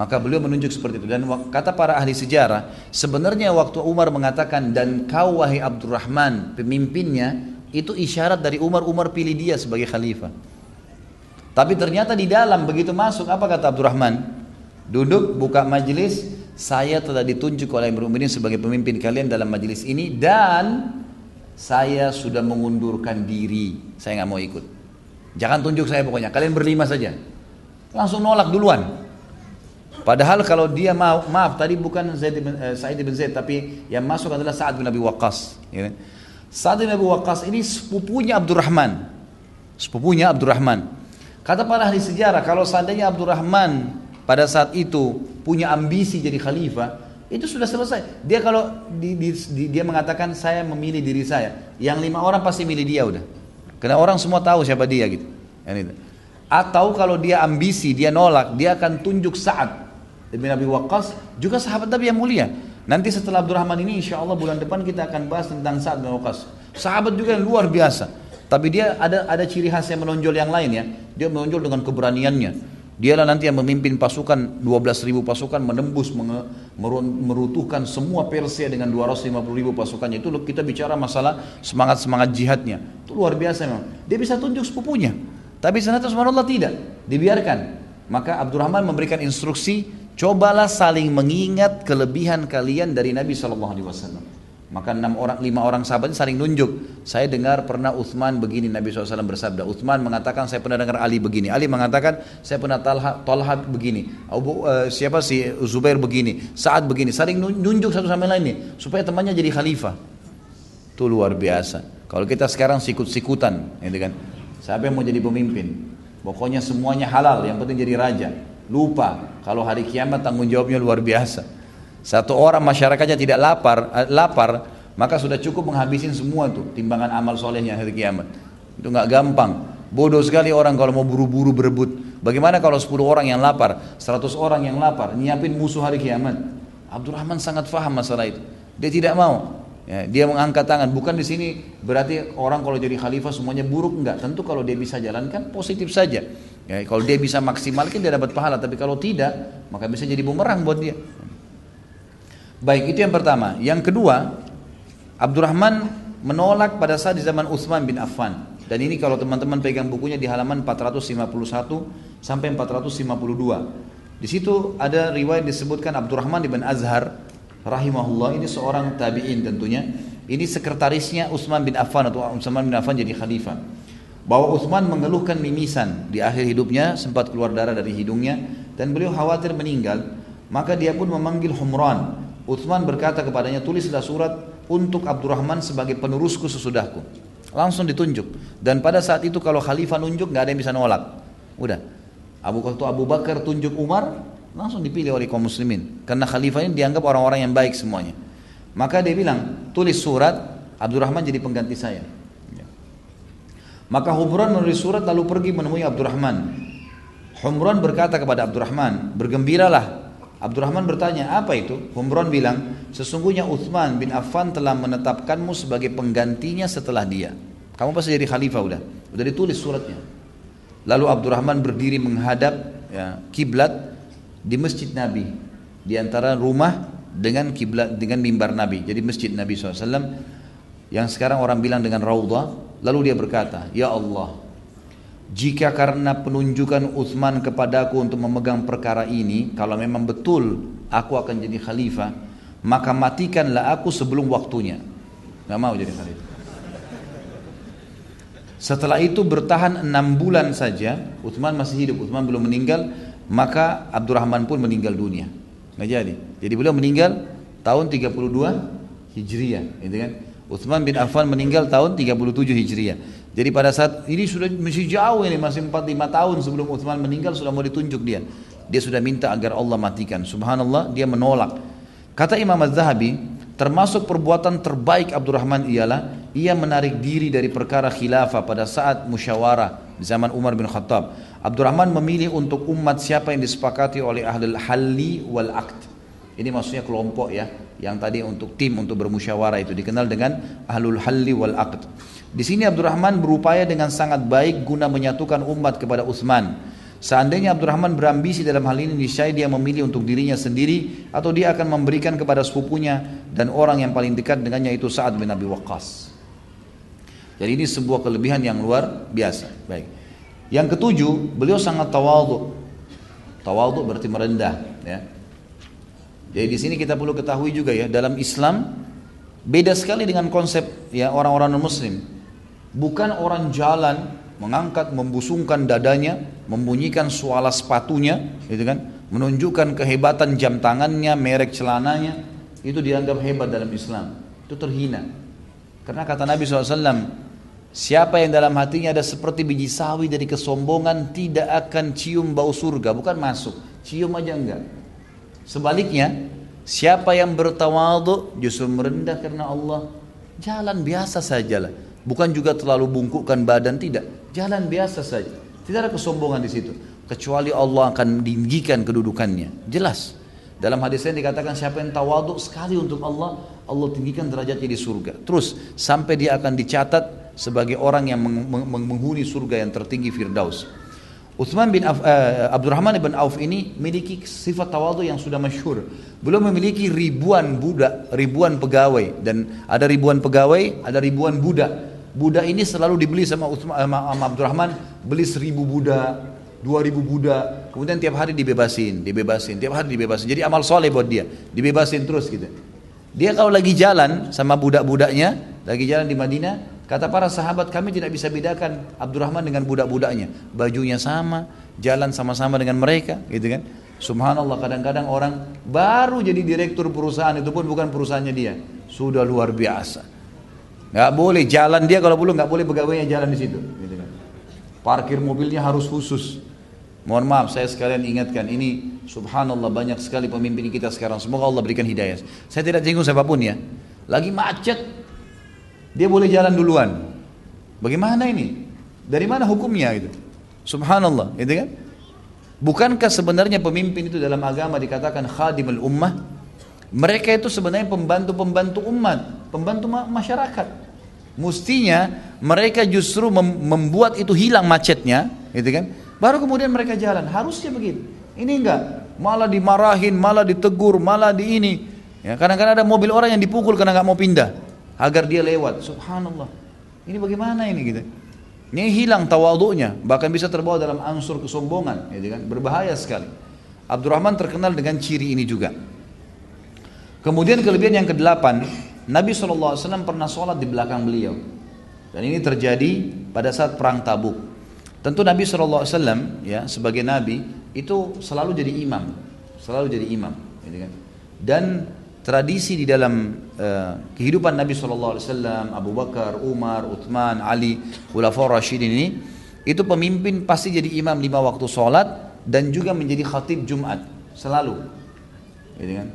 Maka beliau menunjuk seperti itu dan kata para ahli sejarah sebenarnya waktu Umar mengatakan dan kau wahai Abdurrahman pemimpinnya itu isyarat dari Umar Umar pilih dia sebagai khalifah. Tapi ternyata di dalam begitu masuk apa kata Abdurrahman? Duduk buka majelis saya telah ditunjuk oleh Amirul Mukminin sebagai pemimpin kalian dalam majelis ini dan saya sudah mengundurkan diri. Saya nggak mau ikut. Jangan tunjuk saya pokoknya. Kalian berlima saja. Langsung nolak duluan. Padahal kalau dia mau, maaf tadi bukan Zaid bin, eh, Sa'id bin Zaid tapi yang masuk adalah Sa'ad bin Abi Waqqas. Ya. Sa'ad bin Abi Waqqas ini sepupunya Abdurrahman. Sepupunya Abdurrahman. Kata para ahli sejarah kalau seandainya Abdurrahman pada saat itu punya ambisi jadi khalifah, itu sudah selesai. Dia kalau di, di, di, dia mengatakan saya memilih diri saya, yang lima orang pasti milih dia udah. Karena orang semua tahu siapa dia gitu. Atau kalau dia ambisi, dia nolak, dia akan tunjuk saat Ibn Abi Waqqas juga sahabat Nabi yang mulia. Nanti setelah Abdurrahman ini insya Allah bulan depan kita akan bahas tentang Sa'ad bin Waqqas. Sahabat juga yang luar biasa. Tapi dia ada ada ciri khas yang menonjol yang lain ya. Dia menonjol dengan keberaniannya. Dialah nanti yang memimpin pasukan 12 ribu pasukan menembus merutuhkan semua Persia dengan 250 ribu pasukannya. Itu kita bicara masalah semangat-semangat jihadnya. Itu luar biasa memang. Dia bisa tunjuk sepupunya. Tapi ternyata subhanallah tidak. Dibiarkan. Maka Abdurrahman memberikan instruksi Cobalah saling mengingat kelebihan kalian dari Nabi Wasallam. Maka enam orang, lima orang sahabat saling nunjuk. Saya dengar pernah Uthman begini Nabi SAW bersabda. Uthman mengatakan saya pernah dengar Ali begini. Ali mengatakan saya pernah Talha, Talha begini. Abu, uh, siapa si Zubair begini. Saat begini. Saling nunjuk satu sama lain nih supaya temannya jadi khalifah. Itu luar biasa. Kalau kita sekarang sikut-sikutan, gitu kan. Siapa yang mau jadi pemimpin? Pokoknya semuanya halal. Yang penting jadi raja. Lupa kalau hari kiamat tanggung jawabnya luar biasa. Satu orang masyarakatnya tidak lapar, eh, lapar maka sudah cukup menghabisin semua tuh timbangan amal solehnya hari kiamat. Itu nggak gampang. Bodoh sekali orang kalau mau buru-buru berebut. Bagaimana kalau 10 orang yang lapar, 100 orang yang lapar, nyiapin musuh hari kiamat. Abdurrahman sangat faham masalah itu. Dia tidak mau. Ya, dia mengangkat tangan. Bukan di sini berarti orang kalau jadi khalifah semuanya buruk enggak. Tentu kalau dia bisa jalankan positif saja. Ya, kalau dia bisa maksimalkan dia dapat pahala, tapi kalau tidak maka bisa jadi bumerang buat dia. Baik, itu yang pertama. Yang kedua, Abdurrahman menolak pada saat di zaman Utsman bin Affan. Dan ini kalau teman-teman pegang bukunya di halaman 451 sampai 452. Di situ ada riwayat disebutkan Abdurrahman bin Azhar rahimahullah ini seorang tabi'in tentunya. Ini sekretarisnya Utsman bin Affan atau Utsman bin Affan jadi khalifah bahwa Utsman mengeluhkan mimisan di akhir hidupnya sempat keluar darah dari hidungnya dan beliau khawatir meninggal maka dia pun memanggil Humran Utsman berkata kepadanya tulislah surat untuk Abdurrahman sebagai penerusku sesudahku. Langsung ditunjuk. Dan pada saat itu kalau khalifah nunjuk nggak ada yang bisa nolak. Udah. Abu Bakar Abu Bakar tunjuk Umar langsung dipilih oleh kaum muslimin. Karena khalifah ini dianggap orang-orang yang baik semuanya. Maka dia bilang tulis surat Abdurrahman jadi pengganti saya. Maka Humran menulis surat lalu pergi menemui Abdurrahman. Humran berkata kepada Abdurrahman, bergembiralah. Abdurrahman bertanya, apa itu? Humran bilang, sesungguhnya Uthman bin Affan telah menetapkanmu sebagai penggantinya setelah dia. Kamu pasti jadi khalifah udah. Udah ditulis suratnya. Lalu Abdurrahman berdiri menghadap ya, kiblat di masjid Nabi di antara rumah dengan kiblat dengan mimbar Nabi. Jadi masjid Nabi SAW yang sekarang orang bilang dengan raudhah Lalu dia berkata, Ya Allah, jika karena penunjukan Uthman kepadaku untuk memegang perkara ini, kalau memang betul aku akan jadi khalifah, maka matikanlah aku sebelum waktunya. Gak mau jadi khalifah. Setelah itu bertahan enam bulan saja, Uthman masih hidup, Uthman belum meninggal, maka Abdurrahman pun meninggal dunia. Nggak jadi. Jadi beliau meninggal tahun 32 Hijriah, gitu kan? Uthman bin Affan meninggal tahun 37 Hijriah. Jadi pada saat ini sudah masih jauh ini masih 4 5 tahun sebelum Uthman meninggal sudah mau ditunjuk dia. Dia sudah minta agar Allah matikan. Subhanallah dia menolak. Kata Imam Az-Zahabi, Termasuk perbuatan terbaik Abdurrahman ialah ia menarik diri dari perkara khilafah pada saat musyawarah di zaman Umar bin Khattab. Abdurrahman memilih untuk umat siapa yang disepakati oleh ahli halli wal aqd. Ini maksudnya kelompok ya, yang tadi untuk tim untuk bermusyawarah itu dikenal dengan ahlul halli wal aqd. Di sini Abdurrahman berupaya dengan sangat baik guna menyatukan umat kepada Utsman. Seandainya Abdurrahman berambisi dalam hal ini, niscaya dia memilih untuk dirinya sendiri atau dia akan memberikan kepada sepupunya dan orang yang paling dekat dengannya itu Sa'ad bin Abi Waqqas. Jadi ini sebuah kelebihan yang luar biasa. Baik. Yang ketujuh, beliau sangat tawadhu. Tawadhu berarti merendah, ya. Jadi di sini kita perlu ketahui juga ya, dalam Islam beda sekali dengan konsep ya orang-orang non-muslim. Bukan orang jalan mengangkat, membusungkan dadanya, membunyikan suara sepatunya, gitu kan? Menunjukkan kehebatan jam tangannya, merek celananya, itu dianggap hebat dalam Islam. Itu terhina. Karena kata Nabi SAW, siapa yang dalam hatinya ada seperti biji sawi dari kesombongan tidak akan cium bau surga, bukan masuk, cium aja enggak. Sebaliknya, siapa yang bertawadu justru merendah karena Allah, jalan biasa sajalah. Bukan juga terlalu bungkukkan badan tidak, jalan biasa saja. Tidak ada kesombongan di situ. Kecuali Allah akan tinggikan kedudukannya. Jelas. Dalam hadis ini dikatakan siapa yang tawaduk sekali untuk Allah, Allah tinggikan derajatnya di surga. Terus sampai dia akan dicatat sebagai orang yang menghuni surga yang tertinggi Firdaus. Uthman bin Auf, uh, Abdurrahman bin Auf ini memiliki sifat tawadu yang sudah masyhur. Belum memiliki ribuan budak, ribuan pegawai dan ada ribuan pegawai, ada ribuan budak. Budak ini selalu dibeli sama Uthman, sama, Abdurrahman, beli seribu budak, dua ribu budak. Kemudian tiap hari dibebasin, dibebasin, tiap hari dibebasin. Jadi amal soleh buat dia, dibebasin terus gitu. Dia kalau lagi jalan sama budak-budaknya, lagi jalan di Madinah, Kata para sahabat kami tidak bisa bedakan Abdurrahman dengan budak-budaknya. Bajunya sama, jalan sama-sama dengan mereka, gitu kan? Subhanallah kadang-kadang orang baru jadi direktur perusahaan itu pun bukan perusahaannya dia. Sudah luar biasa. Gak boleh jalan dia kalau belum nggak boleh pegawainya jalan di situ. Gitu kan. Parkir mobilnya harus khusus. Mohon maaf saya sekalian ingatkan ini subhanallah banyak sekali pemimpin kita sekarang. Semoga Allah berikan hidayah. Saya tidak jenguk siapa pun ya. Lagi macet dia boleh jalan duluan. Bagaimana ini? Dari mana hukumnya itu? Subhanallah, itu kan? Bukankah sebenarnya pemimpin itu dalam agama dikatakan khadimul ummah? Mereka itu sebenarnya pembantu-pembantu umat, pembantu masyarakat. Mustinya mereka justru membuat itu hilang macetnya, gitu kan? Baru kemudian mereka jalan. Harusnya begitu. Ini enggak, malah dimarahin, malah ditegur, malah di ini. Ya, kadang-kadang ada mobil orang yang dipukul karena nggak mau pindah agar dia lewat. Subhanallah. Ini bagaimana ini gitu? Ini hilang tawaduknya, bahkan bisa terbawa dalam ansur kesombongan, gitu kan? Berbahaya sekali. Abdurrahman terkenal dengan ciri ini juga. Kemudian kelebihan yang kedelapan, Nabi SAW pernah sholat di belakang beliau. Dan ini terjadi pada saat perang tabuk. Tentu Nabi SAW ya sebagai Nabi itu selalu jadi imam, selalu jadi imam, gitu kan? Dan tradisi di dalam uh, kehidupan Nabi SAW, Abu Bakar, Umar, Uthman, Ali, Khulafaur Rashidin ini, itu pemimpin pasti jadi imam lima waktu sholat dan juga menjadi khatib Jumat selalu. Gitu kan?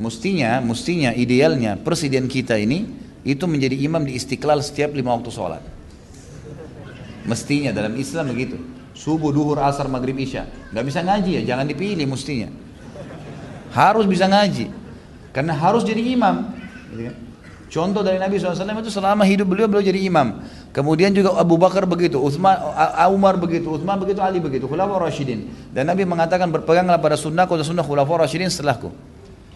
Mustinya, mustinya, idealnya presiden kita ini itu menjadi imam di istiqlal setiap lima waktu sholat. Mestinya dalam Islam begitu. Subuh, duhur, asar, maghrib, isya. Gak bisa ngaji ya, jangan dipilih mustinya. Harus bisa ngaji. Karena harus jadi imam. Gitu kan? Contoh dari Nabi SAW itu selama hidup beliau beliau jadi imam. Kemudian juga Abu Bakar begitu, Uthman, Umar begitu, Uthman begitu, Ali begitu, Khulafaur Rashidin. Dan Nabi mengatakan berpeganglah pada sunnah dan sunnah Khulafaur Rashidin setelahku.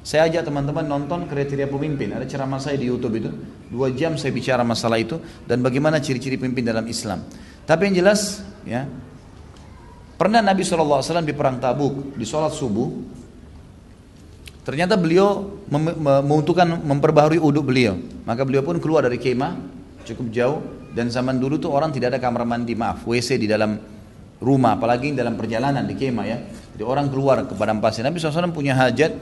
Saya ajak teman-teman nonton kriteria pemimpin. Ada ceramah saya di YouTube itu. Dua jam saya bicara masalah itu dan bagaimana ciri-ciri pemimpin dalam Islam. Tapi yang jelas, ya, pernah Nabi SAW di perang Tabuk di sholat subuh Ternyata beliau membutuhkan memperbaharui uduk beliau. Maka beliau pun keluar dari kemah cukup jauh dan zaman dulu tuh orang tidak ada kamar mandi, maaf, WC di dalam rumah, apalagi dalam perjalanan di kemah ya. Jadi orang keluar ke padang pasir. Nabi SAW punya hajat,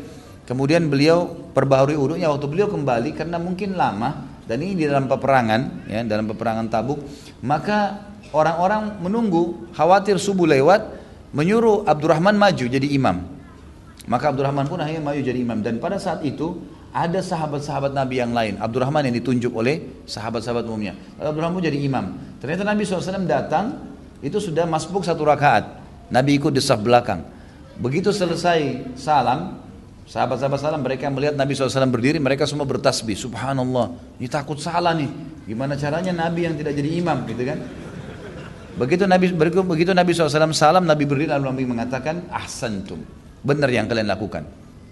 kemudian beliau perbaharui uduknya waktu beliau kembali karena mungkin lama dan ini di dalam peperangan ya, dalam peperangan Tabuk, maka orang-orang menunggu khawatir subuh lewat menyuruh Abdurrahman maju jadi imam. Maka Abdurrahman pun akhirnya maju jadi imam dan pada saat itu ada sahabat-sahabat Nabi yang lain. Abdurrahman yang ditunjuk oleh sahabat-sahabat umumnya. Abdurrahman jadi imam. Ternyata Nabi SAW datang, itu sudah masbuk satu rakaat. Nabi ikut di saf belakang. Begitu selesai salam, sahabat-sahabat salam mereka melihat Nabi SAW berdiri, mereka semua bertasbih. Subhanallah, ini takut salah nih. Gimana caranya Nabi yang tidak jadi imam gitu kan? Begitu Nabi begitu Nabi SAW salam, Nabi berdiri lalu Nabi mengatakan ahsantum. Benar yang kalian lakukan.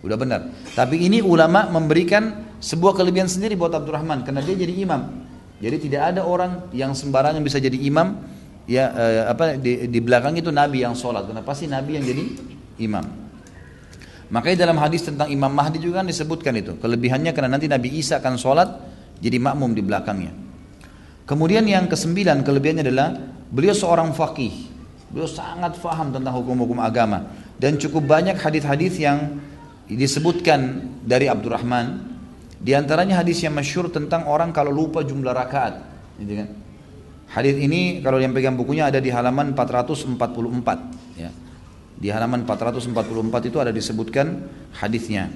Udah benar. Tapi ini ulama memberikan sebuah kelebihan sendiri buat Abdurrahman karena dia jadi imam. Jadi tidak ada orang yang sembarangan bisa jadi imam ya eh, apa di, di belakang itu Nabi yang sholat. Karena pasti Nabi yang jadi imam. Makanya dalam hadis tentang Imam Mahdi juga kan disebutkan itu. Kelebihannya karena nanti Nabi Isa akan sholat jadi makmum di belakangnya. Kemudian yang kesembilan kelebihannya adalah beliau seorang fakih. Beliau sangat faham tentang hukum-hukum agama dan cukup banyak hadis-hadis yang disebutkan dari Abdurrahman di antaranya hadis yang masyur tentang orang kalau lupa jumlah rakaat gitu kan hadis ini kalau yang pegang bukunya ada di halaman 444 ya di halaman 444 itu ada disebutkan hadisnya.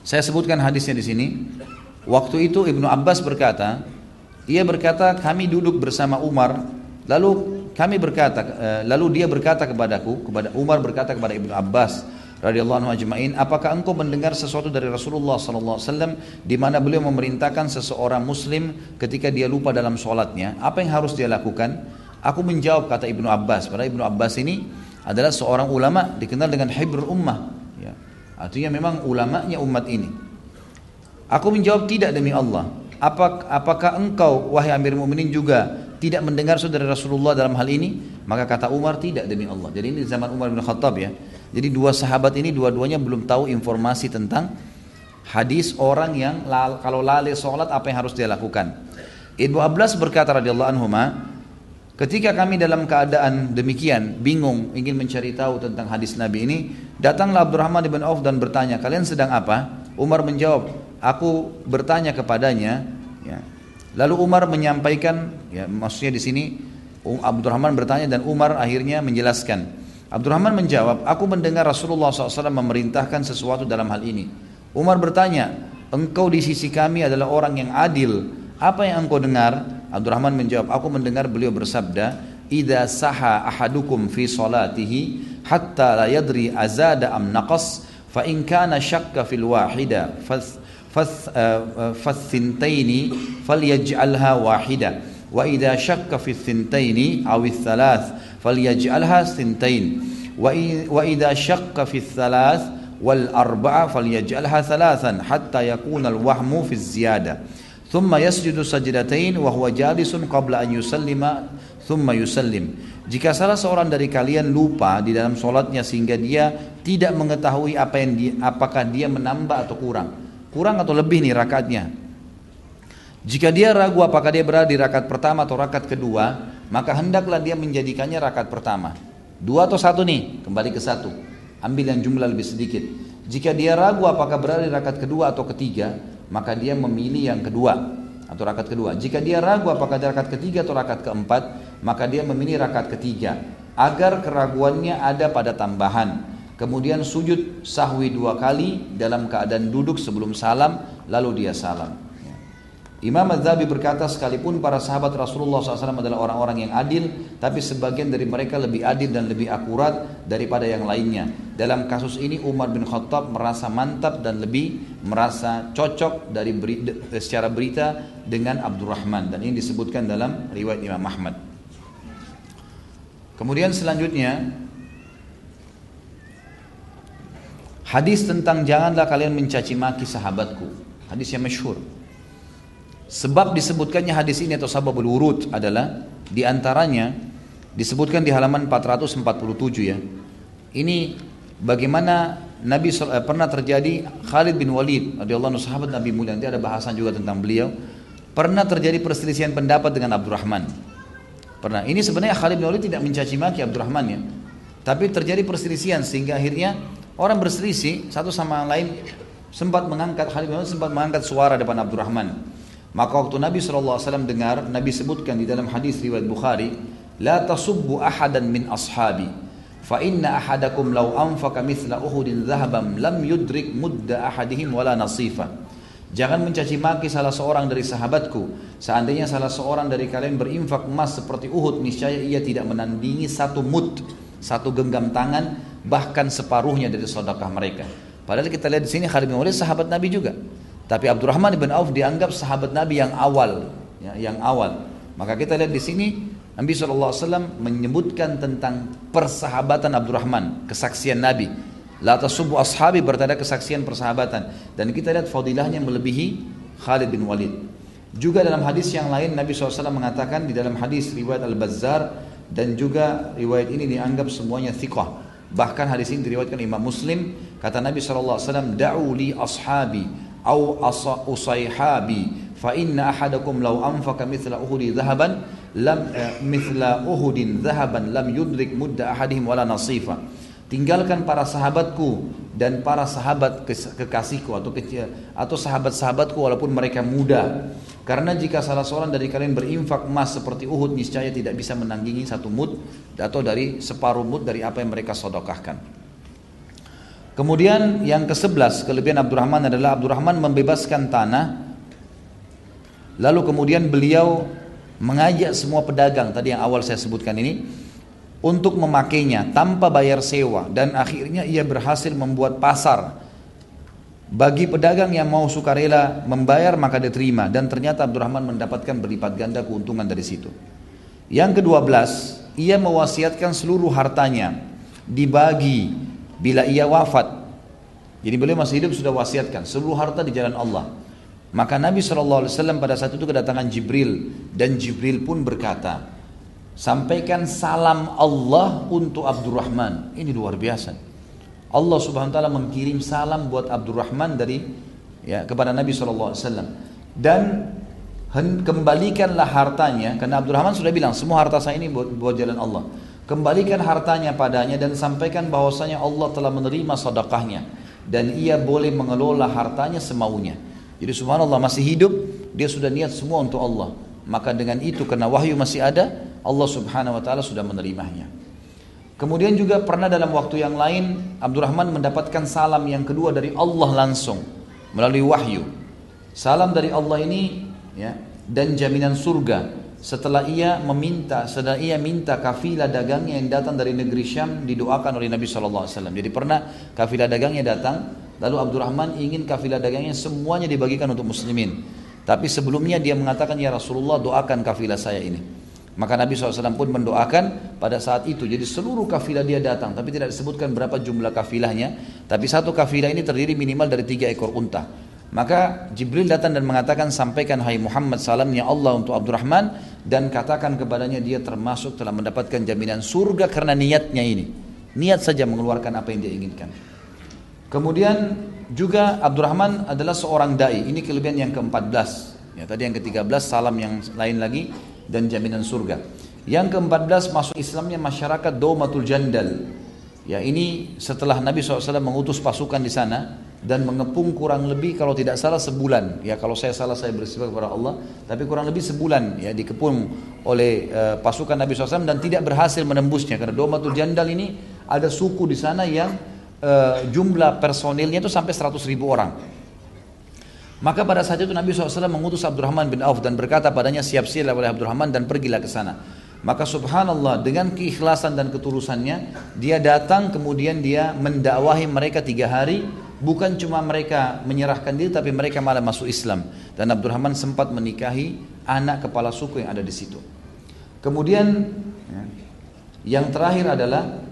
Saya sebutkan hadisnya di sini. Waktu itu Ibnu Abbas berkata ia berkata kami duduk bersama Umar. Lalu kami berkata eh, lalu dia berkata kepadaku kepada Umar berkata kepada Ibnu Abbas radhiyallahu anhu ajma'in apakah engkau mendengar sesuatu dari Rasulullah sallallahu alaihi di mana beliau memerintahkan seseorang muslim ketika dia lupa dalam sholatnya? Apa yang harus dia lakukan? Aku menjawab kata Ibnu Abbas. Padahal Ibnu Abbas ini adalah seorang ulama dikenal dengan hibrul ummah ya artinya memang ulamanya umat ini aku menjawab tidak demi Allah Apakah, engkau wahai Amir Mukminin juga tidak mendengar saudara Rasulullah dalam hal ini? Maka kata Umar tidak demi Allah. Jadi ini zaman Umar bin Khattab ya. Jadi dua sahabat ini dua-duanya belum tahu informasi tentang hadis orang yang lal, kalau lalai sholat apa yang harus dia lakukan. Ibnu Abbas berkata radhiyallahu anhu ketika kami dalam keadaan demikian bingung ingin mencari tahu tentang hadis Nabi ini, datanglah Abdurrahman bin Auf dan bertanya, "Kalian sedang apa?" Umar menjawab, "Aku bertanya kepadanya." Ya. Lalu Umar menyampaikan, ya maksudnya di sini Abdurrahman bertanya dan Umar akhirnya menjelaskan. Abdurrahman menjawab, aku mendengar Rasulullah SAW memerintahkan sesuatu dalam hal ini. Umar bertanya, engkau di sisi kami adalah orang yang adil. Apa yang engkau dengar? Abdurrahman menjawab, aku mendengar beliau bersabda, ida saha ahadukum fi salatihi hatta la yadri azada am naqas, fa in kana syakka fil wahida fa'tintaini, eh, eh, fal-yaj'alha wahida wa idza syakka fi thintaini aw thalath falyaj'alha thintain wa idza syakka fi thalath wal arba'a falyaj'alha thalathan hatta yakuna al wahmu fi ziyada." thumma يسجد سجدتين وهو جالس قبل أن an ثم thumma. Jika salah seorang dari kalian lupa di dalam sholatnya sehingga dia tidak mengetahui apa yang dia, apakah dia menambah atau kurang, kurang atau lebih nih rakaatnya. Jika dia ragu apakah dia berada di rakaat pertama atau rakaat kedua, maka hendaklah dia menjadikannya rakaat pertama. Dua atau satu nih, kembali ke satu. Ambil yang jumlah lebih sedikit. Jika dia ragu apakah berada di rakaat kedua atau ketiga, maka dia memilih yang kedua atau rakaat kedua. Jika dia ragu apakah rakaat ketiga atau rakaat keempat, maka dia memilih rakaat ketiga agar keraguannya ada pada tambahan. Kemudian sujud sahwi dua kali dalam keadaan duduk sebelum salam, lalu dia salam. Imam Az-Zabi berkata sekalipun para sahabat Rasulullah SAW adalah orang-orang yang adil Tapi sebagian dari mereka lebih adil dan lebih akurat daripada yang lainnya. Dalam kasus ini Umar bin Khattab merasa mantap dan lebih merasa cocok dari berita, secara berita dengan Abdurrahman Dan ini disebutkan dalam riwayat Imam Ahmad. Kemudian selanjutnya Hadis tentang janganlah kalian mencaci maki sahabatku. Hadis yang masyhur Sebab disebutkannya hadis ini atau sababul wurud adalah di antaranya disebutkan di halaman 447 ya. Ini bagaimana Nabi eh, pernah terjadi Khalid bin Walid radhiyallahu anhu sahabat Nabi mulia nanti ada bahasan juga tentang beliau. Pernah terjadi perselisihan pendapat dengan Abdurrahman. Pernah. Ini sebenarnya Khalid bin Walid tidak mencaci maki Abdurrahman ya. Tapi terjadi perselisihan sehingga akhirnya orang berselisih satu sama lain sempat mengangkat Khalid bin Walid sempat mengangkat suara depan Abdurrahman maka waktu Nabi SAW dengar, Nabi sebutkan di dalam hadis riwayat Bukhari, La tasubbu ahadan min ashabi, fa inna ahadakum law anfaqa mithla uhudin dhahaban lam yudrik mudda ahadihim nasifa Jangan mencaci maki salah seorang dari sahabatku. Seandainya salah seorang dari kalian berinfak emas seperti Uhud, niscaya ia tidak menandingi satu mud, satu genggam tangan, bahkan separuhnya dari sedekah mereka. Padahal kita lihat di sini Khalid bin Walid sahabat Nabi juga. Tapi Abdurrahman bin Auf dianggap sahabat Nabi yang awal, ya, yang awal. Maka kita lihat di sini Nabi SAW menyebutkan tentang persahabatan Abdurrahman, kesaksian Nabi. La tasubu ashabi bertanda kesaksian persahabatan. Dan kita lihat fadilahnya melebihi Khalid bin Walid. Juga dalam hadis yang lain Nabi SAW mengatakan di dalam hadis riwayat Al-Bazzar dan juga riwayat ini dianggap semuanya thiqah. Bahkan hadis ini diriwayatkan Imam Muslim kata Nabi SAW da'u li ashabi usayhabi fa inna ahadakum law anfaqa mithla uhudi dhahaban lam eh, mithla uhudin dhahaban lam yudrik ahadihim wala nasifa Tinggalkan para sahabatku dan para sahabat kekasihku atau atau sahabat-sahabatku walaupun mereka muda. Karena jika salah seorang dari kalian berinfak emas seperti Uhud niscaya tidak bisa menanggingi satu mud atau dari separuh mud dari apa yang mereka sodokahkan. Kemudian yang ke-11 kelebihan Abdurrahman adalah Abdurrahman membebaskan tanah. Lalu kemudian beliau mengajak semua pedagang tadi yang awal saya sebutkan ini untuk memakainya tanpa bayar sewa. Dan akhirnya ia berhasil membuat pasar. Bagi pedagang yang mau sukarela membayar maka diterima dan ternyata Abdurrahman mendapatkan berlipat ganda keuntungan dari situ. Yang kedua belas, ia mewasiatkan seluruh hartanya dibagi bila ia wafat. Jadi beliau masih hidup sudah wasiatkan seluruh harta di jalan Allah. Maka Nabi SAW pada saat itu kedatangan Jibril dan Jibril pun berkata, Sampaikan salam Allah untuk Abdurrahman. Ini luar biasa. Allah Subhanahu wa taala mengirim salam buat Abdurrahman dari ya kepada Nabi SAW dan kembalikanlah hartanya karena Abdurrahman sudah bilang semua harta saya ini buat, buat jalan Allah. Kembalikan hartanya padanya dan sampaikan bahwasanya Allah telah menerima sedekahnya dan ia boleh mengelola hartanya semaunya. Jadi subhanallah masih hidup, dia sudah niat semua untuk Allah. Maka dengan itu karena wahyu masih ada, Allah Subhanahu wa taala sudah menerimanya. Kemudian juga pernah dalam waktu yang lain Abdurrahman mendapatkan salam yang kedua dari Allah langsung melalui wahyu. Salam dari Allah ini ya dan jaminan surga setelah ia meminta setelah ia minta kafilah dagangnya yang datang dari negeri Syam didoakan oleh Nabi SAW jadi pernah kafilah dagangnya datang lalu Abdurrahman ingin kafilah dagangnya semuanya dibagikan untuk muslimin tapi sebelumnya dia mengatakan ya Rasulullah doakan kafilah saya ini maka Nabi SAW pun mendoakan pada saat itu. Jadi seluruh kafilah dia datang. Tapi tidak disebutkan berapa jumlah kafilahnya. Tapi satu kafilah ini terdiri minimal dari tiga ekor unta. Maka Jibril datang dan mengatakan sampaikan hai Muhammad salamnya Allah untuk Abdurrahman dan katakan kepadanya dia termasuk telah mendapatkan jaminan surga karena niatnya ini. Niat saja mengeluarkan apa yang dia inginkan. Kemudian juga Abdurrahman adalah seorang dai. Ini kelebihan yang ke-14. Ya, tadi yang ke-13 salam yang lain lagi dan jaminan surga. Yang ke-14 masuk Islamnya masyarakat Daumatul Jandal. Ya ini setelah Nabi SAW mengutus pasukan di sana dan mengepung kurang lebih kalau tidak salah sebulan. Ya kalau saya salah saya bersifat kepada Allah. Tapi kurang lebih sebulan ya dikepung oleh uh, pasukan Nabi SAW dan tidak berhasil menembusnya. Karena Daumatul Jandal ini ada suku di sana yang uh, jumlah personilnya itu sampai 100 ribu orang. Maka pada saat itu Nabi SAW mengutus Abdurrahman bin Auf dan berkata padanya siap-siap oleh Abdurrahman dan pergilah ke sana. Maka subhanallah dengan keikhlasan dan ketulusannya dia datang kemudian dia mendakwahi mereka tiga hari bukan cuma mereka menyerahkan diri tapi mereka malah masuk Islam dan Abdurrahman sempat menikahi anak kepala suku yang ada di situ. Kemudian ya, yang terakhir adalah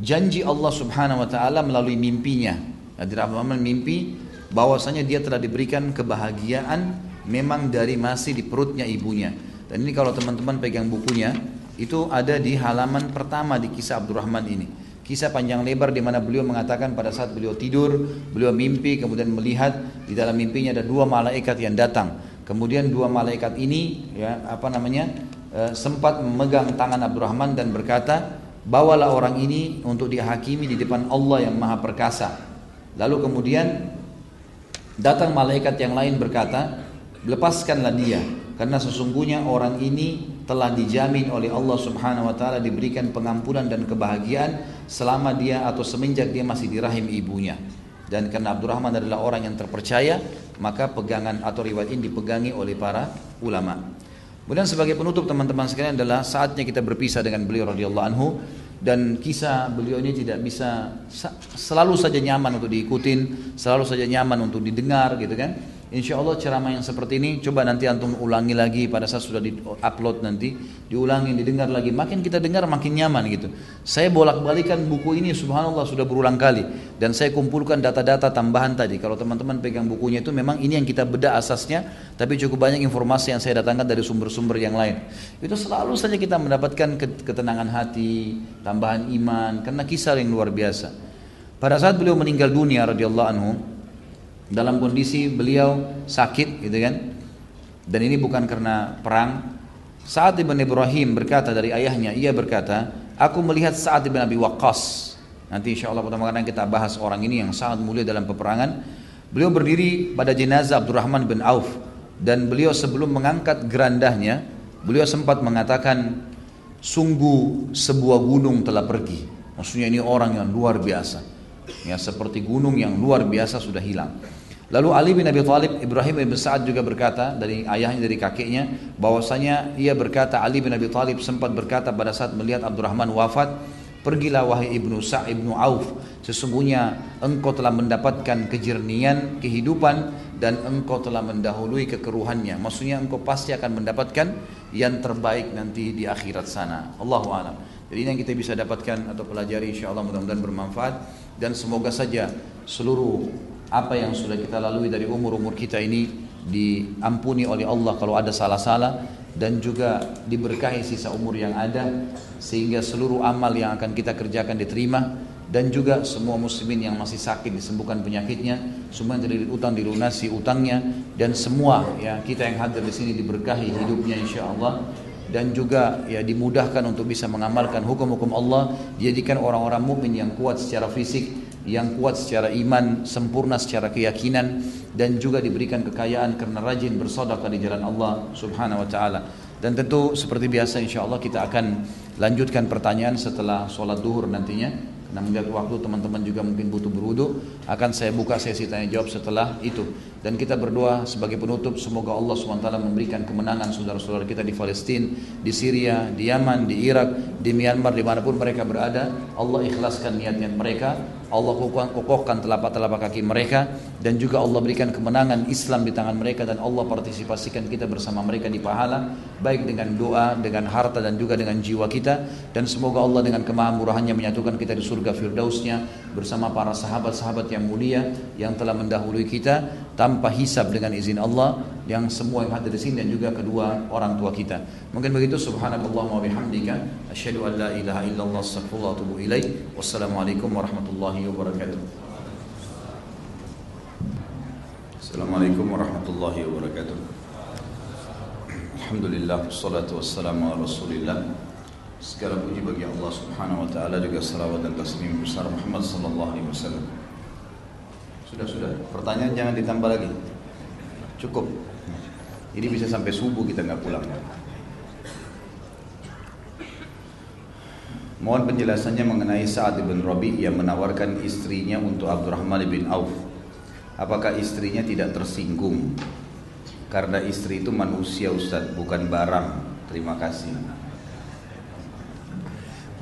janji Allah Subhanahu wa taala melalui mimpinya. Abdurrahman mimpi bahwasanya dia telah diberikan kebahagiaan memang dari masih di perutnya ibunya. Dan ini kalau teman-teman pegang bukunya, itu ada di halaman pertama di kisah Abdurrahman ini. Kisah panjang lebar di mana beliau mengatakan pada saat beliau tidur, beliau mimpi kemudian melihat di dalam mimpinya ada dua malaikat yang datang. Kemudian dua malaikat ini ya apa namanya e, sempat memegang tangan Abdurrahman dan berkata, "Bawalah orang ini untuk dihakimi di depan Allah yang Maha Perkasa." Lalu kemudian Datang malaikat yang lain berkata, lepaskanlah dia. Karena sesungguhnya orang ini telah dijamin oleh Allah Subhanahu wa taala diberikan pengampunan dan kebahagiaan selama dia atau semenjak dia masih di rahim ibunya. Dan karena Abdurrahman adalah orang yang terpercaya, maka pegangan atau riwayat ini dipegangi oleh para ulama. Kemudian sebagai penutup teman-teman sekalian adalah saatnya kita berpisah dengan beliau radhiyallahu anhu dan kisah beliau ini tidak bisa selalu saja nyaman untuk diikutin, selalu saja nyaman untuk didengar gitu kan. Insya Allah ceramah yang seperti ini coba nanti antum ulangi lagi pada saat sudah di upload nanti diulangi didengar lagi makin kita dengar makin nyaman gitu. Saya bolak-balikan buku ini subhanallah sudah berulang kali dan saya kumpulkan data-data tambahan tadi. Kalau teman-teman pegang bukunya itu memang ini yang kita bedah asasnya tapi cukup banyak informasi yang saya datangkan dari sumber-sumber yang lain. Itu selalu saja kita mendapatkan ketenangan hati, tambahan iman karena kisah yang luar biasa. Pada saat beliau meninggal dunia radhiyallahu anhu dalam kondisi beliau sakit gitu kan? Dan ini bukan karena perang. Saat ibn Ibrahim berkata dari ayahnya ia berkata aku melihat saat ibn Abi Waqqas. Nanti insya Allah pertama kali kita bahas orang ini yang sangat mulia dalam peperangan. Beliau berdiri pada jenazah Abdurrahman bin Auf. Dan beliau sebelum mengangkat gerandahnya beliau sempat mengatakan sungguh sebuah gunung telah pergi. Maksudnya ini orang yang luar biasa. Ya seperti gunung yang luar biasa sudah hilang Lalu Ali bin Abi Thalib, Ibrahim bin Sa'ad juga berkata dari ayahnya dari kakeknya bahwasanya ia berkata Ali bin Abi Thalib sempat berkata pada saat melihat Abdurrahman wafat, "Pergilah wahai Ibnu Sa' Ibnu Auf, sesungguhnya engkau telah mendapatkan kejernian kehidupan dan engkau telah mendahului kekeruhannya." Maksudnya engkau pasti akan mendapatkan yang terbaik nanti di akhirat sana. Allahu a'lam. Jadi ini yang kita bisa dapatkan atau pelajari insya Allah mudah-mudahan bermanfaat dan semoga saja seluruh apa yang sudah kita lalui dari umur-umur kita ini diampuni oleh Allah kalau ada salah-salah dan juga diberkahi sisa umur yang ada sehingga seluruh amal yang akan kita kerjakan diterima dan juga semua muslimin yang masih sakit disembuhkan penyakitnya semua yang terlilit utang dilunasi utangnya dan semua ya kita yang hadir di sini diberkahi hidupnya insya Allah dan juga ya dimudahkan untuk bisa mengamalkan hukum-hukum Allah dijadikan orang-orang mukmin yang kuat secara fisik yang kuat secara iman, sempurna secara keyakinan dan juga diberikan kekayaan karena rajin bersedekah di jalan Allah Subhanahu wa taala. Dan tentu seperti biasa insya Allah kita akan lanjutkan pertanyaan setelah sholat duhur nantinya. Karena melihat waktu teman-teman juga mungkin butuh berwudu, akan saya buka sesi tanya jawab setelah itu. Dan kita berdoa sebagai penutup semoga Allah SWT memberikan kemenangan saudara-saudara kita di Palestina, di Syria, di Yaman, di Irak, di Myanmar, di mana pun mereka berada. Allah ikhlaskan niat-niat mereka Allah kokohkan telapak-telapak kaki mereka dan juga Allah berikan kemenangan Islam di tangan mereka dan Allah partisipasikan kita bersama mereka di pahala baik dengan doa, dengan harta dan juga dengan jiwa kita. Dan semoga Allah dengan kemahamurahannya menyatukan kita di surga firdausnya bersama para sahabat-sahabat yang mulia yang telah mendahului kita tanpa hisab dengan izin Allah yang semua yang hadir di sini dan juga kedua orang tua kita. Mungkin begitu subhanakallah wa bihamdika asyhadu an la ilaha illallah astaghfirullah wa atubu ilaih. Wassalamualaikum warahmatullahi wabarakatuh. Assalamualaikum warahmatullahi wabarakatuh. Alhamdulillah wassalatu wassalamu ala Rasulillah. Segala puji bagi Allah Subhanahu wa taala juga salawat dan taslim besar Muhammad sallallahu alaihi wasallam. Sudah sudah, pertanyaan jangan ditambah lagi. Cukup. Ini bisa sampai subuh kita nggak pulang. Mohon penjelasannya mengenai Sa'ad bin Rabi yang menawarkan istrinya untuk Abdurrahman bin Auf. Apakah istrinya tidak tersinggung? Karena istri itu manusia Ustaz, bukan barang. Terima kasih.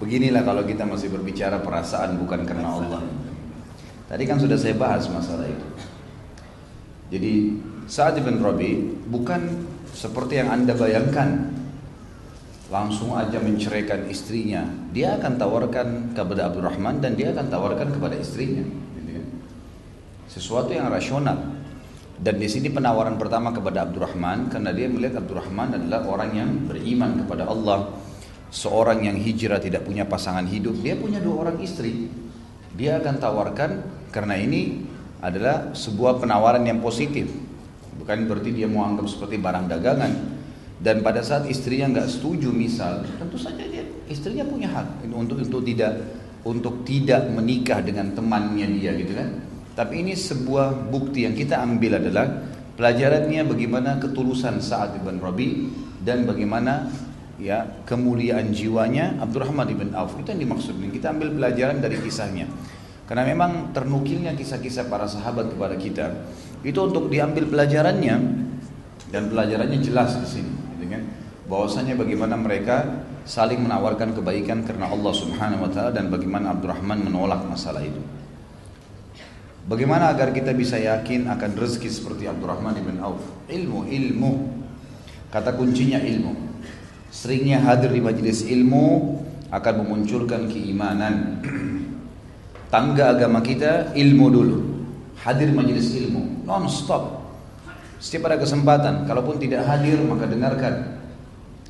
Beginilah kalau kita masih berbicara perasaan bukan karena Allah. Tadi kan sudah saya bahas masalah itu. Jadi Sa'ad bin Rabi bukan seperti yang Anda bayangkan langsung aja menceraikan istrinya. Dia akan tawarkan kepada Abdurrahman dan dia akan tawarkan kepada istrinya. Gitu kan. Sesuatu yang rasional. Dan di sini penawaran pertama kepada Abdurrahman karena dia melihat Abdurrahman adalah orang yang beriman kepada Allah, seorang yang hijrah tidak punya pasangan hidup, dia punya dua orang istri. Dia akan tawarkan karena ini adalah sebuah penawaran yang positif bukan berarti dia mau anggap seperti barang dagangan dan pada saat istrinya nggak setuju misal tentu saja dia istrinya punya hak untuk untuk tidak untuk tidak menikah dengan temannya dia gitu kan tapi ini sebuah bukti yang kita ambil adalah Pelajarannya bagaimana ketulusan Sa'ad bin Rabi dan bagaimana ya kemuliaan jiwanya Abdurrahman bin Auf. Itu yang dimaksud. Kita ambil pelajaran dari kisahnya. Karena memang ternukilnya kisah-kisah para sahabat kepada kita itu untuk diambil pelajarannya dan pelajarannya jelas di sini, gitu kan? Bahwasanya bagaimana mereka saling menawarkan kebaikan karena Allah Subhanahu wa taala dan bagaimana Abdurrahman menolak masalah itu. Bagaimana agar kita bisa yakin akan rezeki seperti Abdurrahman bin Auf? Ilmu, ilmu. Kata kuncinya ilmu. Seringnya hadir di majelis ilmu akan memunculkan keimanan. [CLEARS THROAT] Tangga agama kita ilmu dulu. Hadir majelis ilmu non stop. Setiap ada kesempatan, kalaupun tidak hadir maka dengarkan.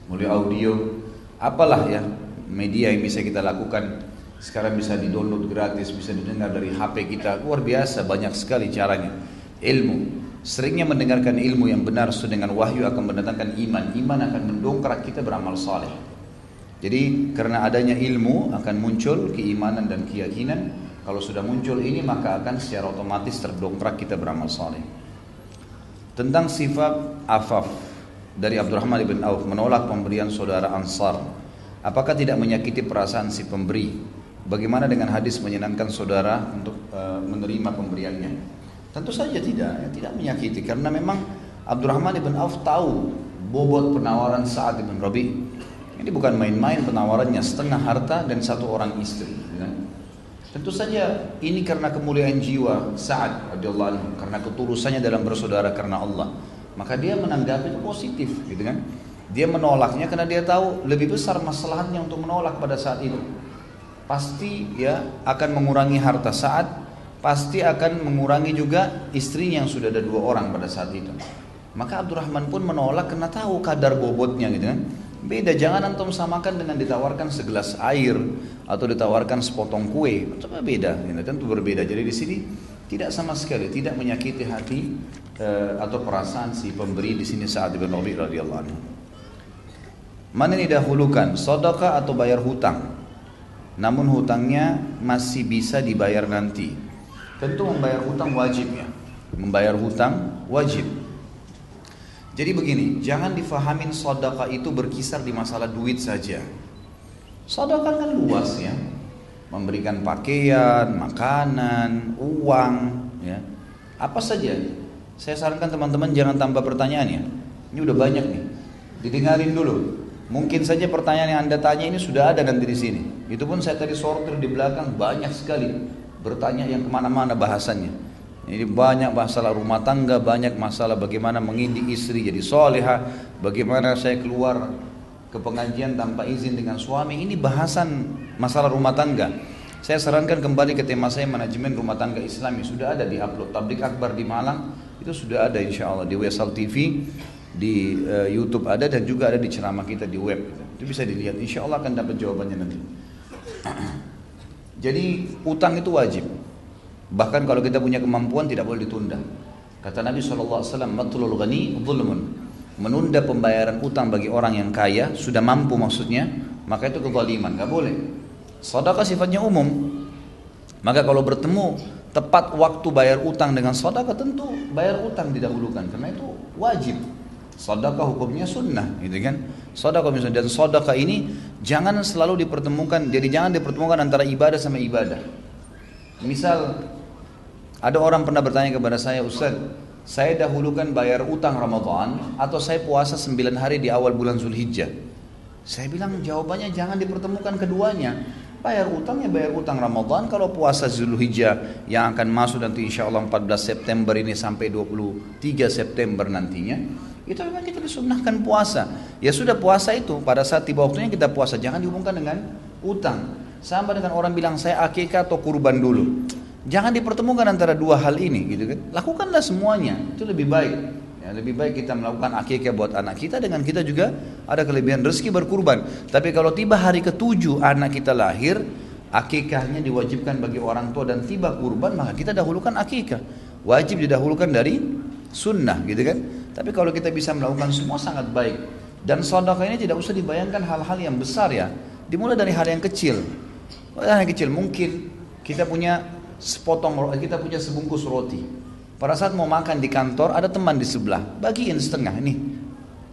Mulai audio, apalah ya media yang bisa kita lakukan sekarang bisa di-download gratis, bisa didengar dari HP kita. Luar biasa banyak sekali caranya. Ilmu. Seringnya mendengarkan ilmu yang benar sesuai dengan wahyu akan mendatangkan iman. Iman akan mendongkrak kita beramal saleh. Jadi karena adanya ilmu akan muncul keimanan dan keyakinan. Kalau sudah muncul ini maka akan secara otomatis terdongkrak kita beramal saleh. Tentang sifat afaf dari Abdurrahman bin Auf menolak pemberian saudara Ansar. Apakah tidak menyakiti perasaan si pemberi? Bagaimana dengan hadis menyenangkan saudara untuk uh, menerima pemberiannya? Tentu saja tidak, ya, tidak menyakiti karena memang Abdurrahman ibn Auf tahu bobot penawaran Sa'ad ibn Rabi. Ini bukan main-main penawarannya setengah harta dan satu orang istri. Ya. Tentu saja ini karena kemuliaan jiwa Sa'ad radhiyallahu anhu, karena ketulusannya dalam bersaudara karena Allah. Maka dia menanggapi itu positif, gitu kan? Dia menolaknya karena dia tahu lebih besar masalahnya untuk menolak pada saat itu pasti ya akan mengurangi harta saat pasti akan mengurangi juga istrinya yang sudah ada dua orang pada saat itu maka Abdurrahman pun menolak karena tahu kadar bobotnya gitu kan beda jangan antum samakan dengan ditawarkan segelas air atau ditawarkan sepotong kue coba beda gitu. tentu berbeda jadi di sini tidak sama sekali tidak menyakiti hati uh, atau perasaan si pemberi di sini saat bin Rabi radhiyallahu anhu mana yang didahulukan sedekah atau bayar hutang namun hutangnya masih bisa dibayar nanti. Tentu membayar hutang wajib ya. Membayar hutang wajib. Jadi begini, jangan difahamin sodaka itu berkisar di masalah duit saja. Sodaka kan luas ya, memberikan pakaian, makanan, uang, ya, apa saja. Saya sarankan teman-teman jangan tambah pertanyaan ya. Ini udah banyak nih, didengarin dulu. Mungkin saja pertanyaan yang Anda tanya ini sudah ada nanti di sini. Itu pun saya tadi sortir di belakang banyak sekali bertanya yang ke mana-mana bahasannya. Ini banyak masalah rumah tangga, banyak masalah bagaimana mengindik istri jadi soleha, bagaimana saya keluar ke pengajian tanpa izin dengan suami. Ini bahasan masalah rumah tangga. Saya sarankan kembali ke tema saya manajemen rumah tangga Islami sudah ada di upload tablik akbar di Malang itu sudah ada insya Allah di Wesal TV di uh, YouTube ada dan juga ada di ceramah kita di web. Itu bisa dilihat. Insya Allah akan dapat jawabannya nanti. [CLEARS THROAT] Jadi utang itu wajib. Bahkan kalau kita punya kemampuan tidak boleh ditunda. Kata Nabi SAW, Matlul ghani zulmun. Menunda pembayaran utang bagi orang yang kaya, sudah mampu maksudnya, maka itu kezaliman, gak boleh. Sedekah sifatnya umum. Maka kalau bertemu tepat waktu bayar utang dengan sedekah tentu bayar utang didahulukan karena itu wajib. Sedekah hukumnya sunnah, gitu kan? Sedekah misalnya dan sedekah ini jangan selalu dipertemukan. Jadi jangan dipertemukan antara ibadah sama ibadah. Misal ada orang pernah bertanya kepada saya, Ustaz, saya dahulukan bayar utang Ramadan atau saya puasa 9 hari di awal bulan Zulhijjah? Saya bilang jawabannya jangan dipertemukan keduanya. Bayar utang ya bayar utang Ramadan. Kalau puasa Zulhijjah yang akan masuk nanti insya Allah 14 September ini sampai 23 September nantinya itu memang kita disunnahkan puasa. Ya sudah puasa itu pada saat tiba waktunya kita puasa. Jangan dihubungkan dengan utang. Sama dengan orang bilang saya akikah atau kurban dulu. Jangan dipertemukan antara dua hal ini gitu kan. Lakukanlah semuanya. Itu lebih baik. Ya, lebih baik kita melakukan akikah buat anak kita dengan kita juga ada kelebihan rezeki berkurban. Tapi kalau tiba hari ketujuh anak kita lahir, akikahnya diwajibkan bagi orang tua dan tiba kurban maka kita dahulukan akikah. Wajib didahulukan dari sunnah gitu kan. Tapi kalau kita bisa melakukan semua sangat baik. Dan sedekah ini tidak usah dibayangkan hal-hal yang besar ya. Dimulai dari hal yang kecil. Hal yang kecil mungkin kita punya sepotong kita punya sebungkus roti. Pada saat mau makan di kantor ada teman di sebelah, bagiin setengah nih.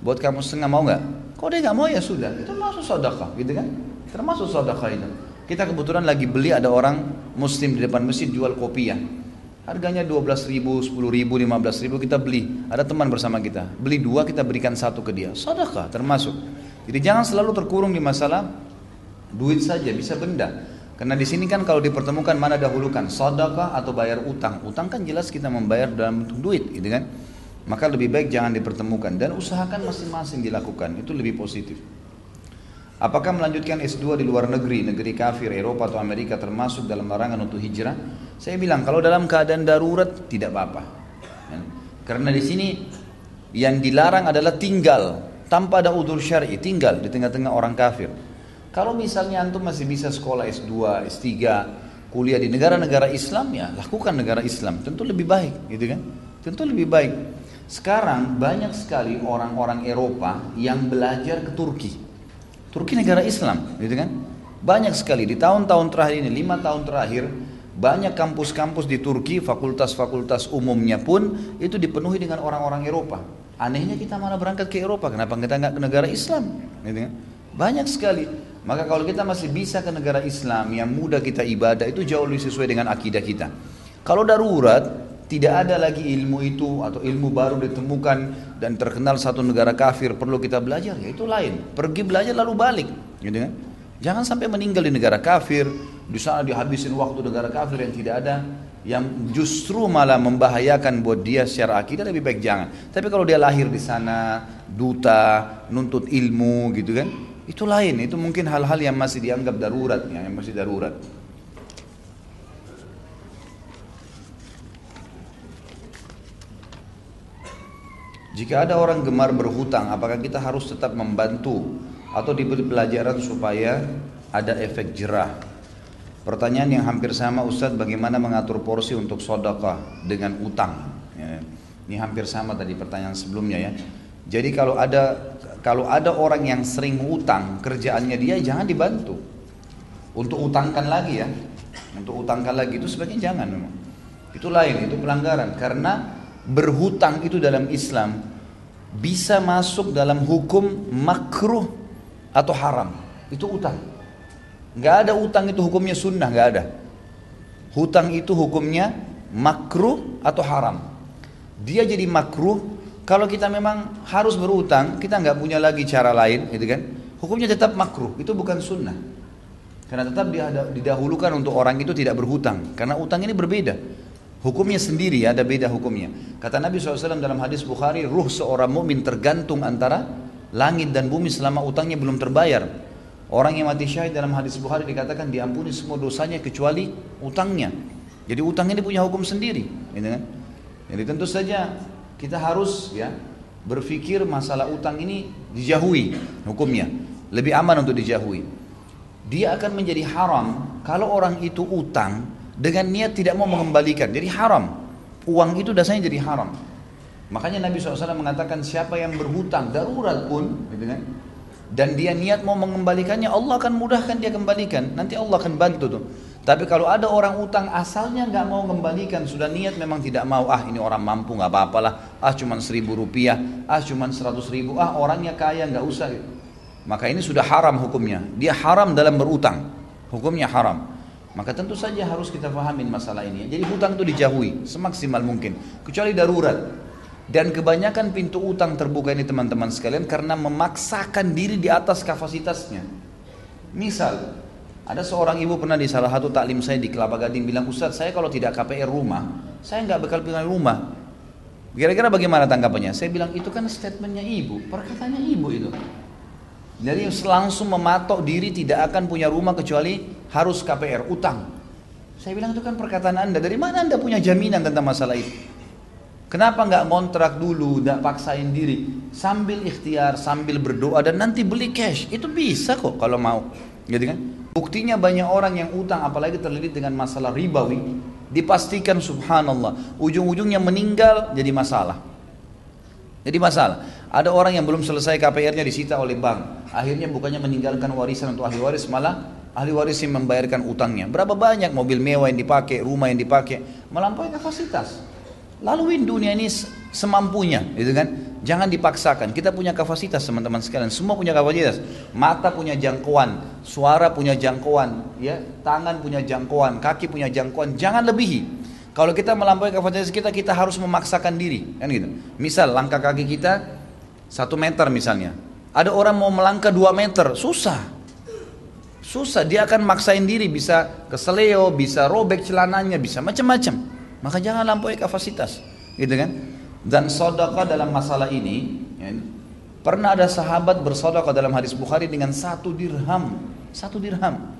Buat kamu setengah mau nggak? Kalau dia nggak mau ya sudah, itu masuk sedekah, gitu kan? Termasuk sedekah itu. Kita kebetulan lagi beli ada orang muslim di depan masjid jual kopi ya. Harganya 12 ribu, 10 ribu, 15 ribu kita beli. Ada teman bersama kita. Beli dua kita berikan satu ke dia. Sedekah termasuk. Jadi jangan selalu terkurung di masalah duit saja, bisa benda. Karena di sini kan kalau dipertemukan mana dahulukan, sedekah atau bayar utang. Utang kan jelas kita membayar dalam bentuk duit, gitu kan? Maka lebih baik jangan dipertemukan dan usahakan masing-masing dilakukan. Itu lebih positif. Apakah melanjutkan S2 di luar negeri, negeri kafir, Eropa atau Amerika termasuk dalam larangan untuk hijrah? Saya bilang kalau dalam keadaan darurat tidak apa-apa. Ya. Karena di sini yang dilarang adalah tinggal tanpa ada udur syar'i, tinggal di tengah-tengah orang kafir. Kalau misalnya antum masih bisa sekolah S2, S3, kuliah di negara-negara Islam ya lakukan negara Islam, tentu lebih baik, gitu kan? Tentu lebih baik. Sekarang banyak sekali orang-orang Eropa yang belajar ke Turki. Turki negara Islam, gitu kan? Banyak sekali di tahun-tahun terakhir ini, lima tahun terakhir, banyak kampus-kampus di Turki, fakultas-fakultas umumnya pun itu dipenuhi dengan orang-orang Eropa. Anehnya kita malah berangkat ke Eropa, kenapa kita nggak ke negara Islam? Gitu kan? Banyak sekali. Maka kalau kita masih bisa ke negara Islam yang mudah kita ibadah itu jauh lebih sesuai dengan akidah kita. Kalau darurat, tidak ada lagi ilmu itu atau ilmu baru ditemukan dan terkenal satu negara kafir perlu kita belajar. Ya itu lain. Pergi belajar lalu balik. Gitu kan? Jangan sampai meninggal di negara kafir di sana dihabisin waktu negara kafir yang tidak ada yang justru malah membahayakan buat dia secara akidah lebih baik jangan. Tapi kalau dia lahir di sana duta nuntut ilmu gitu kan itu lain itu mungkin hal-hal yang masih dianggap darurat ya, yang masih darurat Jika ada orang gemar berhutang, apakah kita harus tetap membantu atau diberi pelajaran supaya ada efek jerah? Pertanyaan yang hampir sama Ustadz, bagaimana mengatur porsi untuk sodakah dengan utang? Ya, ini hampir sama tadi pertanyaan sebelumnya ya. Jadi kalau ada kalau ada orang yang sering utang, kerjaannya dia jangan dibantu. Untuk utangkan lagi ya, untuk utangkan lagi itu sebaiknya jangan memang. Itu lain, itu pelanggaran karena berhutang itu dalam Islam bisa masuk dalam hukum makruh atau haram. Itu utang. Nggak ada utang itu hukumnya sunnah, nggak ada. Hutang itu hukumnya makruh atau haram. Dia jadi makruh kalau kita memang harus berutang, kita nggak punya lagi cara lain, gitu kan? Hukumnya tetap makruh, itu bukan sunnah. Karena tetap didahulukan untuk orang itu tidak berhutang, karena utang ini berbeda. Hukumnya sendiri ada beda hukumnya. Kata Nabi SAW dalam hadis Bukhari, ruh seorang mukmin tergantung antara langit dan bumi selama utangnya belum terbayar. Orang yang mati syahid dalam hadis Bukhari dikatakan diampuni semua dosanya kecuali utangnya. Jadi utang ini punya hukum sendiri, gitu kan? Jadi tentu saja kita harus ya berpikir masalah utang ini dijauhi hukumnya, lebih aman untuk dijauhi. Dia akan menjadi haram kalau orang itu utang dengan niat tidak mau mengembalikan. Jadi haram. Uang itu dasarnya jadi haram. Makanya Nabi SAW mengatakan siapa yang berhutang darurat pun, gitu kan? Dan dia niat mau mengembalikannya, Allah akan mudahkan dia kembalikan. Nanti Allah akan bantu tuh. Tapi kalau ada orang utang asalnya nggak mau mengembalikan, sudah niat memang tidak mau. Ah ini orang mampu nggak apa-apalah. Ah cuma seribu rupiah. Ah cuma seratus ribu. Ah orangnya kaya nggak usah. Maka ini sudah haram hukumnya. Dia haram dalam berutang. Hukumnya haram. Maka tentu saja harus kita pahamin masalah ini. Jadi hutang itu dijauhi semaksimal mungkin, kecuali darurat. Dan kebanyakan pintu utang terbuka ini teman-teman sekalian karena memaksakan diri di atas kapasitasnya. Misal, ada seorang ibu pernah di salah satu taklim saya di Kelapa Gading bilang, Ustaz saya kalau tidak KPR rumah, saya nggak bakal punya rumah. Kira-kira bagaimana tanggapannya? Saya bilang itu kan statementnya ibu, perkataannya ibu itu. Jadi langsung mematok diri tidak akan punya rumah kecuali harus KPR, utang. Saya bilang itu kan perkataan anda, dari mana anda punya jaminan tentang masalah itu? Kenapa nggak kontrak dulu, nggak paksain diri, sambil ikhtiar, sambil berdoa dan nanti beli cash, itu bisa kok kalau mau, gitu kan? Buktinya banyak orang yang utang, apalagi terlilit dengan masalah ribawi, dipastikan subhanallah, ujung-ujungnya meninggal jadi masalah. Jadi masalah. Ada orang yang belum selesai KPR-nya disita oleh bank. Akhirnya bukannya meninggalkan warisan untuk ahli waris, malah ahli waris yang membayarkan utangnya. Berapa banyak mobil mewah yang dipakai, rumah yang dipakai, melampaui kapasitas. laluin dunia ini semampunya, gitu kan? Jangan dipaksakan. Kita punya kapasitas teman-teman sekalian. Semua punya kapasitas. Mata punya jangkauan, suara punya jangkauan, ya, tangan punya jangkauan, kaki punya jangkauan. Jangan lebihi. Kalau kita melampaui kapasitas kita, kita harus memaksakan diri, kan gitu. Misal langkah kaki kita satu meter misalnya. Ada orang mau melangkah dua meter, susah. Susah, dia akan maksain diri, bisa keseleo, bisa robek celananya, bisa macam-macam. Maka jangan lampaui kapasitas, gitu kan? Dan sodaka dalam masalah ini ya, Pernah ada sahabat bersodaka dalam hadis Bukhari dengan satu dirham Satu dirham.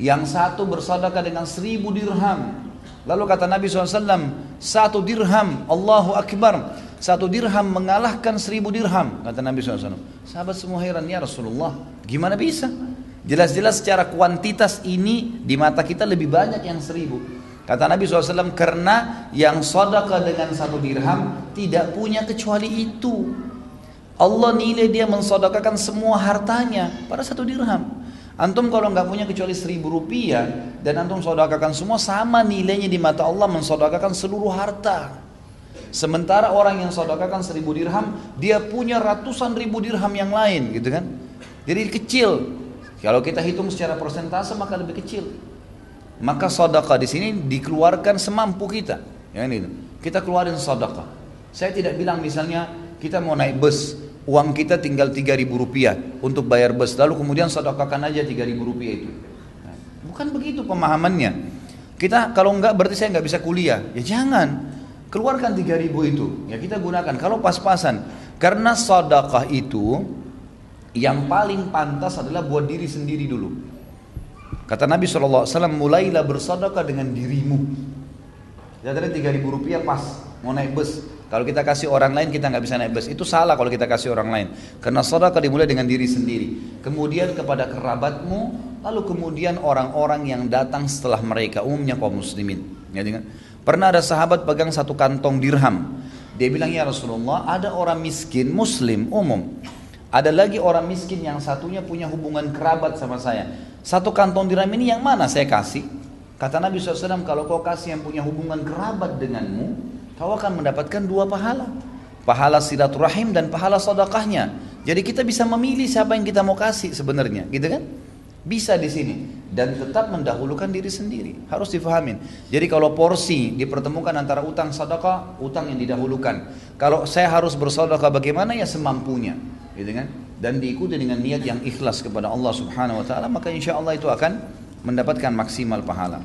Yang satu bersodaka dengan seribu dirham. Lalu kata Nabi SAW Satu dirham Allahu Akbar. Satu dirham mengalahkan seribu dirham Kata Nabi SAW Sahabat semua heran ya Rasulullah Gimana bisa? Jelas-jelas secara kuantitas ini Di mata kita lebih banyak yang seribu Kata Nabi SAW, karena yang sodaka dengan satu dirham tidak punya kecuali itu. Allah nilai dia mensodakakan semua hartanya pada satu dirham. Antum kalau nggak punya kecuali seribu rupiah dan antum sodakakan semua sama nilainya di mata Allah mensodakakan seluruh harta. Sementara orang yang sodakakan seribu dirham dia punya ratusan ribu dirham yang lain gitu kan. Jadi kecil. Kalau kita hitung secara persentase maka lebih kecil. Maka sedekah di sini dikeluarkan semampu kita. Ya ini. Kita keluarin sedekah. Saya tidak bilang misalnya kita mau naik bus, uang kita tinggal 3000 rupiah untuk bayar bus, lalu kemudian sedekahkan aja 3000 rupiah itu. Nah, bukan begitu pemahamannya. Kita kalau enggak berarti saya enggak bisa kuliah. Ya jangan. Keluarkan 3000 itu. Ya kita gunakan kalau pas-pasan. Karena sedekah itu yang paling pantas adalah buat diri sendiri dulu. Kata Nabi SAW, mulailah bersedekah dengan dirimu. Kita tadi 3000 rupiah pas mau naik bus. Kalau kita kasih orang lain kita nggak bisa naik bus. Itu salah kalau kita kasih orang lain. Karena sedekah dimulai dengan diri sendiri. Kemudian kepada kerabatmu, lalu kemudian orang-orang yang datang setelah mereka, umumnya kaum muslimin. Ya, dengan? Pernah ada sahabat pegang satu kantong dirham. Dia bilang ya Rasulullah, ada orang miskin muslim umum. Ada lagi orang miskin yang satunya punya hubungan kerabat sama saya. Satu kantong dirham ini yang mana saya kasih? Kata Nabi SAW, kalau kau kasih yang punya hubungan kerabat denganmu, kau akan mendapatkan dua pahala. Pahala silaturahim dan pahala sedekahnya. Jadi kita bisa memilih siapa yang kita mau kasih sebenarnya, gitu kan? Bisa di sini dan tetap mendahulukan diri sendiri. Harus difahamin. Jadi kalau porsi dipertemukan antara utang sedekah, utang yang didahulukan. Kalau saya harus bersedekah bagaimana ya semampunya, gitu kan? dan diikuti dengan niat yang ikhlas kepada Allah Subhanahu wa taala maka insya Allah itu akan mendapatkan maksimal pahala.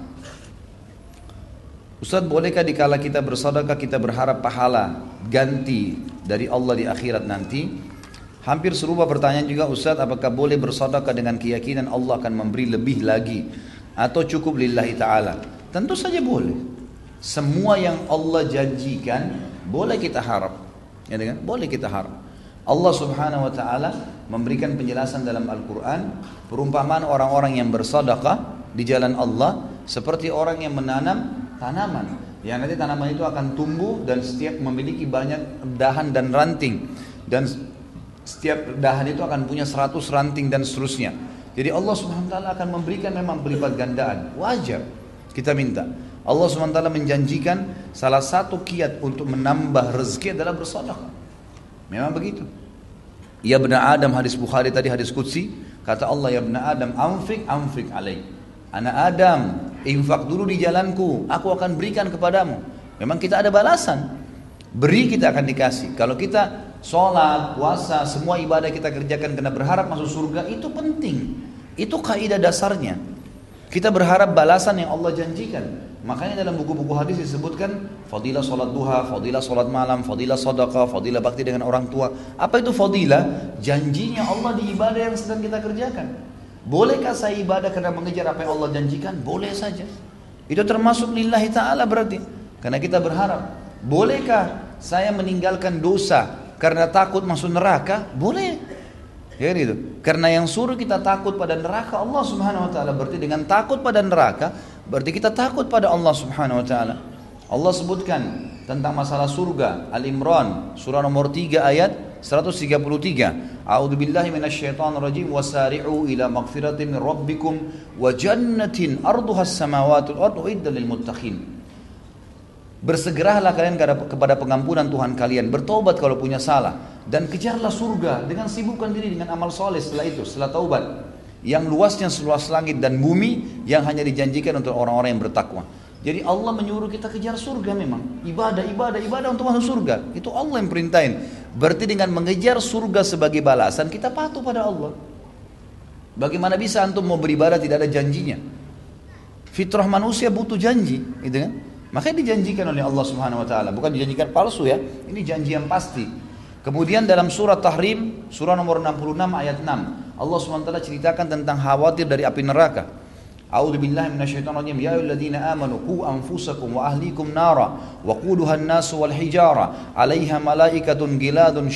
Ustaz bolehkah dikala kita bersedekah kita berharap pahala ganti dari Allah di akhirat nanti? Hampir serupa pertanyaan juga Ustaz apakah boleh bersedekah dengan keyakinan Allah akan memberi lebih lagi atau cukup lillahi taala? Tentu saja boleh. Semua yang Allah janjikan boleh kita harap. Ya kan? Boleh kita harap. Allah Subhanahu wa taala memberikan penjelasan dalam Al-Qur'an perumpamaan orang-orang yang bersedekah di jalan Allah seperti orang yang menanam tanaman yang nanti tanaman itu akan tumbuh dan setiap memiliki banyak dahan dan ranting dan setiap dahan itu akan punya 100 ranting dan seterusnya. Jadi Allah Subhanahu wa taala akan memberikan memang berlipat gandaan. Wajar kita minta. Allah Subhanahu wa taala menjanjikan salah satu kiat untuk menambah rezeki adalah bersedekah. Memang begitu. Ya benar Adam hadis Bukhari tadi hadis Qudsi kata Allah ya benar Adam amfik amfik alaik. Anak Adam infak dulu di jalanku aku akan berikan kepadamu. Memang kita ada balasan. Beri kita akan dikasih. Kalau kita sholat, puasa, semua ibadah kita kerjakan karena berharap masuk surga itu penting. Itu kaidah dasarnya. Kita berharap balasan yang Allah janjikan. Makanya dalam buku-buku hadis disebutkan fadilah solat duha, fadilah solat malam, fadilah sodaka, fadilah bakti dengan orang tua. Apa itu fadilah? Janjinya Allah di ibadah yang sedang kita kerjakan. Bolehkah saya ibadah karena mengejar apa yang Allah janjikan? Boleh saja. Itu termasuk lillahi ta'ala berarti. Karena kita berharap. Bolehkah saya meninggalkan dosa karena takut masuk neraka? Boleh. Ya gitu. Karena yang suruh kita takut pada neraka Allah Subhanahu wa taala berarti dengan takut pada neraka Berarti kita takut pada Allah Subhanahu wa taala. Allah sebutkan tentang masalah surga Al-Imran surah nomor 3 ayat 133. A'udzu billahi minasyaitonir rajim wasari'u ila magfiratin min rabbikum wa jannatin arduha as-samawati wal ardu lil muttaqin. Bersegeralah kalian kepada pengampunan Tuhan kalian, bertobat kalau punya salah dan kejarlah surga dengan sibukkan diri dengan amal soleh setelah itu, setelah taubat. Yang luasnya seluas langit dan bumi yang hanya dijanjikan untuk orang-orang yang bertakwa. Jadi Allah menyuruh kita kejar surga memang. Ibadah, ibadah, ibadah untuk masuk surga. Itu Allah yang perintahin. Berarti dengan mengejar surga sebagai balasan kita patuh pada Allah. Bagaimana bisa antum mau beribadah tidak ada janjinya? Fitrah manusia butuh janji, gitu kan? Makanya dijanjikan oleh Allah Subhanahu wa taala, bukan dijanjikan palsu ya. Ini janji yang pasti. Kemudian dalam surat Tahrim, surah nomor 66 ayat 6, Allah Subhanahu wa taala ceritakan tentang khawatir dari api neraka. A'udzu billahi. Ya ayyuhalladzina amanu qu anfusakum wa ahlikum nara an-nas wal hijara 'alaiha malaikatun giladun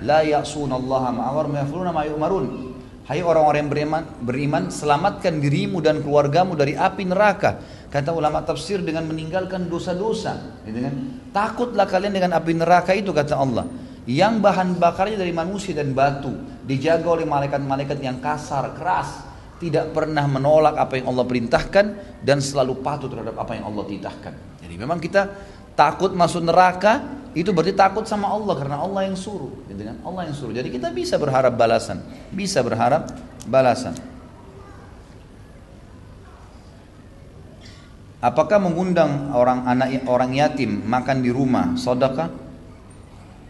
la ya'sunallaha ma ma yu'marun. Hai orang-orang yang beriman, beriman, selamatkan dirimu dan keluargamu dari api neraka. Kata ulama tafsir dengan meninggalkan dosa-dosa. Gitu kan? Takutlah kalian dengan api neraka itu kata Allah. Yang bahan bakarnya dari manusia dan batu. Dijaga oleh malaikat-malaikat yang kasar, keras tidak pernah menolak apa yang Allah perintahkan dan selalu patuh terhadap apa yang Allah titahkan. Jadi memang kita takut masuk neraka itu berarti takut sama Allah karena Allah yang suruh, gitu kan? Allah yang suruh. Jadi kita bisa berharap balasan, bisa berharap balasan. Apakah mengundang orang anak orang yatim makan di rumah sodaka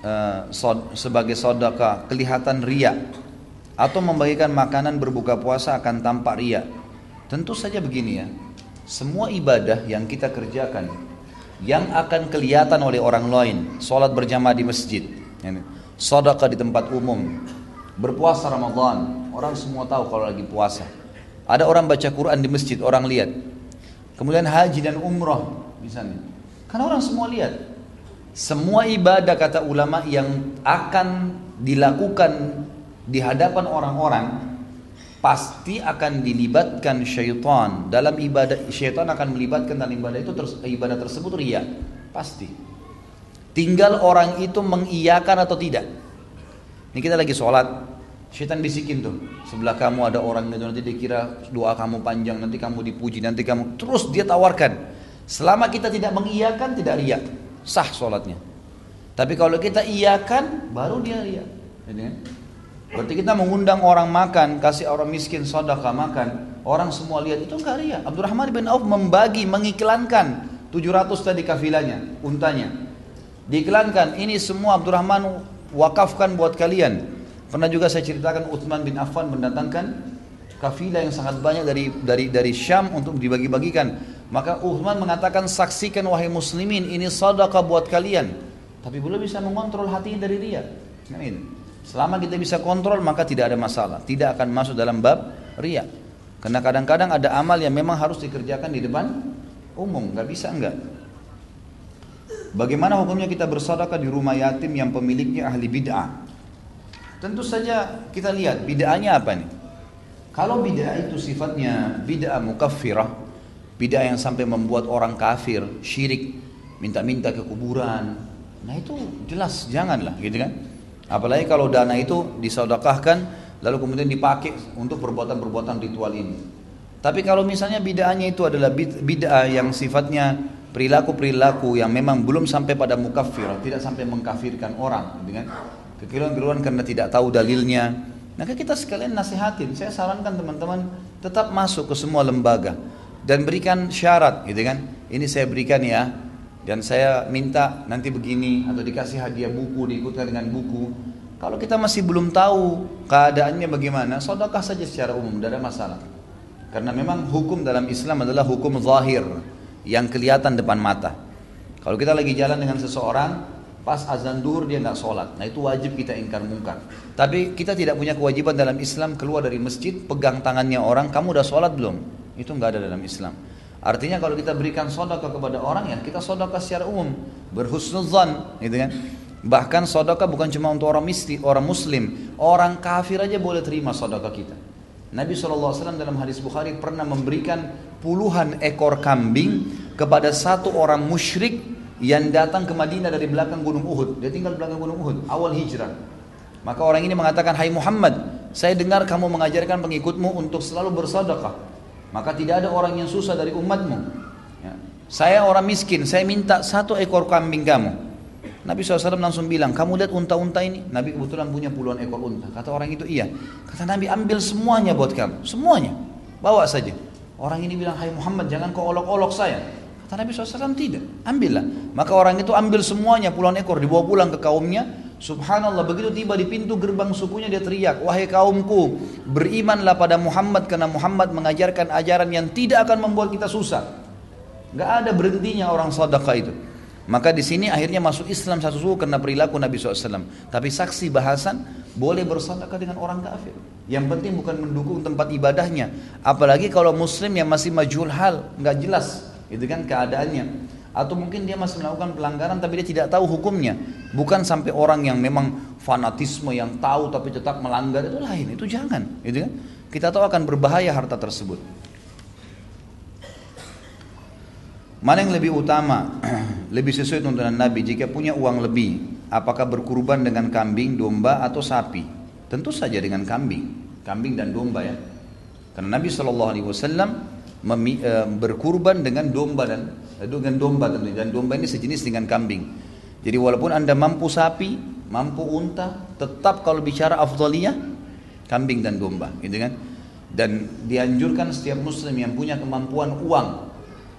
uh, sod, sebagai sodaka kelihatan riak atau membagikan makanan berbuka puasa akan tampak ria. Tentu saja begini ya. Semua ibadah yang kita kerjakan yang akan kelihatan oleh orang lain, sholat berjamaah di masjid, sedekah di tempat umum, berpuasa Ramadan, orang semua tahu kalau lagi puasa. Ada orang baca Quran di masjid, orang lihat. Kemudian haji dan umroh misalnya. Karena orang semua lihat. Semua ibadah kata ulama yang akan dilakukan di hadapan orang-orang pasti akan dilibatkan syaitan dalam ibadah syaitan akan melibatkan dalam ibadah itu ibadah tersebut ria pasti tinggal orang itu mengiyakan atau tidak ini kita lagi sholat syaitan bisikin tuh sebelah kamu ada orang itu nanti dikira doa kamu panjang nanti kamu dipuji nanti kamu terus dia tawarkan selama kita tidak mengiyakan tidak ria sah sholatnya tapi kalau kita iyakan baru dia ria Berarti kita mengundang orang makan, kasih orang miskin sodaka makan, orang semua lihat itu enggak ria. Abdurrahman bin Auf membagi, mengiklankan 700 tadi kafilanya, untanya. Diiklankan, ini semua Abdurrahman wakafkan buat kalian. Pernah juga saya ceritakan Uthman bin Affan mendatangkan kafilah yang sangat banyak dari dari dari Syam untuk dibagi-bagikan. Maka Uthman mengatakan saksikan wahai muslimin ini sedekah buat kalian. Tapi belum bisa mengontrol hati dari dia. Ini. Selama kita bisa kontrol maka tidak ada masalah. Tidak akan masuk dalam bab ria. Karena kadang-kadang ada amal yang memang harus dikerjakan di depan umum, nggak bisa enggak. Bagaimana hukumnya kita bersedekah di rumah yatim yang pemiliknya ahli bid'ah? Tentu saja kita lihat bid'ahnya apa nih? Kalau bid'ah itu sifatnya bid'ah mukaffirah, bid'ah yang sampai membuat orang kafir, syirik, minta-minta ke kuburan. Nah itu jelas janganlah gitu kan. Apalagi kalau dana itu disodokahkan lalu kemudian dipakai untuk perbuatan-perbuatan ritual ini. Tapi kalau misalnya bid'ahnya itu adalah bid'ah yang sifatnya perilaku-perilaku yang memang belum sampai pada mukafir, tidak sampai mengkafirkan orang, dengan kekeliruan-kekeliruan karena tidak tahu dalilnya. Maka kita sekalian nasihatin. Saya sarankan teman-teman tetap masuk ke semua lembaga dan berikan syarat, gitu kan? Ini saya berikan ya, dan saya minta nanti begini atau dikasih hadiah buku diikutkan dengan buku kalau kita masih belum tahu keadaannya bagaimana sedekah saja secara umum tidak ada masalah karena memang hukum dalam Islam adalah hukum zahir yang kelihatan depan mata kalau kita lagi jalan dengan seseorang pas azan dur dia nggak sholat. Nah itu wajib kita ingkar mungkar tapi kita tidak punya kewajiban dalam Islam keluar dari masjid pegang tangannya orang kamu udah sholat belum? Itu nggak ada dalam Islam. Artinya kalau kita berikan sodaka kepada orang ya kita sodaka secara umum. Berhusnuzan, gitu kan? Bahkan sodaka bukan cuma untuk orang misli, orang muslim, orang kafir aja boleh terima sodaka kita. Nabi SAW dalam hadis Bukhari pernah memberikan puluhan ekor kambing kepada satu orang musyrik yang datang ke Madinah dari belakang gunung Uhud. Dia tinggal di belakang gunung Uhud, awal hijrah. Maka orang ini mengatakan, Hai Muhammad, saya dengar kamu mengajarkan pengikutmu untuk selalu bersedekah. Maka tidak ada orang yang susah dari umatmu. Ya. Saya orang miskin, saya minta satu ekor kambing kamu. Nabi SAW langsung bilang, kamu lihat unta-unta ini? Nabi kebetulan punya puluhan ekor unta. Kata orang itu, iya. Kata Nabi, ambil semuanya buat kamu. Semuanya. Bawa saja. Orang ini bilang, hai Muhammad, jangan kau olok-olok saya. Kata Nabi SAW, tidak. Ambillah. Maka orang itu ambil semuanya puluhan ekor, dibawa pulang ke kaumnya. Subhanallah, begitu tiba di pintu gerbang sukunya dia teriak, wahai kaumku, berimanlah pada Muhammad karena Muhammad mengajarkan ajaran yang tidak akan membuat kita susah. Gak ada berhentinya orang sedekah itu. Maka di sini akhirnya masuk Islam satu suku karena perilaku Nabi SAW. Tapi saksi bahasan boleh bersedekah dengan orang kafir. Yang penting bukan mendukung tempat ibadahnya. Apalagi kalau Muslim yang masih majul hal, nggak jelas, itu kan keadaannya. Atau mungkin dia masih melakukan pelanggaran tapi dia tidak tahu hukumnya. Bukan sampai orang yang memang fanatisme yang tahu tapi tetap melanggar itu lain. Itu jangan, gitu kan? Kita tahu akan berbahaya harta tersebut. Mana yang lebih utama, [CLEARS THROAT] lebih sesuai tuntunan Nabi jika punya uang lebih, apakah berkurban dengan kambing, domba atau sapi? Tentu saja dengan kambing, kambing dan domba ya. Karena Nabi Shallallahu Alaihi Wasallam e, berkurban dengan domba dan e, dengan domba tentu dan domba ini sejenis dengan kambing. Jadi walaupun anda mampu sapi, mampu unta, tetap kalau bicara afdaliyah kambing dan domba, gitu kan? Dan dianjurkan setiap muslim yang punya kemampuan uang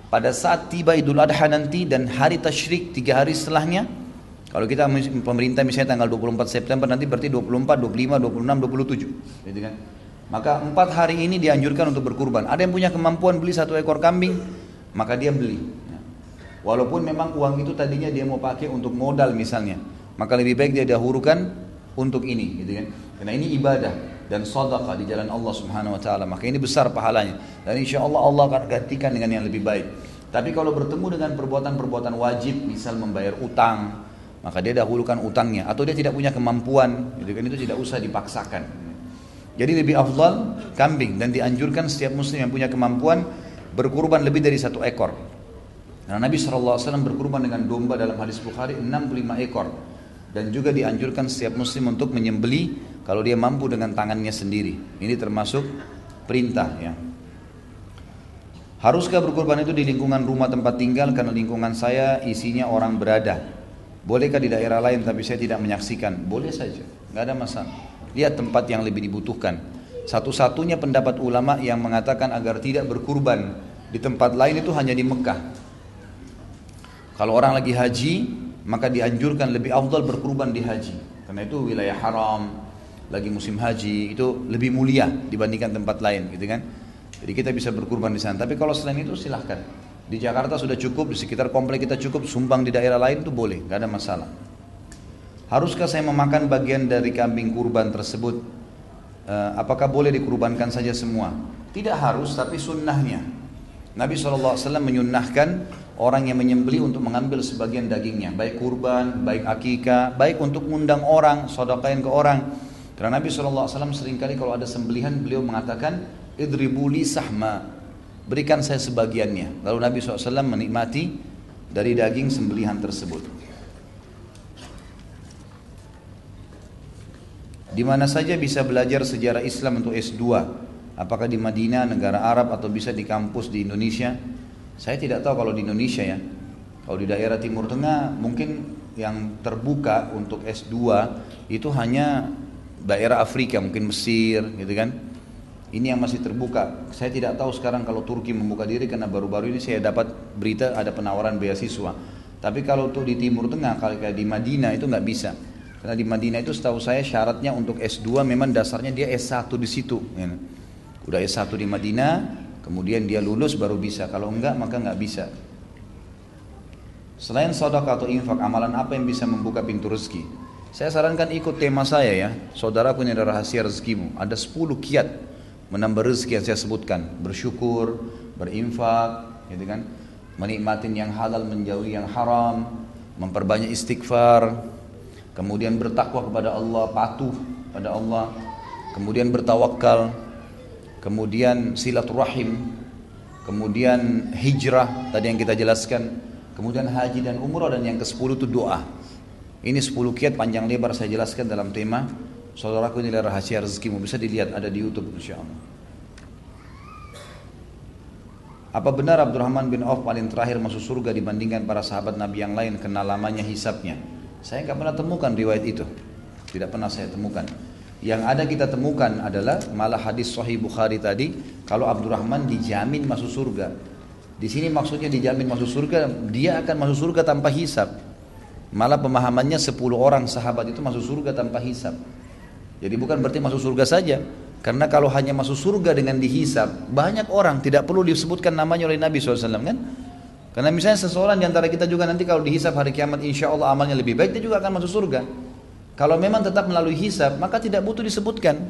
pada saat tiba Idul Adha nanti dan hari tasyrik tiga hari setelahnya kalau kita pemerintah misalnya tanggal 24 September nanti berarti 24, 25, 26, 27 gitu kan maka empat hari ini dianjurkan untuk berkurban ada yang punya kemampuan beli satu ekor kambing maka dia beli walaupun memang uang itu tadinya dia mau pakai untuk modal misalnya maka lebih baik dia dahulukan untuk ini gitu kan karena ini ibadah dan sedekah di jalan Allah Subhanahu wa taala. Maka ini besar pahalanya. Dan insya Allah Allah akan gantikan dengan yang lebih baik. Tapi kalau bertemu dengan perbuatan-perbuatan wajib, misal membayar utang, maka dia dahulukan utangnya atau dia tidak punya kemampuan, gitu kan itu tidak usah dipaksakan. Jadi lebih afdal kambing dan dianjurkan setiap muslim yang punya kemampuan berkurban lebih dari satu ekor. Karena Nabi SAW berkurban dengan domba dalam hadis Bukhari 65 ekor. Dan juga dianjurkan setiap muslim untuk menyembeli kalau dia mampu dengan tangannya sendiri. Ini termasuk perintah ya. Haruskah berkorban itu di lingkungan rumah tempat tinggal karena lingkungan saya isinya orang berada? Bolehkah di daerah lain tapi saya tidak menyaksikan? Boleh saja, nggak ada masalah. Lihat tempat yang lebih dibutuhkan. Satu-satunya pendapat ulama yang mengatakan agar tidak berkurban di tempat lain itu hanya di Mekah. Kalau orang lagi haji, maka dianjurkan lebih afdal berkurban di haji. Karena itu wilayah haram lagi musim haji itu lebih mulia dibandingkan tempat lain gitu kan? Jadi kita bisa berkurban di sana. Tapi kalau selain itu silahkan. Di Jakarta sudah cukup di sekitar komplek kita cukup sumbang di daerah lain itu boleh nggak ada masalah haruskah saya memakan bagian dari kambing kurban tersebut? Uh, apakah boleh dikurbankan saja semua? Tidak harus tapi sunnahnya. Nabi SAW menyunnahkan orang yang menyembeli untuk mengambil sebagian dagingnya. Baik kurban, baik akikah, baik untuk mengundang orang, sodakain ke orang. Karena Nabi SAW sering kali kalau ada sembelihan beliau mengatakan idribuli sahma. Berikan saya sebagiannya. Lalu Nabi SAW menikmati dari daging sembelihan tersebut di mana saja bisa belajar sejarah Islam untuk S2 apakah di Madinah, negara Arab atau bisa di kampus di Indonesia saya tidak tahu kalau di Indonesia ya. Kalau di daerah Timur Tengah mungkin yang terbuka untuk S2 itu hanya daerah Afrika, mungkin Mesir gitu kan. Ini yang masih terbuka. Saya tidak tahu sekarang kalau Turki membuka diri karena baru-baru ini saya dapat berita ada penawaran beasiswa. Tapi kalau untuk di Timur Tengah, kalau di Madinah itu nggak bisa. Karena di Madinah itu setahu saya syaratnya untuk S2 memang dasarnya dia S1 di situ. Ya. Udah S1 di Madinah, Kemudian dia lulus baru bisa. Kalau enggak maka enggak bisa. Selain sedekah atau infak, amalan apa yang bisa membuka pintu rezeki? Saya sarankan ikut tema saya ya. Saudaraku ini adalah rahasia rezekimu. Ada 10 kiat menambah rezeki yang saya sebutkan. Bersyukur, berinfak, gitu kan? Menikmatin yang halal menjauhi yang haram, memperbanyak istighfar, kemudian bertakwa kepada Allah, patuh pada Allah, kemudian bertawakal, kemudian silaturahim, kemudian hijrah tadi yang kita jelaskan, kemudian haji dan umrah dan yang ke-10 itu doa. Ini 10 kiat panjang lebar saya jelaskan dalam tema Saudaraku ini rahasia rezekimu bisa dilihat ada di YouTube insyaallah. Apa benar Abdurrahman bin Auf paling terakhir masuk surga dibandingkan para sahabat Nabi yang lain kena lamanya hisapnya? Saya nggak pernah temukan riwayat itu. Tidak pernah saya temukan. Yang ada kita temukan adalah malah hadis Sahih Bukhari tadi kalau Abdurrahman dijamin masuk surga. Di sini maksudnya dijamin masuk surga, dia akan masuk surga tanpa hisap. Malah pemahamannya 10 orang sahabat itu masuk surga tanpa hisap. Jadi bukan berarti masuk surga saja. Karena kalau hanya masuk surga dengan dihisap, banyak orang tidak perlu disebutkan namanya oleh Nabi SAW kan? Karena misalnya seseorang di antara kita juga nanti kalau dihisap hari kiamat insya Allah amalnya lebih baik, dia juga akan masuk surga. Kalau memang tetap melalui hisap, maka tidak butuh disebutkan.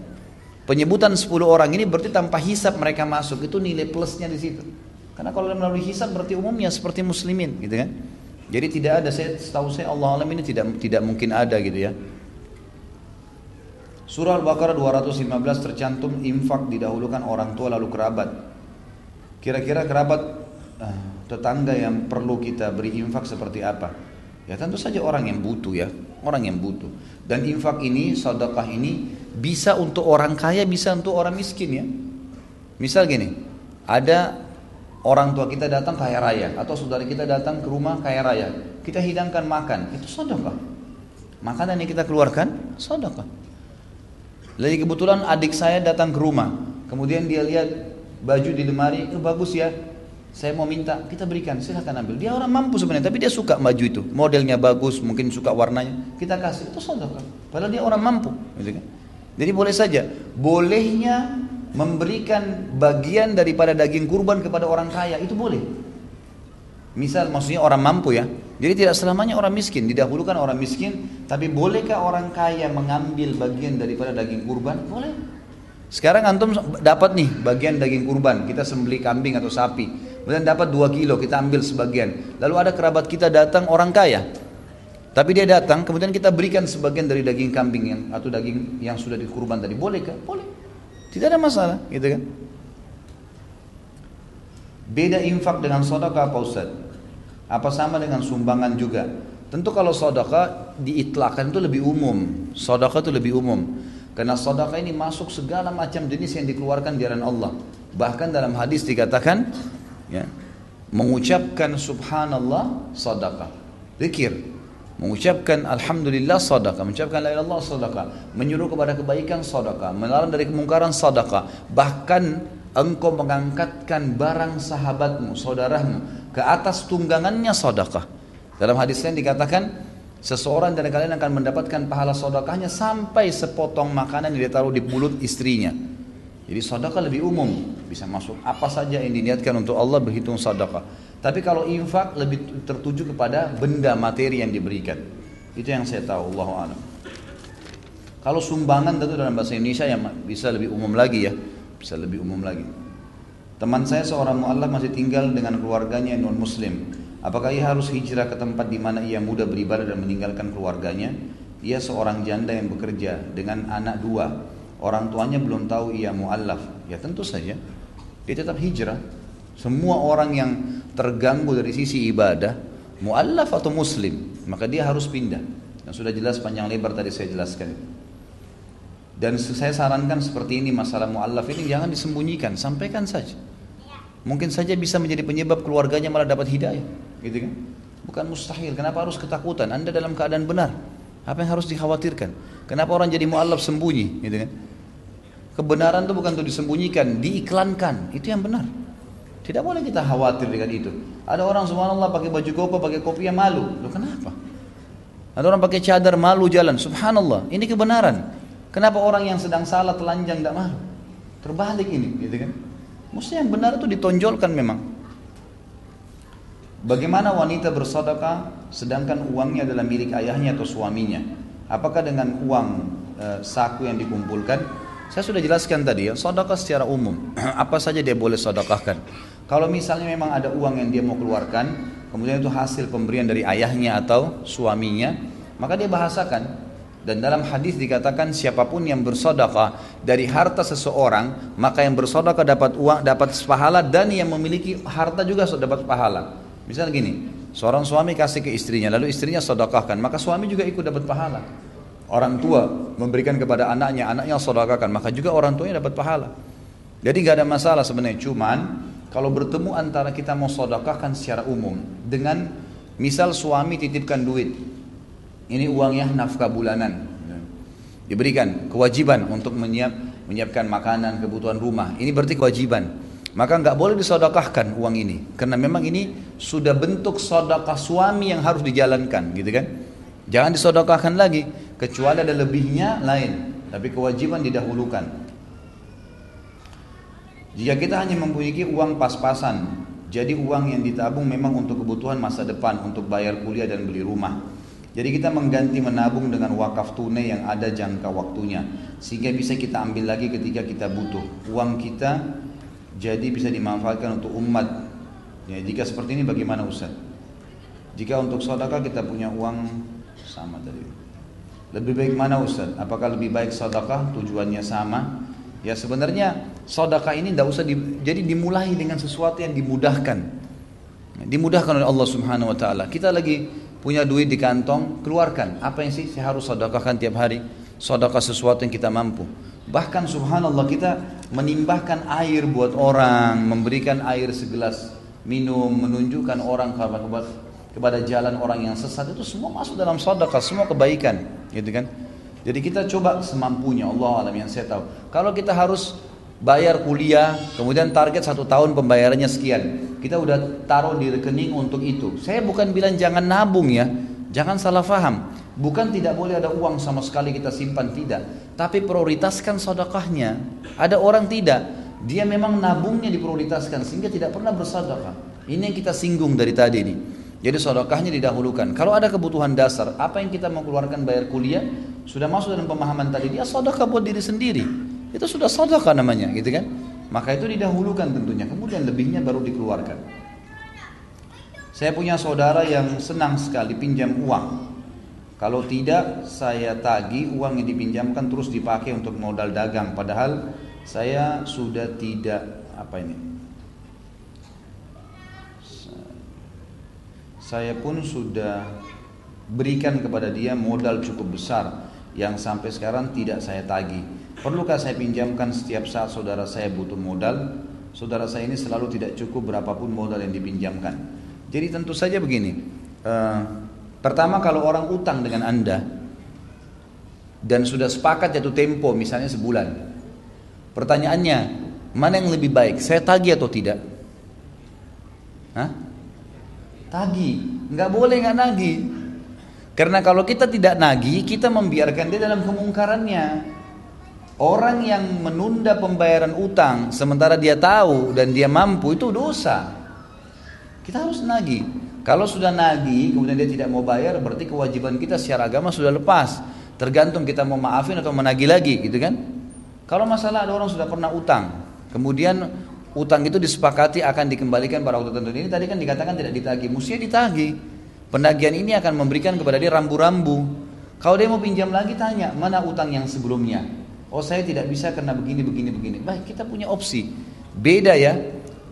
Penyebutan 10 orang ini berarti tanpa hisap mereka masuk, itu nilai plusnya di situ. Karena kalau melalui hisap berarti umumnya seperti muslimin, gitu kan? Jadi tidak ada, saya setahu saya Allah alam ini tidak tidak mungkin ada gitu ya. Surah Al-Baqarah 215 tercantum infak didahulukan orang tua lalu kerabat. Kira-kira kerabat uh, tetangga yang perlu kita beri infak seperti apa? Ya tentu saja orang yang butuh ya orang yang butuh. Dan infak ini, sedekah ini bisa untuk orang kaya, bisa untuk orang miskin ya. Misal gini, ada orang tua kita datang kaya raya atau saudara kita datang ke rumah kaya raya, kita hidangkan makan, itu sedekah. Makanan yang kita keluarkan sedekah. Lagi kebetulan adik saya datang ke rumah, kemudian dia lihat baju di lemari, itu bagus ya, saya mau minta, kita berikan, silahkan ambil. Dia orang mampu sebenarnya, tapi dia suka maju itu. Modelnya bagus, mungkin suka warnanya. Kita kasih, itu sedekah. Padahal dia orang mampu. Gitu kan? Jadi boleh saja, bolehnya memberikan bagian daripada daging kurban kepada orang kaya, itu boleh. Misal maksudnya orang mampu ya. Jadi tidak selamanya orang miskin, didahulukan orang miskin, tapi bolehkah orang kaya mengambil bagian daripada daging kurban? Boleh. Sekarang antum dapat nih bagian daging kurban, kita sembeli kambing atau sapi. Kemudian dapat 2 kilo, kita ambil sebagian. Lalu ada kerabat kita datang orang kaya. Tapi dia datang, kemudian kita berikan sebagian dari daging kambing yang atau daging yang sudah dikurban tadi. Boleh kah? Boleh. Tidak ada masalah, gitu kan? Beda infak dengan sodaka apa Ustaz? Apa sama dengan sumbangan juga? Tentu kalau sodaka diitlakan itu lebih umum. Sodaka itu lebih umum. Karena sodaka ini masuk segala macam jenis yang dikeluarkan di jalan Allah. Bahkan dalam hadis dikatakan ya, mengucapkan subhanallah sadaqah. Zikir. Mengucapkan alhamdulillah sadaqah. Mengucapkan la ilallah sadaqah. Menyuruh kepada kebaikan sadaqah. Melarang dari kemungkaran sadaqah. Bahkan engkau mengangkatkan barang sahabatmu saudaramu ke atas tunggangannya sadaqah. Dalam hadis lain dikatakan seseorang dari kalian akan mendapatkan pahala sedekahnya sampai sepotong makanan yang dia taruh di mulut istrinya jadi sedekah lebih umum, bisa masuk apa saja yang diniatkan untuk Allah berhitung sedekah. Tapi kalau infak lebih tertuju kepada benda materi yang diberikan. Itu yang saya tahu, Allah alam. Kalau sumbangan tentu dalam bahasa Indonesia yang bisa lebih umum lagi ya, bisa lebih umum lagi. Teman saya seorang mualaf masih tinggal dengan keluarganya yang non muslim. Apakah ia harus hijrah ke tempat di mana ia mudah beribadah dan meninggalkan keluarganya? Ia seorang janda yang bekerja dengan anak dua orang tuanya belum tahu ia muallaf, ya tentu saja dia tetap hijrah. Semua orang yang terganggu dari sisi ibadah, muallaf atau muslim, maka dia harus pindah. Yang sudah jelas panjang lebar tadi saya jelaskan. Dan saya sarankan seperti ini masalah muallaf ini jangan disembunyikan, sampaikan saja. Mungkin saja bisa menjadi penyebab keluarganya malah dapat hidayah, gitu kan? Bukan mustahil. Kenapa harus ketakutan? Anda dalam keadaan benar. Apa yang harus dikhawatirkan? Kenapa orang jadi muallaf sembunyi, gitu kan? Kebenaran itu bukan untuk disembunyikan, diiklankan. Itu yang benar. Tidak boleh kita khawatir dengan itu. Ada orang subhanallah pakai baju koko, pakai kopi yang malu. Loh kenapa? Ada orang pakai cadar malu jalan. Subhanallah, ini kebenaran. Kenapa orang yang sedang salah telanjang tidak malu? Terbalik ini, gitu kan? Mesti yang benar itu ditonjolkan memang. Bagaimana wanita bersedekah sedangkan uangnya adalah milik ayahnya atau suaminya? Apakah dengan uang e, saku yang dikumpulkan saya sudah jelaskan tadi ya, sodakah secara umum. [CLEARS THROAT] Apa saja dia boleh sodakahkan. Kalau misalnya memang ada uang yang dia mau keluarkan, kemudian itu hasil pemberian dari ayahnya atau suaminya, maka dia bahasakan. Dan dalam hadis dikatakan siapa pun yang bersodakah dari harta seseorang, maka yang bersodakah dapat uang, dapat pahala dan yang memiliki harta juga dapat pahala. Misal gini, seorang suami kasih ke istrinya, lalu istrinya sodakahkan, maka suami juga ikut dapat pahala. Orang tua memberikan kepada anaknya, anaknya sodakakan, maka juga orang tuanya dapat pahala. Jadi nggak ada masalah sebenarnya, cuman Kalau bertemu antara kita mau sodakahkan secara umum dengan misal suami titipkan duit, ini uangnya nafkah bulanan, diberikan kewajiban untuk menyiap, menyiapkan makanan kebutuhan rumah. Ini berarti kewajiban. Maka nggak boleh disodakahkan uang ini, karena memang ini sudah bentuk sodakah suami yang harus dijalankan, gitu kan? Jangan disodakahkan lagi, kecuali ada lebihnya lain, tapi kewajiban didahulukan. Jika kita hanya mempunyai uang pas-pasan, jadi uang yang ditabung memang untuk kebutuhan masa depan, untuk bayar kuliah dan beli rumah. Jadi kita mengganti menabung dengan wakaf tunai yang ada jangka waktunya sehingga bisa kita ambil lagi ketika kita butuh. Uang kita jadi bisa dimanfaatkan untuk umat. Ya, jika seperti ini bagaimana Ustaz? Jika untuk sedekah kita punya uang sama tadi. Lebih baik mana Ustaz? Apakah lebih baik sedekah tujuannya sama? Ya sebenarnya sedekah ini tidak usah di, jadi dimulai dengan sesuatu yang dimudahkan. Dimudahkan oleh Allah Subhanahu wa taala. Kita lagi punya duit di kantong, keluarkan. Apa yang sih saya harus sedekahkan tiap hari? Sedekah sesuatu yang kita mampu. Bahkan subhanallah kita menimbahkan air buat orang, memberikan air segelas minum, menunjukkan orang kepada, kepada jalan orang yang sesat itu semua masuk dalam sedekah, semua kebaikan, gitu kan? Jadi kita coba semampunya Allah alam yang saya tahu. Kalau kita harus bayar kuliah, kemudian target satu tahun pembayarannya sekian, kita udah taruh di rekening untuk itu. Saya bukan bilang jangan nabung ya, jangan salah faham. Bukan tidak boleh ada uang sama sekali kita simpan tidak, tapi prioritaskan sedekahnya. Ada orang tidak, dia memang nabungnya diprioritaskan sehingga tidak pernah bersedekah. Ini yang kita singgung dari tadi ini. Jadi sedekahnya didahulukan. Kalau ada kebutuhan dasar, apa yang kita mau keluarkan bayar kuliah, sudah masuk dalam pemahaman tadi dia sedekah buat diri sendiri. Itu sudah sedekah namanya, gitu kan? Maka itu didahulukan tentunya, kemudian lebihnya baru dikeluarkan. Saya punya saudara yang senang sekali pinjam uang. Kalau tidak saya tagi uang yang dipinjamkan terus dipakai untuk modal dagang padahal saya sudah tidak apa ini saya pun sudah berikan kepada dia modal cukup besar yang sampai sekarang tidak saya tagi. Perlukah saya pinjamkan setiap saat saudara saya butuh modal? Saudara saya ini selalu tidak cukup berapapun modal yang dipinjamkan. Jadi tentu saja begini, uh, Pertama kalau orang utang dengan Anda dan sudah sepakat jatuh tempo misalnya sebulan. Pertanyaannya, mana yang lebih baik? Saya tagih atau tidak? Hah? Tagih. Nggak boleh nggak nagih. Karena kalau kita tidak nagih, kita membiarkan dia dalam kemungkarannya. Orang yang menunda pembayaran utang sementara dia tahu dan dia mampu itu dosa. Kita harus nagih. Kalau sudah nagih, kemudian dia tidak mau bayar, berarti kewajiban kita secara agama sudah lepas. Tergantung kita mau maafin atau menagih lagi, gitu kan? Kalau masalah ada orang sudah pernah utang, kemudian utang itu disepakati akan dikembalikan pada waktu tertentu. Ini tadi kan dikatakan tidak ditagih, mestinya ditagih. Penagihan ini akan memberikan kepada dia rambu-rambu. Kalau dia mau pinjam lagi tanya, mana utang yang sebelumnya? Oh saya tidak bisa karena begini, begini, begini. Baik, kita punya opsi. Beda ya,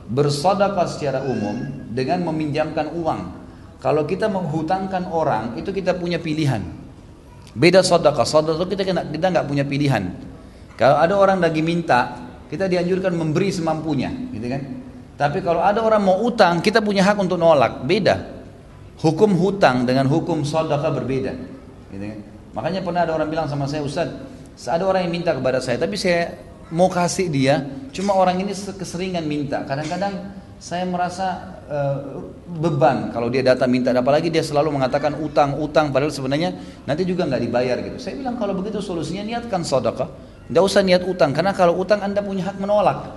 bersedekah secara umum dengan meminjamkan uang. Kalau kita menghutangkan orang, itu kita punya pilihan. Beda sedekah, sedekah kita kita nggak punya pilihan. Kalau ada orang lagi minta, kita dianjurkan memberi semampunya, gitu kan? Tapi kalau ada orang mau utang, kita punya hak untuk nolak. Beda. Hukum hutang dengan hukum sedekah berbeda, gitu kan? Makanya pernah ada orang bilang sama saya, Ustaz, ada orang yang minta kepada saya, tapi saya mau kasih dia, cuma orang ini keseringan minta. Kadang-kadang saya merasa uh, beban kalau dia datang minta. Apalagi dia selalu mengatakan utang utang padahal sebenarnya nanti juga nggak dibayar gitu. Saya bilang kalau begitu solusinya niatkan sedekah. Tidak usah niat utang karena kalau utang anda punya hak menolak.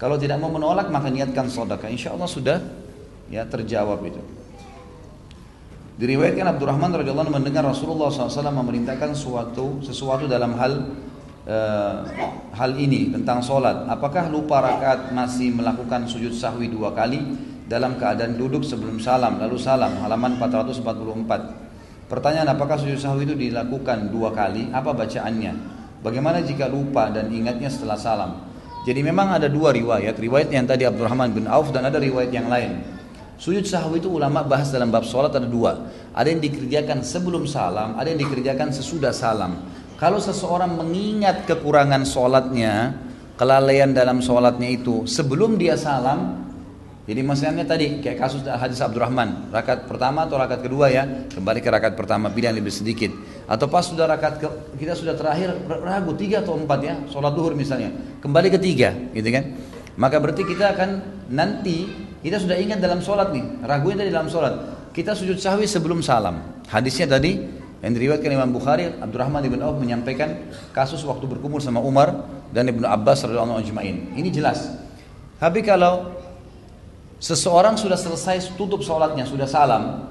Kalau tidak mau menolak maka niatkan sedekah. Insya Allah sudah ya terjawab itu. Diriwayatkan Abdurrahman radhiyallahu mendengar Rasulullah SAW memerintahkan suatu sesuatu dalam hal uh, hal ini tentang sholat. Apakah lupa rakaat masih melakukan sujud sahwi dua kali dalam keadaan duduk sebelum salam lalu salam halaman 444. Pertanyaan apakah sujud sahwi itu dilakukan dua kali? Apa bacaannya? Bagaimana jika lupa dan ingatnya setelah salam? Jadi memang ada dua riwayat, riwayat yang tadi Abdurrahman bin Auf dan ada riwayat yang lain. Sujud sahwi itu ulama bahas dalam bab sholat ada dua. Ada yang dikerjakan sebelum salam, ada yang dikerjakan sesudah salam. Kalau seseorang mengingat kekurangan sholatnya, kelalaian dalam sholatnya itu sebelum dia salam, Jadi masalahnya tadi kayak kasus hadis Abdurrahman, rakaat pertama atau rakaat kedua ya, kembali ke rakaat pertama pilihan lebih sedikit. Atau pas sudah rakaat ke, kita sudah terakhir ragu tiga atau empat ya, sholat duhur misalnya, kembali ke tiga, gitu kan? Maka berarti kita akan nanti kita sudah ingat dalam sholat nih, ragunya tadi dalam sholat. Kita sujud sahwi sebelum salam. Hadisnya tadi yang diriwayatkan Imam Bukhari, Abdurrahman ibn Auf menyampaikan kasus waktu berkumpul sama Umar dan Ibnu Abbas radhiyallahu anhu Ini jelas. Tapi kalau Seseorang sudah selesai tutup sholatnya, sudah salam.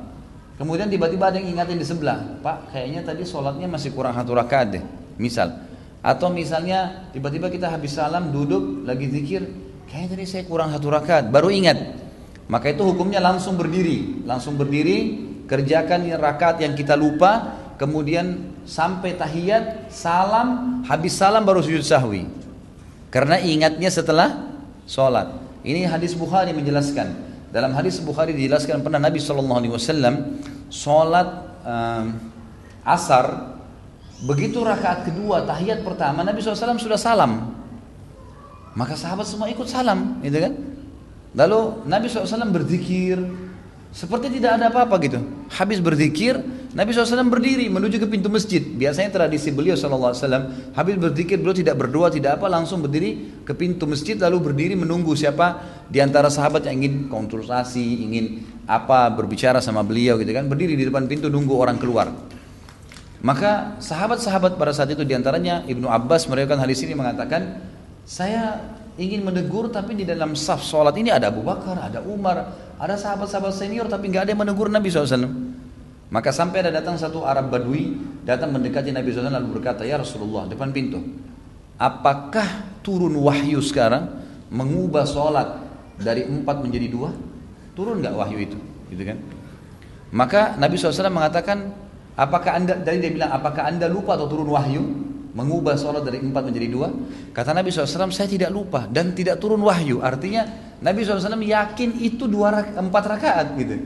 Kemudian tiba-tiba ada yang ingatin di sebelah. Pak, kayaknya tadi sholatnya masih kurang satu rakaat deh. Misal. Atau misalnya tiba-tiba kita habis salam, duduk, lagi zikir. Kayaknya tadi saya kurang satu rakaat. Baru ingat. Maka itu hukumnya langsung berdiri. Langsung berdiri, kerjakan rakaat yang kita lupa. Kemudian sampai tahiyat, salam, habis salam baru sujud sahwi. Karena ingatnya setelah sholat. Ini hadis Bukhari menjelaskan. Dalam hadis Bukhari dijelaskan pernah Nabi Shallallahu Alaihi Wasallam sholat um, asar begitu rakaat kedua tahiyat pertama Nabi SAW sudah salam maka sahabat semua ikut salam gitu kan lalu Nabi SAW berzikir seperti tidak ada apa-apa gitu. Habis berzikir, Nabi SAW berdiri menuju ke pintu masjid. Biasanya tradisi beliau SAW, habis berzikir beliau tidak berdoa, tidak apa, langsung berdiri ke pintu masjid lalu berdiri menunggu siapa di antara sahabat yang ingin konsultasi, ingin apa berbicara sama beliau gitu kan. Berdiri di depan pintu nunggu orang keluar. Maka sahabat-sahabat pada saat itu di antaranya Ibnu Abbas meriwayatkan hadis ini mengatakan, saya ingin menegur tapi di dalam saf sholat ini ada Abu Bakar, ada Umar, ada sahabat-sahabat senior tapi nggak ada yang menegur Nabi SAW. Maka sampai ada datang satu Arab Badui datang mendekati Nabi SAW lalu berkata, Ya Rasulullah depan pintu, apakah turun wahyu sekarang mengubah sholat dari empat menjadi dua? Turun nggak wahyu itu? Gitu kan? Maka Nabi SAW mengatakan, apakah anda, dari dia bilang, apakah anda lupa atau turun wahyu? mengubah sholat dari empat menjadi dua? Kata Nabi SAW, saya tidak lupa dan tidak turun wahyu. Artinya Nabi SAW yakin itu dua empat rakaat gitu.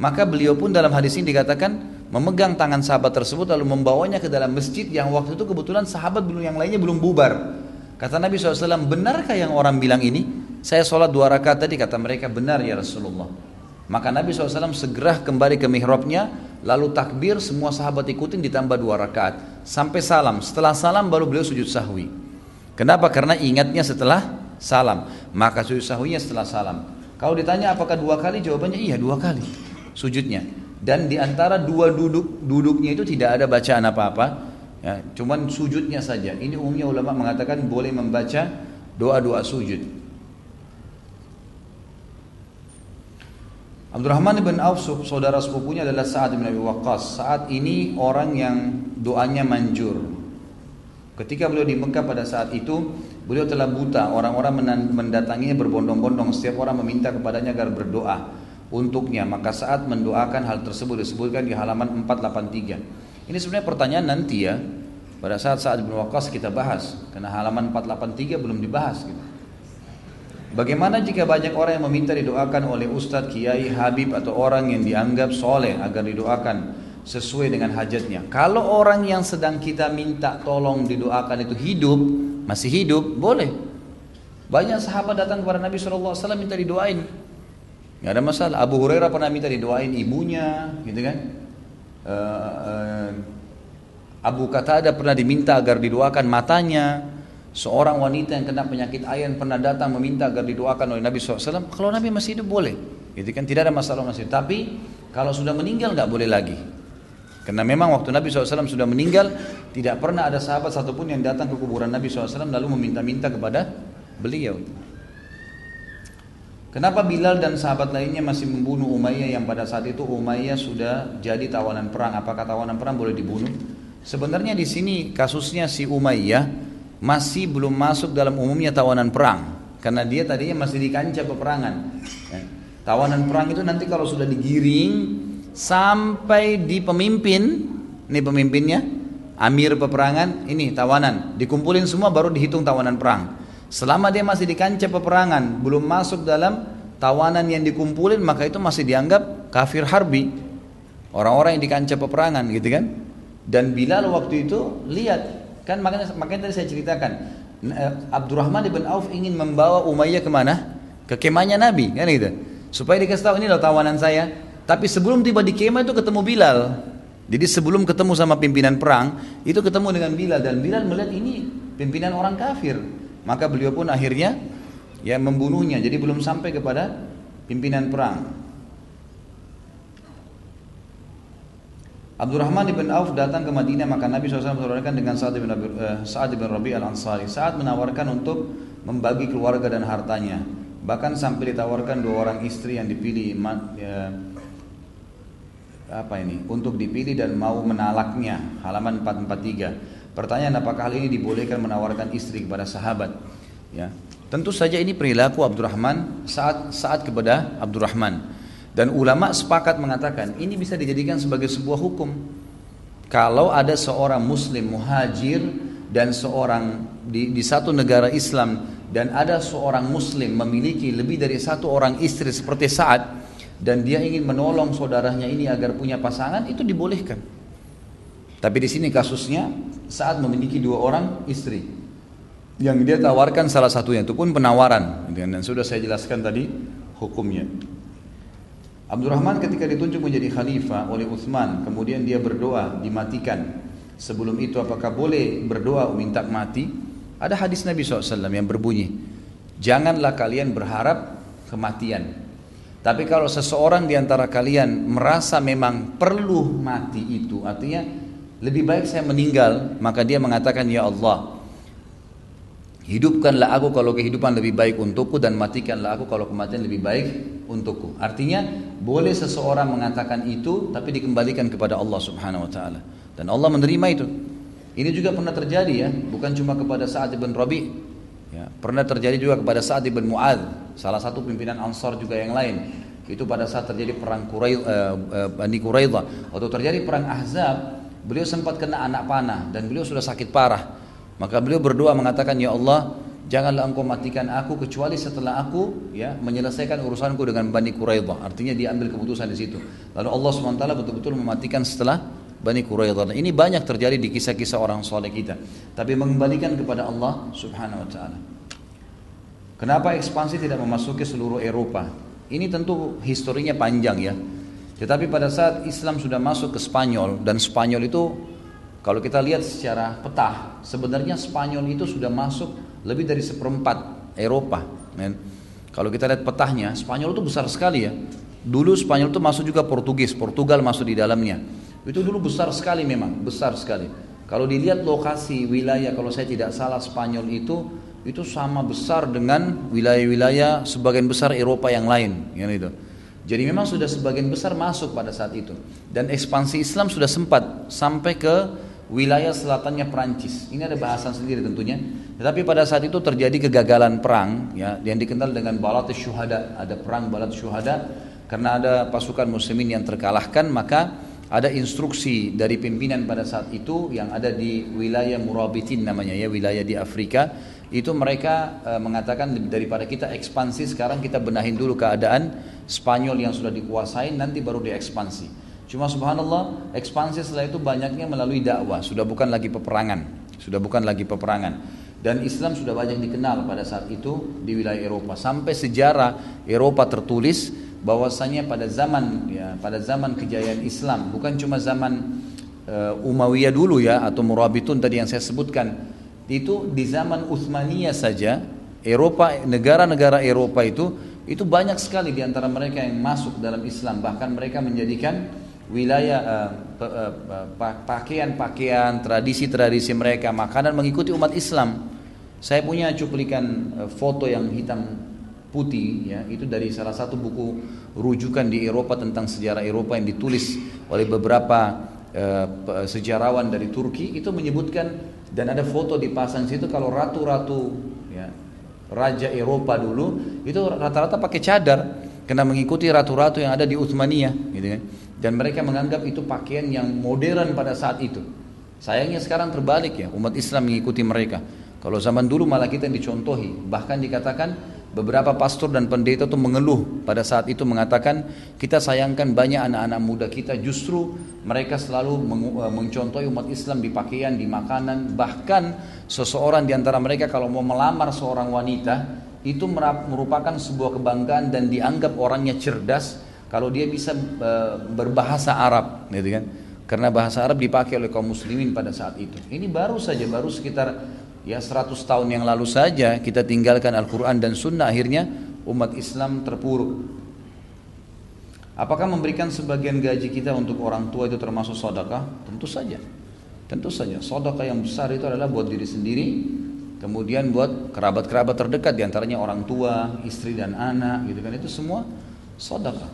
Maka beliau pun dalam hadis ini dikatakan memegang tangan sahabat tersebut lalu membawanya ke dalam masjid yang waktu itu kebetulan sahabat belum yang lainnya belum bubar. Kata Nabi SAW, benarkah yang orang bilang ini? Saya sholat dua rakaat tadi, kata mereka, benar ya Rasulullah. Maka Nabi SAW segera kembali ke mihrabnya, lalu takbir, semua sahabat ikutin ditambah dua rakaat sampai salam. Setelah salam baru beliau sujud sahwi. Kenapa? Karena ingatnya setelah salam. Maka sujud sahwinya setelah salam. Kalau ditanya apakah dua kali? Jawabannya iya dua kali sujudnya. Dan di antara dua duduk duduknya itu tidak ada bacaan apa-apa. Ya, cuman sujudnya saja. Ini umumnya ulama mengatakan boleh membaca doa-doa sujud. Abdurrahman bin Auf saudara sepupunya adalah Sa'ad bin Abi Waqqas. Saat ini orang yang doanya manjur. Ketika beliau di Mekah pada saat itu, beliau telah buta. Orang-orang mendatanginya berbondong-bondong. Setiap orang meminta kepadanya agar berdoa untuknya. Maka saat mendoakan hal tersebut disebutkan di halaman 483. Ini sebenarnya pertanyaan nanti ya. Pada saat saat bin Waqqas kita bahas. Karena halaman 483 belum dibahas gitu. Bagaimana jika banyak orang yang meminta didoakan oleh ustadz, kiai, habib atau orang yang dianggap soleh agar didoakan sesuai dengan hajatnya. Kalau orang yang sedang kita minta tolong didoakan itu hidup, masih hidup, boleh. Banyak sahabat datang kepada Nabi SAW minta didoain. Gak ada masalah. Abu Hurairah pernah minta didoain ibunya, gitu kan. Uh, uh, Abu Qatada pernah diminta agar didoakan matanya. Seorang wanita yang kena penyakit ayan pernah datang meminta agar didoakan oleh Nabi SAW. Kalau Nabi masih hidup boleh, gitu kan tidak ada masalah masih. Tapi kalau sudah meninggal nggak boleh lagi. Karena memang waktu Nabi SAW sudah meninggal, tidak pernah ada sahabat satupun yang datang ke kuburan Nabi SAW lalu meminta-minta kepada beliau. Kenapa Bilal dan sahabat lainnya masih membunuh Umayyah yang pada saat itu Umayyah sudah jadi tawanan perang? Apakah tawanan perang boleh dibunuh? Sebenarnya di sini kasusnya si Umayyah masih belum masuk dalam umumnya tawanan perang karena dia tadinya masih di kancah peperangan. Ya. Tawanan perang itu nanti kalau sudah digiring sampai di pemimpin, ini pemimpinnya, amir peperangan, ini tawanan, dikumpulin semua baru dihitung tawanan perang. Selama dia masih di kancah peperangan, belum masuk dalam tawanan yang dikumpulin, maka itu masih dianggap kafir harbi. Orang-orang yang di kancah peperangan gitu kan. Dan Bilal waktu itu lihat Kan makanya makanya tadi saya ceritakan eh, Abdurrahman ibn Auf ingin membawa Umayyah ke mana? ke kemahnya Nabi kan gitu. Supaya dikasih tahu ini loh tawanan saya. Tapi sebelum tiba di kemah itu ketemu Bilal. Jadi sebelum ketemu sama pimpinan perang, itu ketemu dengan Bilal dan Bilal melihat ini pimpinan orang kafir. Maka beliau pun akhirnya ya membunuhnya. Jadi belum sampai kepada pimpinan perang. Abdurrahman bin Auf datang ke Madinah maka Nabi SAW menawarkan dengan Sa'ad bin, uh, Sa'ad bin Rabi al-Ansari. Saat menawarkan untuk membagi keluarga dan hartanya. Bahkan sampai ditawarkan dua orang istri yang dipilih ya, apa ini untuk dipilih dan mau menalaknya. Halaman 443. Pertanyaan apakah hal ini dibolehkan menawarkan istri kepada sahabat? Ya. Tentu saja ini perilaku Abdurrahman saat saat kepada Abdurrahman. Dan ulama sepakat mengatakan ini bisa dijadikan sebagai sebuah hukum. Kalau ada seorang muslim muhajir dan seorang di, di satu negara Islam dan ada seorang muslim memiliki lebih dari satu orang istri seperti saat dan dia ingin menolong saudaranya ini agar punya pasangan itu dibolehkan. Tapi di sini kasusnya saat memiliki dua orang istri yang dia tawarkan salah satunya itu pun penawaran dan sudah saya jelaskan tadi hukumnya. Abdurrahman ketika ditunjuk menjadi khalifah oleh Uthman, kemudian dia berdoa dimatikan. Sebelum itu apakah boleh berdoa minta mati? Ada hadis Nabi SAW yang berbunyi, janganlah kalian berharap kematian. Tapi kalau seseorang di antara kalian merasa memang perlu mati itu, artinya lebih baik saya meninggal, maka dia mengatakan ya Allah, Hidupkanlah aku kalau kehidupan lebih baik untukku dan matikanlah aku kalau kematian lebih baik untukku. Artinya boleh seseorang mengatakan itu tapi dikembalikan kepada Allah Subhanahu wa taala. Dan Allah menerima itu. Ini juga pernah terjadi ya, bukan cuma kepada Sa'ad bin Rabi. Ya, pernah terjadi juga kepada Sa'ad bin Mu'ad, salah satu pimpinan Ansar juga yang lain. Itu pada saat terjadi perang uh, uh, Bani Quraidah. Waktu terjadi perang Ahzab, beliau sempat kena anak panah dan beliau sudah sakit parah. Maka beliau berdoa mengatakan, Ya Allah, janganlah engkau matikan aku kecuali setelah aku ya menyelesaikan urusanku dengan Bani Quraidah. Artinya dia ambil keputusan di situ. Lalu Allah SWT betul-betul mematikan setelah Bani Quraidah. Ini banyak terjadi di kisah-kisah orang soleh kita. Tapi mengembalikan kepada Allah Subhanahu wa taala. Kenapa ekspansi tidak memasuki seluruh Eropa? Ini tentu historinya panjang ya. Tetapi pada saat Islam sudah masuk ke Spanyol dan Spanyol itu kalau kita lihat secara peta, sebenarnya Spanyol itu sudah masuk lebih dari seperempat Eropa. Kalau kita lihat petahnya, Spanyol itu besar sekali ya. Dulu Spanyol itu masuk juga Portugis, Portugal masuk di dalamnya. Itu dulu besar sekali memang, besar sekali. Kalau dilihat lokasi wilayah, kalau saya tidak salah Spanyol itu itu sama besar dengan wilayah-wilayah sebagian besar Eropa yang lain, yang itu. Jadi memang sudah sebagian besar masuk pada saat itu. Dan ekspansi Islam sudah sempat sampai ke wilayah selatannya Perancis. Ini ada bahasan sendiri tentunya. Tetapi pada saat itu terjadi kegagalan perang ya yang dikenal dengan balat syuhada. Ada perang balat syuhada karena ada pasukan muslimin yang terkalahkan maka ada instruksi dari pimpinan pada saat itu yang ada di wilayah Murabitin namanya ya wilayah di Afrika itu mereka e, mengatakan daripada kita ekspansi sekarang kita benahin dulu keadaan Spanyol yang sudah dikuasai nanti baru diekspansi. Cuma subhanallah ekspansi setelah itu banyaknya melalui dakwah, sudah bukan lagi peperangan, sudah bukan lagi peperangan. Dan Islam sudah banyak dikenal pada saat itu di wilayah Eropa. Sampai sejarah Eropa tertulis bahwasanya pada zaman ya pada zaman kejayaan Islam, bukan cuma zaman uh, Umayyah dulu ya atau Murabitun tadi yang saya sebutkan. Itu di zaman Utsmaniyah saja Eropa negara-negara Eropa itu itu banyak sekali di antara mereka yang masuk dalam Islam bahkan mereka menjadikan wilayah uh, pakaian-pakaian, tradisi-tradisi mereka, makanan mengikuti umat Islam. Saya punya cuplikan uh, foto yang hitam putih ya, itu dari salah satu buku rujukan di Eropa tentang sejarah Eropa yang ditulis oleh beberapa uh, sejarawan dari Turki itu menyebutkan dan ada foto dipasang situ kalau ratu-ratu ya, raja Eropa dulu itu rata-rata pakai cadar karena mengikuti ratu-ratu yang ada di Utsmaniyah gitu kan dan mereka menganggap itu pakaian yang modern pada saat itu. Sayangnya sekarang terbalik ya, umat Islam mengikuti mereka. Kalau zaman dulu malah kita yang dicontohi, bahkan dikatakan beberapa pastor dan pendeta itu mengeluh pada saat itu mengatakan kita sayangkan banyak anak-anak muda kita justru mereka selalu eh, mencontohi umat Islam di pakaian, di makanan, bahkan seseorang di antara mereka kalau mau melamar seorang wanita itu merupakan sebuah kebanggaan dan dianggap orangnya cerdas kalau dia bisa e, berbahasa Arab, gitu kan? Karena bahasa Arab dipakai oleh kaum muslimin pada saat itu. Ini baru saja, baru sekitar ya 100 tahun yang lalu saja kita tinggalkan Al-Quran dan Sunnah akhirnya umat Islam terpuruk. Apakah memberikan sebagian gaji kita untuk orang tua itu termasuk sodakah? Tentu saja. Tentu saja. Sodakah yang besar itu adalah buat diri sendiri, kemudian buat kerabat-kerabat terdekat di antaranya orang tua, istri dan anak, gitu kan itu semua sodakah.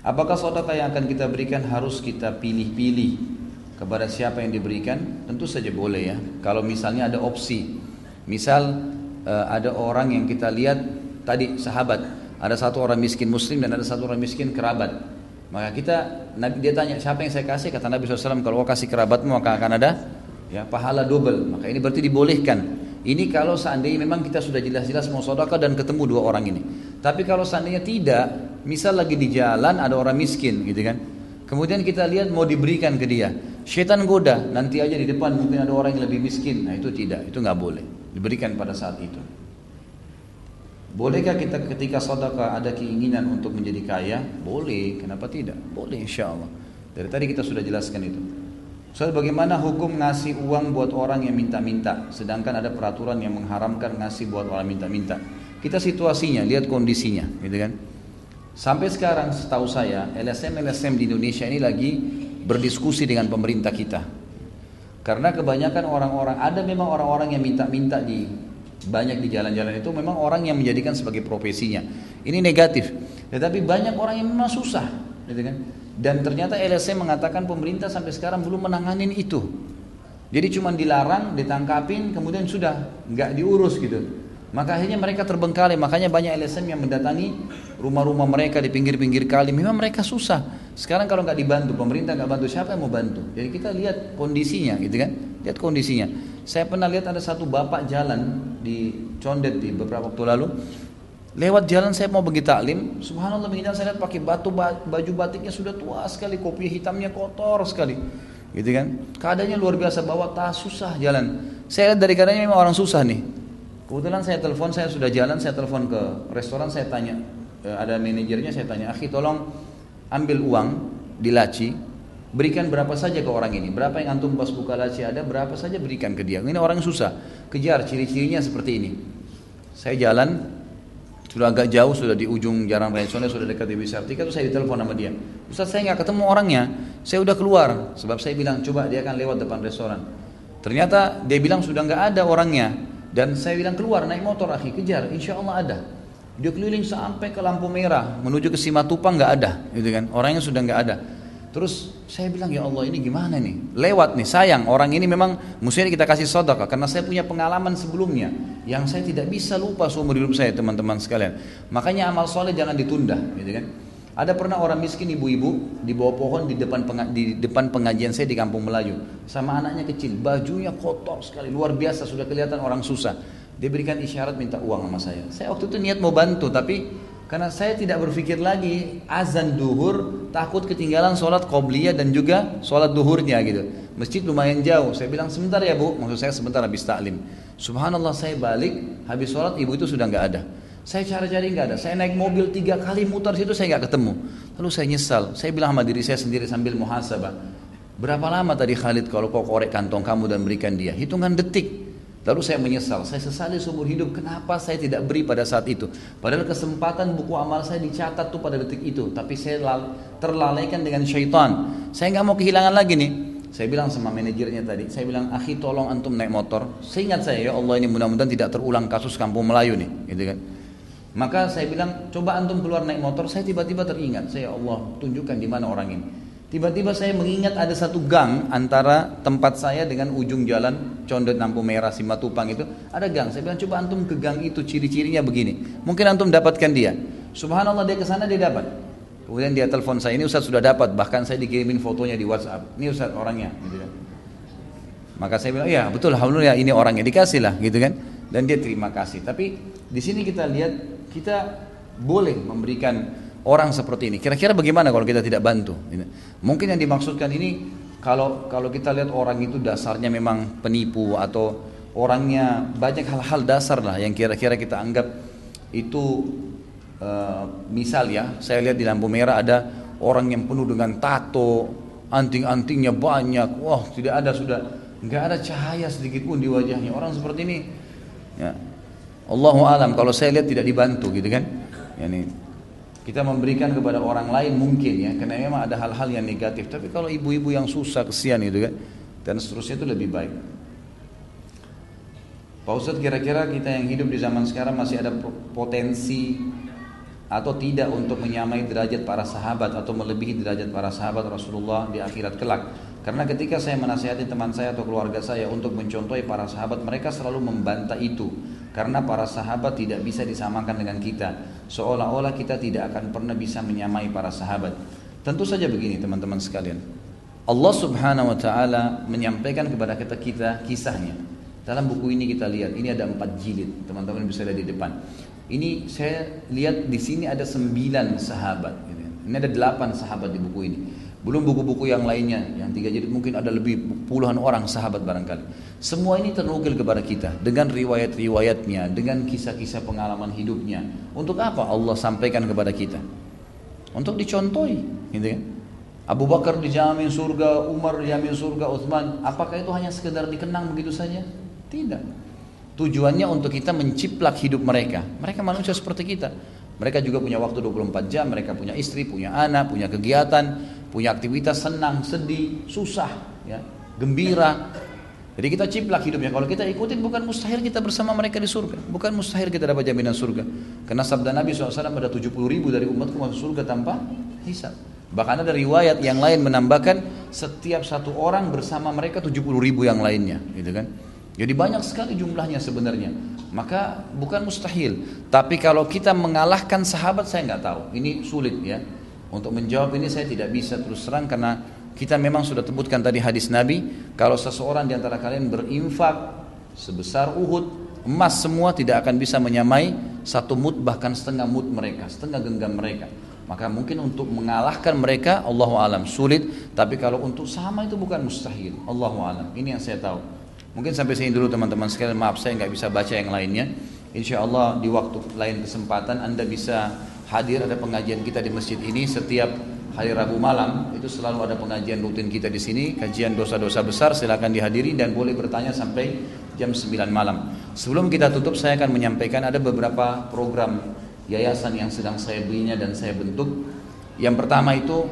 Apakah sodakah yang akan kita berikan harus kita pilih-pilih kepada siapa yang diberikan? Tentu saja boleh ya. Kalau misalnya ada opsi, misal eh, ada orang yang kita lihat tadi sahabat, ada satu orang miskin muslim dan ada satu orang miskin kerabat. Maka kita dia tanya siapa yang saya kasih kata Nabi SAW kalau kau kasih kerabatmu maka akan ada ya pahala double. Maka ini berarti dibolehkan. Ini kalau seandainya memang kita sudah jelas-jelas mau sodaka dan ketemu dua orang ini. Tapi kalau seandainya tidak, misal lagi di jalan ada orang miskin gitu kan. Kemudian kita lihat mau diberikan ke dia. Syaitan goda, nanti aja di depan mungkin ada orang yang lebih miskin. Nah itu tidak, itu nggak boleh. Diberikan pada saat itu. Bolehkah kita ketika sodaka ada keinginan untuk menjadi kaya? Boleh, kenapa tidak? Boleh insya Allah. Dari tadi kita sudah jelaskan itu. Soal bagaimana hukum ngasih uang buat orang yang minta-minta, sedangkan ada peraturan yang mengharamkan ngasih buat orang minta-minta. Kita situasinya, lihat kondisinya, gitu kan? Sampai sekarang setahu saya LSM-LSM di Indonesia ini lagi berdiskusi dengan pemerintah kita. Karena kebanyakan orang-orang ada memang orang-orang yang minta-minta di banyak di jalan-jalan itu memang orang yang menjadikan sebagai profesinya. Ini negatif. Tetapi banyak orang yang memang susah, gitu kan? Dan ternyata LSM mengatakan pemerintah sampai sekarang belum menanganin itu. Jadi cuma dilarang, ditangkapin, kemudian sudah nggak diurus gitu. Maka akhirnya mereka terbengkalai, makanya banyak LSM yang mendatangi rumah-rumah mereka di pinggir-pinggir kali. Memang mereka susah. Sekarang kalau nggak dibantu, pemerintah nggak bantu, siapa yang mau bantu? Jadi kita lihat kondisinya, gitu kan? Lihat kondisinya. Saya pernah lihat ada satu bapak jalan di Condet di beberapa waktu lalu. Lewat jalan saya mau pergi taklim, subhanallah begini saya lihat pakai batu baju batiknya sudah tua sekali, kopi hitamnya kotor sekali. Gitu kan? Keadaannya luar biasa, bawa tas susah jalan. Saya lihat dari keadaannya memang orang susah nih Kebetulan saya telepon, saya sudah jalan, saya telepon ke restoran, saya tanya, e, ada manajernya, saya tanya, akhi tolong ambil uang di laci, berikan berapa saja ke orang ini, berapa yang antum pas buka laci ada, berapa saja berikan ke dia. Ini orang susah, kejar ciri-cirinya seperti ini. Saya jalan, sudah agak jauh, sudah di ujung Jalan Raya Sonde, sudah dekat di Wisartika, terus saya ditelepon sama dia. Ustaz saya nggak ketemu orangnya, saya udah keluar, sebab saya bilang coba dia akan lewat depan restoran. Ternyata dia bilang sudah nggak ada orangnya. Dan saya bilang keluar naik motor akhi kejar, insya Allah ada. Dia keliling sampai ke lampu merah menuju ke Simatupang nggak ada, gitu kan? Orangnya sudah nggak ada. Terus saya bilang ya Allah ini gimana nih? Lewat nih sayang orang ini memang mestinya kita kasih sodaka karena saya punya pengalaman sebelumnya yang saya tidak bisa lupa seumur hidup saya teman-teman sekalian. Makanya amal soleh jangan ditunda, gitu kan? Ada pernah orang miskin ibu-ibu di bawah pohon di depan di depan pengajian saya di Kampung Melayu sama anaknya kecil, bajunya kotor sekali, luar biasa sudah kelihatan orang susah. Dia berikan isyarat minta uang sama saya. Saya waktu itu niat mau bantu tapi karena saya tidak berpikir lagi azan duhur takut ketinggalan sholat qobliyah dan juga sholat duhurnya gitu. Masjid lumayan jauh. Saya bilang sebentar ya bu, maksud saya sebentar habis taklim. Subhanallah saya balik habis sholat ibu itu sudah nggak ada. Saya cari-cari nggak ada. Saya naik mobil tiga kali mutar situ saya nggak ketemu. Lalu saya nyesal. Saya bilang sama diri saya sendiri sambil muhasabah. Berapa lama tadi Khalid kalau kau korek kantong kamu dan berikan dia? Hitungan detik. Lalu saya menyesal. Saya sesali seumur hidup. Kenapa saya tidak beri pada saat itu? Padahal kesempatan buku amal saya dicatat tuh pada detik itu. Tapi saya terlalaikan dengan syaitan. Saya nggak mau kehilangan lagi nih. Saya bilang sama manajernya tadi, saya bilang, akhi tolong antum naik motor. Seingat saya, ya Allah ini mudah-mudahan tidak terulang kasus kampung Melayu nih, gitu kan. Maka saya bilang, coba antum keluar naik motor. Saya tiba-tiba teringat, saya Allah tunjukkan di mana orang ini. Tiba-tiba saya mengingat ada satu gang antara tempat saya dengan ujung jalan Condet Lampu Merah Simatupang itu ada gang. Saya bilang coba antum ke gang itu ciri-cirinya begini. Mungkin antum dapatkan dia. Subhanallah dia ke sana dia dapat. Kemudian dia telepon saya ini Ustaz sudah dapat bahkan saya dikirimin fotonya di WhatsApp. Ini Ustaz orangnya. Gitu kan. Maka saya bilang ya betul alhamdulillah ini orangnya dikasih lah gitu kan. Dan dia terima kasih. Tapi di sini kita lihat kita boleh memberikan orang seperti ini. Kira-kira bagaimana kalau kita tidak bantu? Mungkin yang dimaksudkan ini kalau kalau kita lihat orang itu dasarnya memang penipu atau orangnya banyak hal-hal dasar lah yang kira-kira kita anggap itu uh, misal ya saya lihat di lampu merah ada orang yang penuh dengan tato anting-antingnya banyak wah tidak ada sudah nggak ada cahaya sedikit pun di wajahnya orang seperti ini ya Allahu alam kalau saya lihat tidak dibantu gitu kan yani kita memberikan kepada orang lain mungkin ya karena memang ada hal-hal yang negatif tapi kalau ibu-ibu yang susah kesian gitu kan dan seterusnya itu lebih baik Pak Ustadz kira-kira kita yang hidup di zaman sekarang masih ada potensi atau tidak untuk menyamai derajat para sahabat atau melebihi derajat para sahabat Rasulullah di akhirat kelak. Karena ketika saya menasihati teman saya atau keluarga saya untuk mencontohi para sahabat, mereka selalu membantah itu. Karena para sahabat tidak bisa disamakan dengan kita. Seolah-olah kita tidak akan pernah bisa menyamai para sahabat. Tentu saja begini teman-teman sekalian. Allah subhanahu wa ta'ala menyampaikan kepada kita, kita kisahnya. Dalam buku ini kita lihat, ini ada empat jilid, teman-teman bisa lihat di depan. Ini saya lihat di sini ada sembilan sahabat. Ini ada delapan sahabat di buku ini. Belum buku-buku yang lainnya, yang tiga jilid mungkin ada lebih puluhan orang sahabat barangkali. Semua ini ternukil kepada kita dengan riwayat-riwayatnya, dengan kisah-kisah pengalaman hidupnya. Untuk apa Allah sampaikan kepada kita? Untuk dicontohi, gitu kan? Abu Bakar dijamin surga, Umar dijamin surga, Uthman. Apakah itu hanya sekedar dikenang begitu saja? Tidak. Tujuannya untuk kita menciplak hidup mereka. Mereka manusia seperti kita. Mereka juga punya waktu 24 jam, mereka punya istri, punya anak, punya kegiatan, punya aktivitas senang, sedih, susah, ya, gembira. Jadi kita ciplak hidupnya. Kalau kita ikutin bukan mustahil kita bersama mereka di surga. Bukan mustahil kita dapat jaminan surga. Karena sabda Nabi SAW ada 70 ribu dari umatku masuk surga tanpa hisab. Bahkan ada riwayat yang lain menambahkan setiap satu orang bersama mereka 70 ribu yang lainnya, gitu kan? Jadi banyak sekali jumlahnya sebenarnya. Maka bukan mustahil. Tapi kalau kita mengalahkan sahabat saya nggak tahu. Ini sulit ya. Untuk menjawab ini saya tidak bisa terus terang karena kita memang sudah sebutkan tadi hadis Nabi. Kalau seseorang di antara kalian berinfak sebesar Uhud emas semua tidak akan bisa menyamai satu mut bahkan setengah mut mereka, setengah genggam mereka. Maka mungkin untuk mengalahkan mereka Allah alam sulit, tapi kalau untuk sama itu bukan mustahil. Allah alam. Ini yang saya tahu. Mungkin sampai sini dulu teman-teman sekalian. Maaf saya nggak bisa baca yang lainnya. Insya Allah di waktu lain kesempatan Anda bisa hadir ada pengajian kita di masjid ini setiap hari Rabu malam itu selalu ada pengajian rutin kita di sini kajian dosa-dosa besar silakan dihadiri dan boleh bertanya sampai jam 9 malam sebelum kita tutup saya akan menyampaikan ada beberapa program yayasan yang sedang saya bina dan saya bentuk yang pertama itu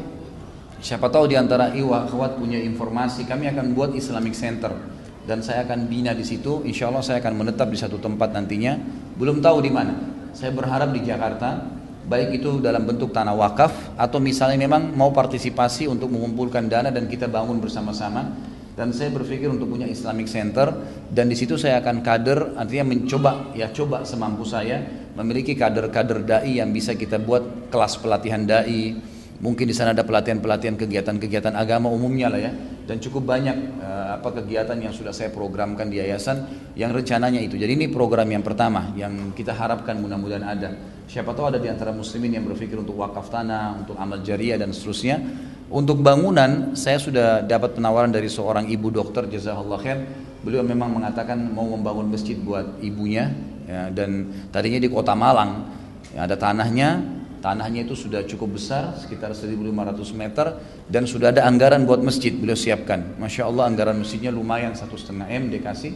siapa tahu di antara iwa akhwat punya informasi kami akan buat Islamic Center dan saya akan bina di situ. Insya Allah saya akan menetap di satu tempat nantinya. Belum tahu di mana. Saya berharap di Jakarta, baik itu dalam bentuk tanah wakaf atau misalnya memang mau partisipasi untuk mengumpulkan dana dan kita bangun bersama-sama. Dan saya berpikir untuk punya Islamic Center dan di situ saya akan kader, artinya mencoba ya coba semampu saya memiliki kader-kader dai yang bisa kita buat kelas pelatihan dai, Mungkin di sana ada pelatihan-pelatihan kegiatan-kegiatan agama umumnya lah ya. Dan cukup banyak uh, apa kegiatan yang sudah saya programkan di yayasan yang rencananya itu. Jadi ini program yang pertama yang kita harapkan mudah-mudahan ada. Siapa tahu ada di antara muslimin yang berpikir untuk wakaf tanah, untuk amal jariah dan seterusnya. Untuk bangunan saya sudah dapat penawaran dari seorang ibu dokter jazakallah khair. Beliau memang mengatakan mau membangun masjid buat ibunya ya, dan tadinya di kota Malang ya, ada tanahnya Tanahnya itu sudah cukup besar, sekitar 1500 meter dan sudah ada anggaran buat masjid beliau siapkan. Masya Allah anggaran masjidnya lumayan satu setengah m dikasih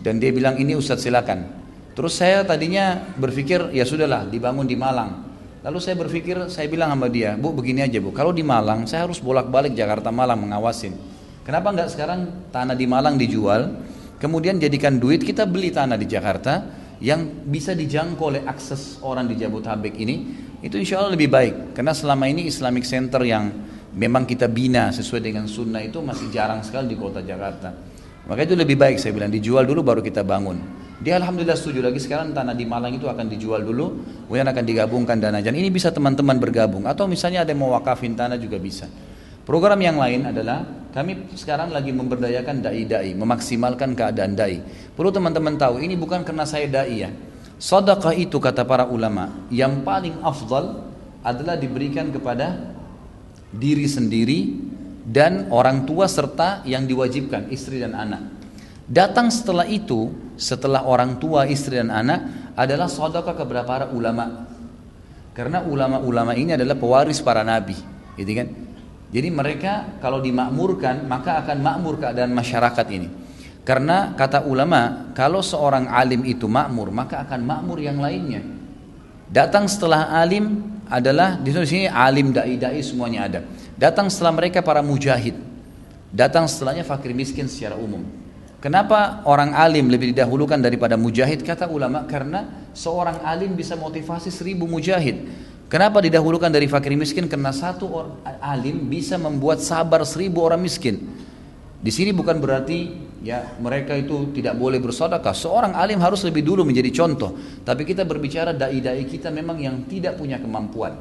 dan dia bilang ini Ustadz silakan. Terus saya tadinya berpikir ya sudahlah dibangun di Malang. Lalu saya berpikir saya bilang sama dia, bu begini aja bu, kalau di Malang saya harus bolak-balik Jakarta Malang mengawasin. Kenapa nggak sekarang tanah di Malang dijual, kemudian jadikan duit kita beli tanah di Jakarta yang bisa dijangkau oleh akses orang di Jabodetabek ini itu insya Allah lebih baik karena selama ini Islamic Center yang memang kita bina sesuai dengan sunnah itu masih jarang sekali di kota Jakarta maka itu lebih baik saya bilang dijual dulu baru kita bangun dia Alhamdulillah setuju lagi sekarang tanah di Malang itu akan dijual dulu kemudian akan digabungkan dana dan ini bisa teman-teman bergabung atau misalnya ada yang mau wakafin tanah juga bisa. Program yang lain adalah kami sekarang lagi memberdayakan dai-dai memaksimalkan keadaan dai. Perlu teman-teman tahu ini bukan karena saya dai ya. Sedekah itu kata para ulama yang paling afdal adalah diberikan kepada diri sendiri dan orang tua serta yang diwajibkan istri dan anak. Datang setelah itu, setelah orang tua, istri dan anak adalah sedekah kepada para ulama. Karena ulama-ulama ini adalah pewaris para nabi, gitu kan? Jadi mereka kalau dimakmurkan maka akan makmur keadaan masyarakat ini. Karena kata ulama, kalau seorang alim itu makmur, maka akan makmur yang lainnya. Datang setelah alim adalah di sini alim dai-dai semuanya ada. Datang setelah mereka para mujahid. Datang setelahnya fakir miskin secara umum. Kenapa orang alim lebih didahulukan daripada mujahid? Kata ulama karena seorang alim bisa motivasi seribu mujahid. Kenapa didahulukan dari fakir miskin? Karena satu orang alim bisa membuat sabar seribu orang miskin. Di sini bukan berarti ya mereka itu tidak boleh bersedekah. Seorang alim harus lebih dulu menjadi contoh. Tapi kita berbicara dai-dai kita memang yang tidak punya kemampuan.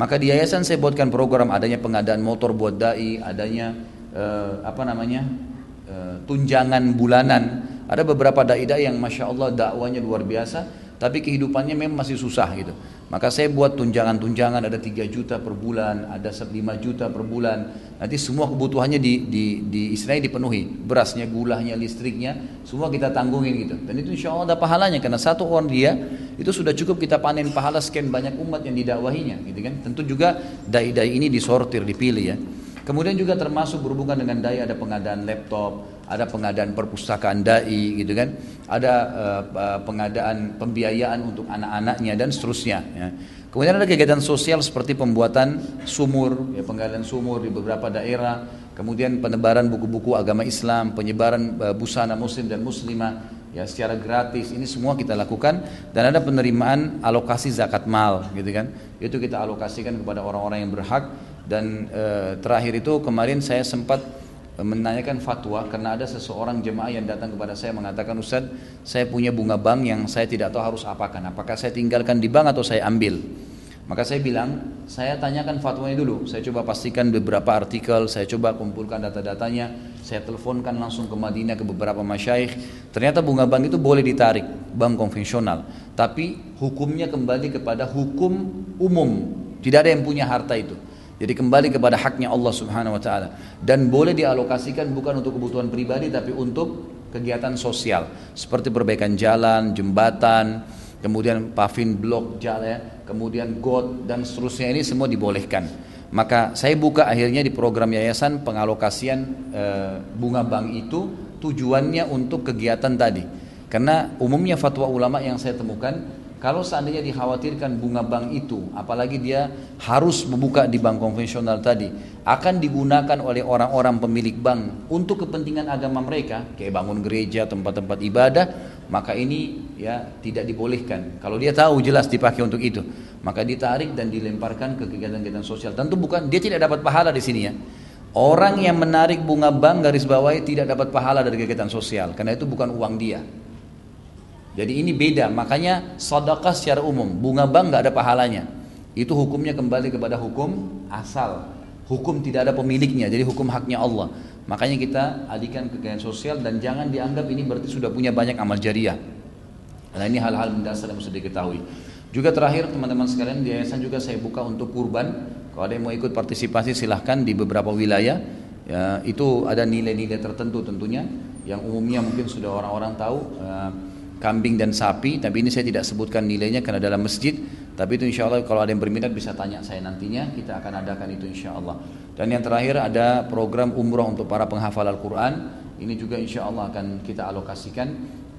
Maka di yayasan saya buatkan program adanya pengadaan motor buat dai, adanya eh, apa namanya Eh, tunjangan bulanan. Ada beberapa dai-dai yang masya Allah dakwanya luar biasa, tapi kehidupannya memang masih susah gitu. Maka saya buat tunjangan-tunjangan ada 3 juta per bulan, ada 5 juta per bulan. Nanti semua kebutuhannya di, di, di istilahnya dipenuhi. Berasnya, gulanya, listriknya, semua kita tanggungin gitu. Dan itu insya Allah ada pahalanya karena satu orang dia itu sudah cukup kita panen pahala sekian banyak umat yang didakwahinya gitu kan. Tentu juga dai-dai ini disortir, dipilih ya. Kemudian juga termasuk berhubungan dengan dai ada pengadaan laptop, ada pengadaan perpustakaan dai gitu kan, ada uh, pengadaan pembiayaan untuk anak-anaknya dan seterusnya. Ya. Kemudian ada kegiatan sosial seperti pembuatan sumur, ya, pengadaan sumur di beberapa daerah, kemudian penebaran buku-buku agama Islam, penyebaran uh, busana muslim dan muslimah ya secara gratis ini semua kita lakukan dan ada penerimaan alokasi zakat mal gitu kan itu kita alokasikan kepada orang-orang yang berhak dan e, terakhir itu kemarin saya sempat menanyakan fatwa karena ada seseorang jemaah yang datang kepada saya mengatakan Ustaz saya punya bunga bank yang saya tidak tahu harus apakan. Apakah saya tinggalkan di bank atau saya ambil? Maka saya bilang saya tanyakan fatwanya dulu. Saya coba pastikan beberapa artikel saya coba kumpulkan data-datanya. Saya teleponkan langsung ke Madinah ke beberapa masyaikh. Ternyata bunga bank itu boleh ditarik bank konvensional. Tapi hukumnya kembali kepada hukum umum. Tidak ada yang punya harta itu jadi kembali kepada haknya Allah Subhanahu wa taala dan boleh dialokasikan bukan untuk kebutuhan pribadi tapi untuk kegiatan sosial seperti perbaikan jalan, jembatan, kemudian paving blok jalan, ya, kemudian got dan seterusnya ini semua dibolehkan. Maka saya buka akhirnya di program yayasan pengalokasian e, bunga bank itu tujuannya untuk kegiatan tadi. Karena umumnya fatwa ulama yang saya temukan kalau seandainya dikhawatirkan bunga bank itu, apalagi dia harus membuka di bank konvensional tadi, akan digunakan oleh orang-orang pemilik bank untuk kepentingan agama mereka, kayak bangun gereja, tempat-tempat ibadah, maka ini ya tidak dibolehkan. Kalau dia tahu jelas dipakai untuk itu, maka ditarik dan dilemparkan ke kegiatan-kegiatan sosial. Tentu bukan dia tidak dapat pahala di sini ya. Orang yang menarik bunga bank garis bawahi tidak dapat pahala dari kegiatan sosial, karena itu bukan uang dia. Jadi ini beda, makanya sedekah secara umum, bunga bank nggak ada pahalanya. Itu hukumnya kembali kepada hukum asal. Hukum tidak ada pemiliknya, jadi hukum haknya Allah. Makanya kita adikan kegiatan sosial dan jangan dianggap ini berarti sudah punya banyak amal jariah. Karena ini hal-hal mendasar yang mesti diketahui. Juga terakhir teman-teman sekalian di yayasan juga saya buka untuk kurban. Kalau ada yang mau ikut partisipasi silahkan di beberapa wilayah. Ya, itu ada nilai-nilai tertentu tentunya yang umumnya mungkin sudah orang-orang tahu. Uh, kambing dan sapi tapi ini saya tidak sebutkan nilainya karena dalam masjid. Tapi itu insya Allah kalau ada yang berminat bisa tanya saya nantinya kita akan adakan itu insya Allah dan yang terakhir ada program umroh untuk para penghafal Al-Quran. Ini juga insya Allah akan kita alokasikan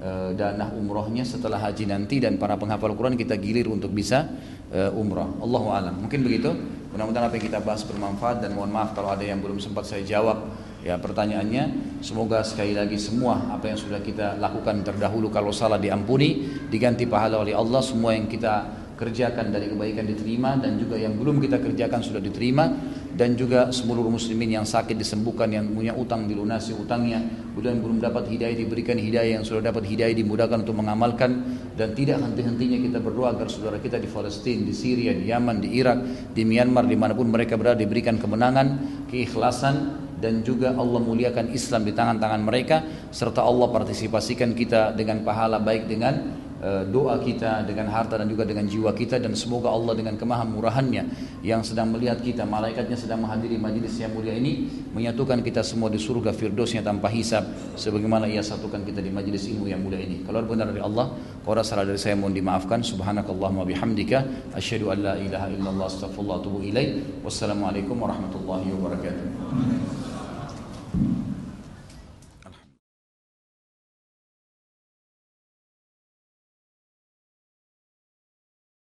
e, dana umrohnya setelah haji nanti dan para penghafal Al-Quran kita gilir untuk bisa e, umroh Allahu alam. Mungkin begitu. Mudah-mudahan apa yang kita bahas bermanfaat dan mohon maaf kalau ada yang belum sempat saya jawab Ya pertanyaannya semoga sekali lagi semua apa yang sudah kita lakukan terdahulu kalau salah diampuni diganti pahala oleh Allah semua yang kita kerjakan dari kebaikan diterima dan juga yang belum kita kerjakan sudah diterima dan juga seluruh muslimin yang sakit disembuhkan yang punya utang dilunasi utangnya kemudian belum dapat hidayah diberikan hidayah yang sudah dapat hidayah dimudahkan untuk mengamalkan dan tidak henti-hentinya kita berdoa agar saudara kita di Palestina, di Syria, di Yaman, di Irak, di Myanmar di mana pun mereka berada diberikan kemenangan, keikhlasan dan juga Allah muliakan Islam di tangan-tangan mereka serta Allah partisipasikan kita dengan pahala baik dengan eh, doa kita, dengan harta dan juga dengan jiwa kita dan semoga Allah dengan kemahamurahannya yang sedang melihat kita, malaikatnya sedang menghadiri majlis yang mulia ini menyatukan kita semua di surga firdausnya tanpa hisab sebagaimana ia satukan kita di majlis ilmu yang mulia ini. Kalau benar dari Allah, kalau salah dari saya mohon dimaafkan. Subhanakallahumma bihamdika asyhadu an la ilaha illallah astaghfirullah wa atubu ilaik. Wassalamualaikum warahmatullahi wabarakatuh.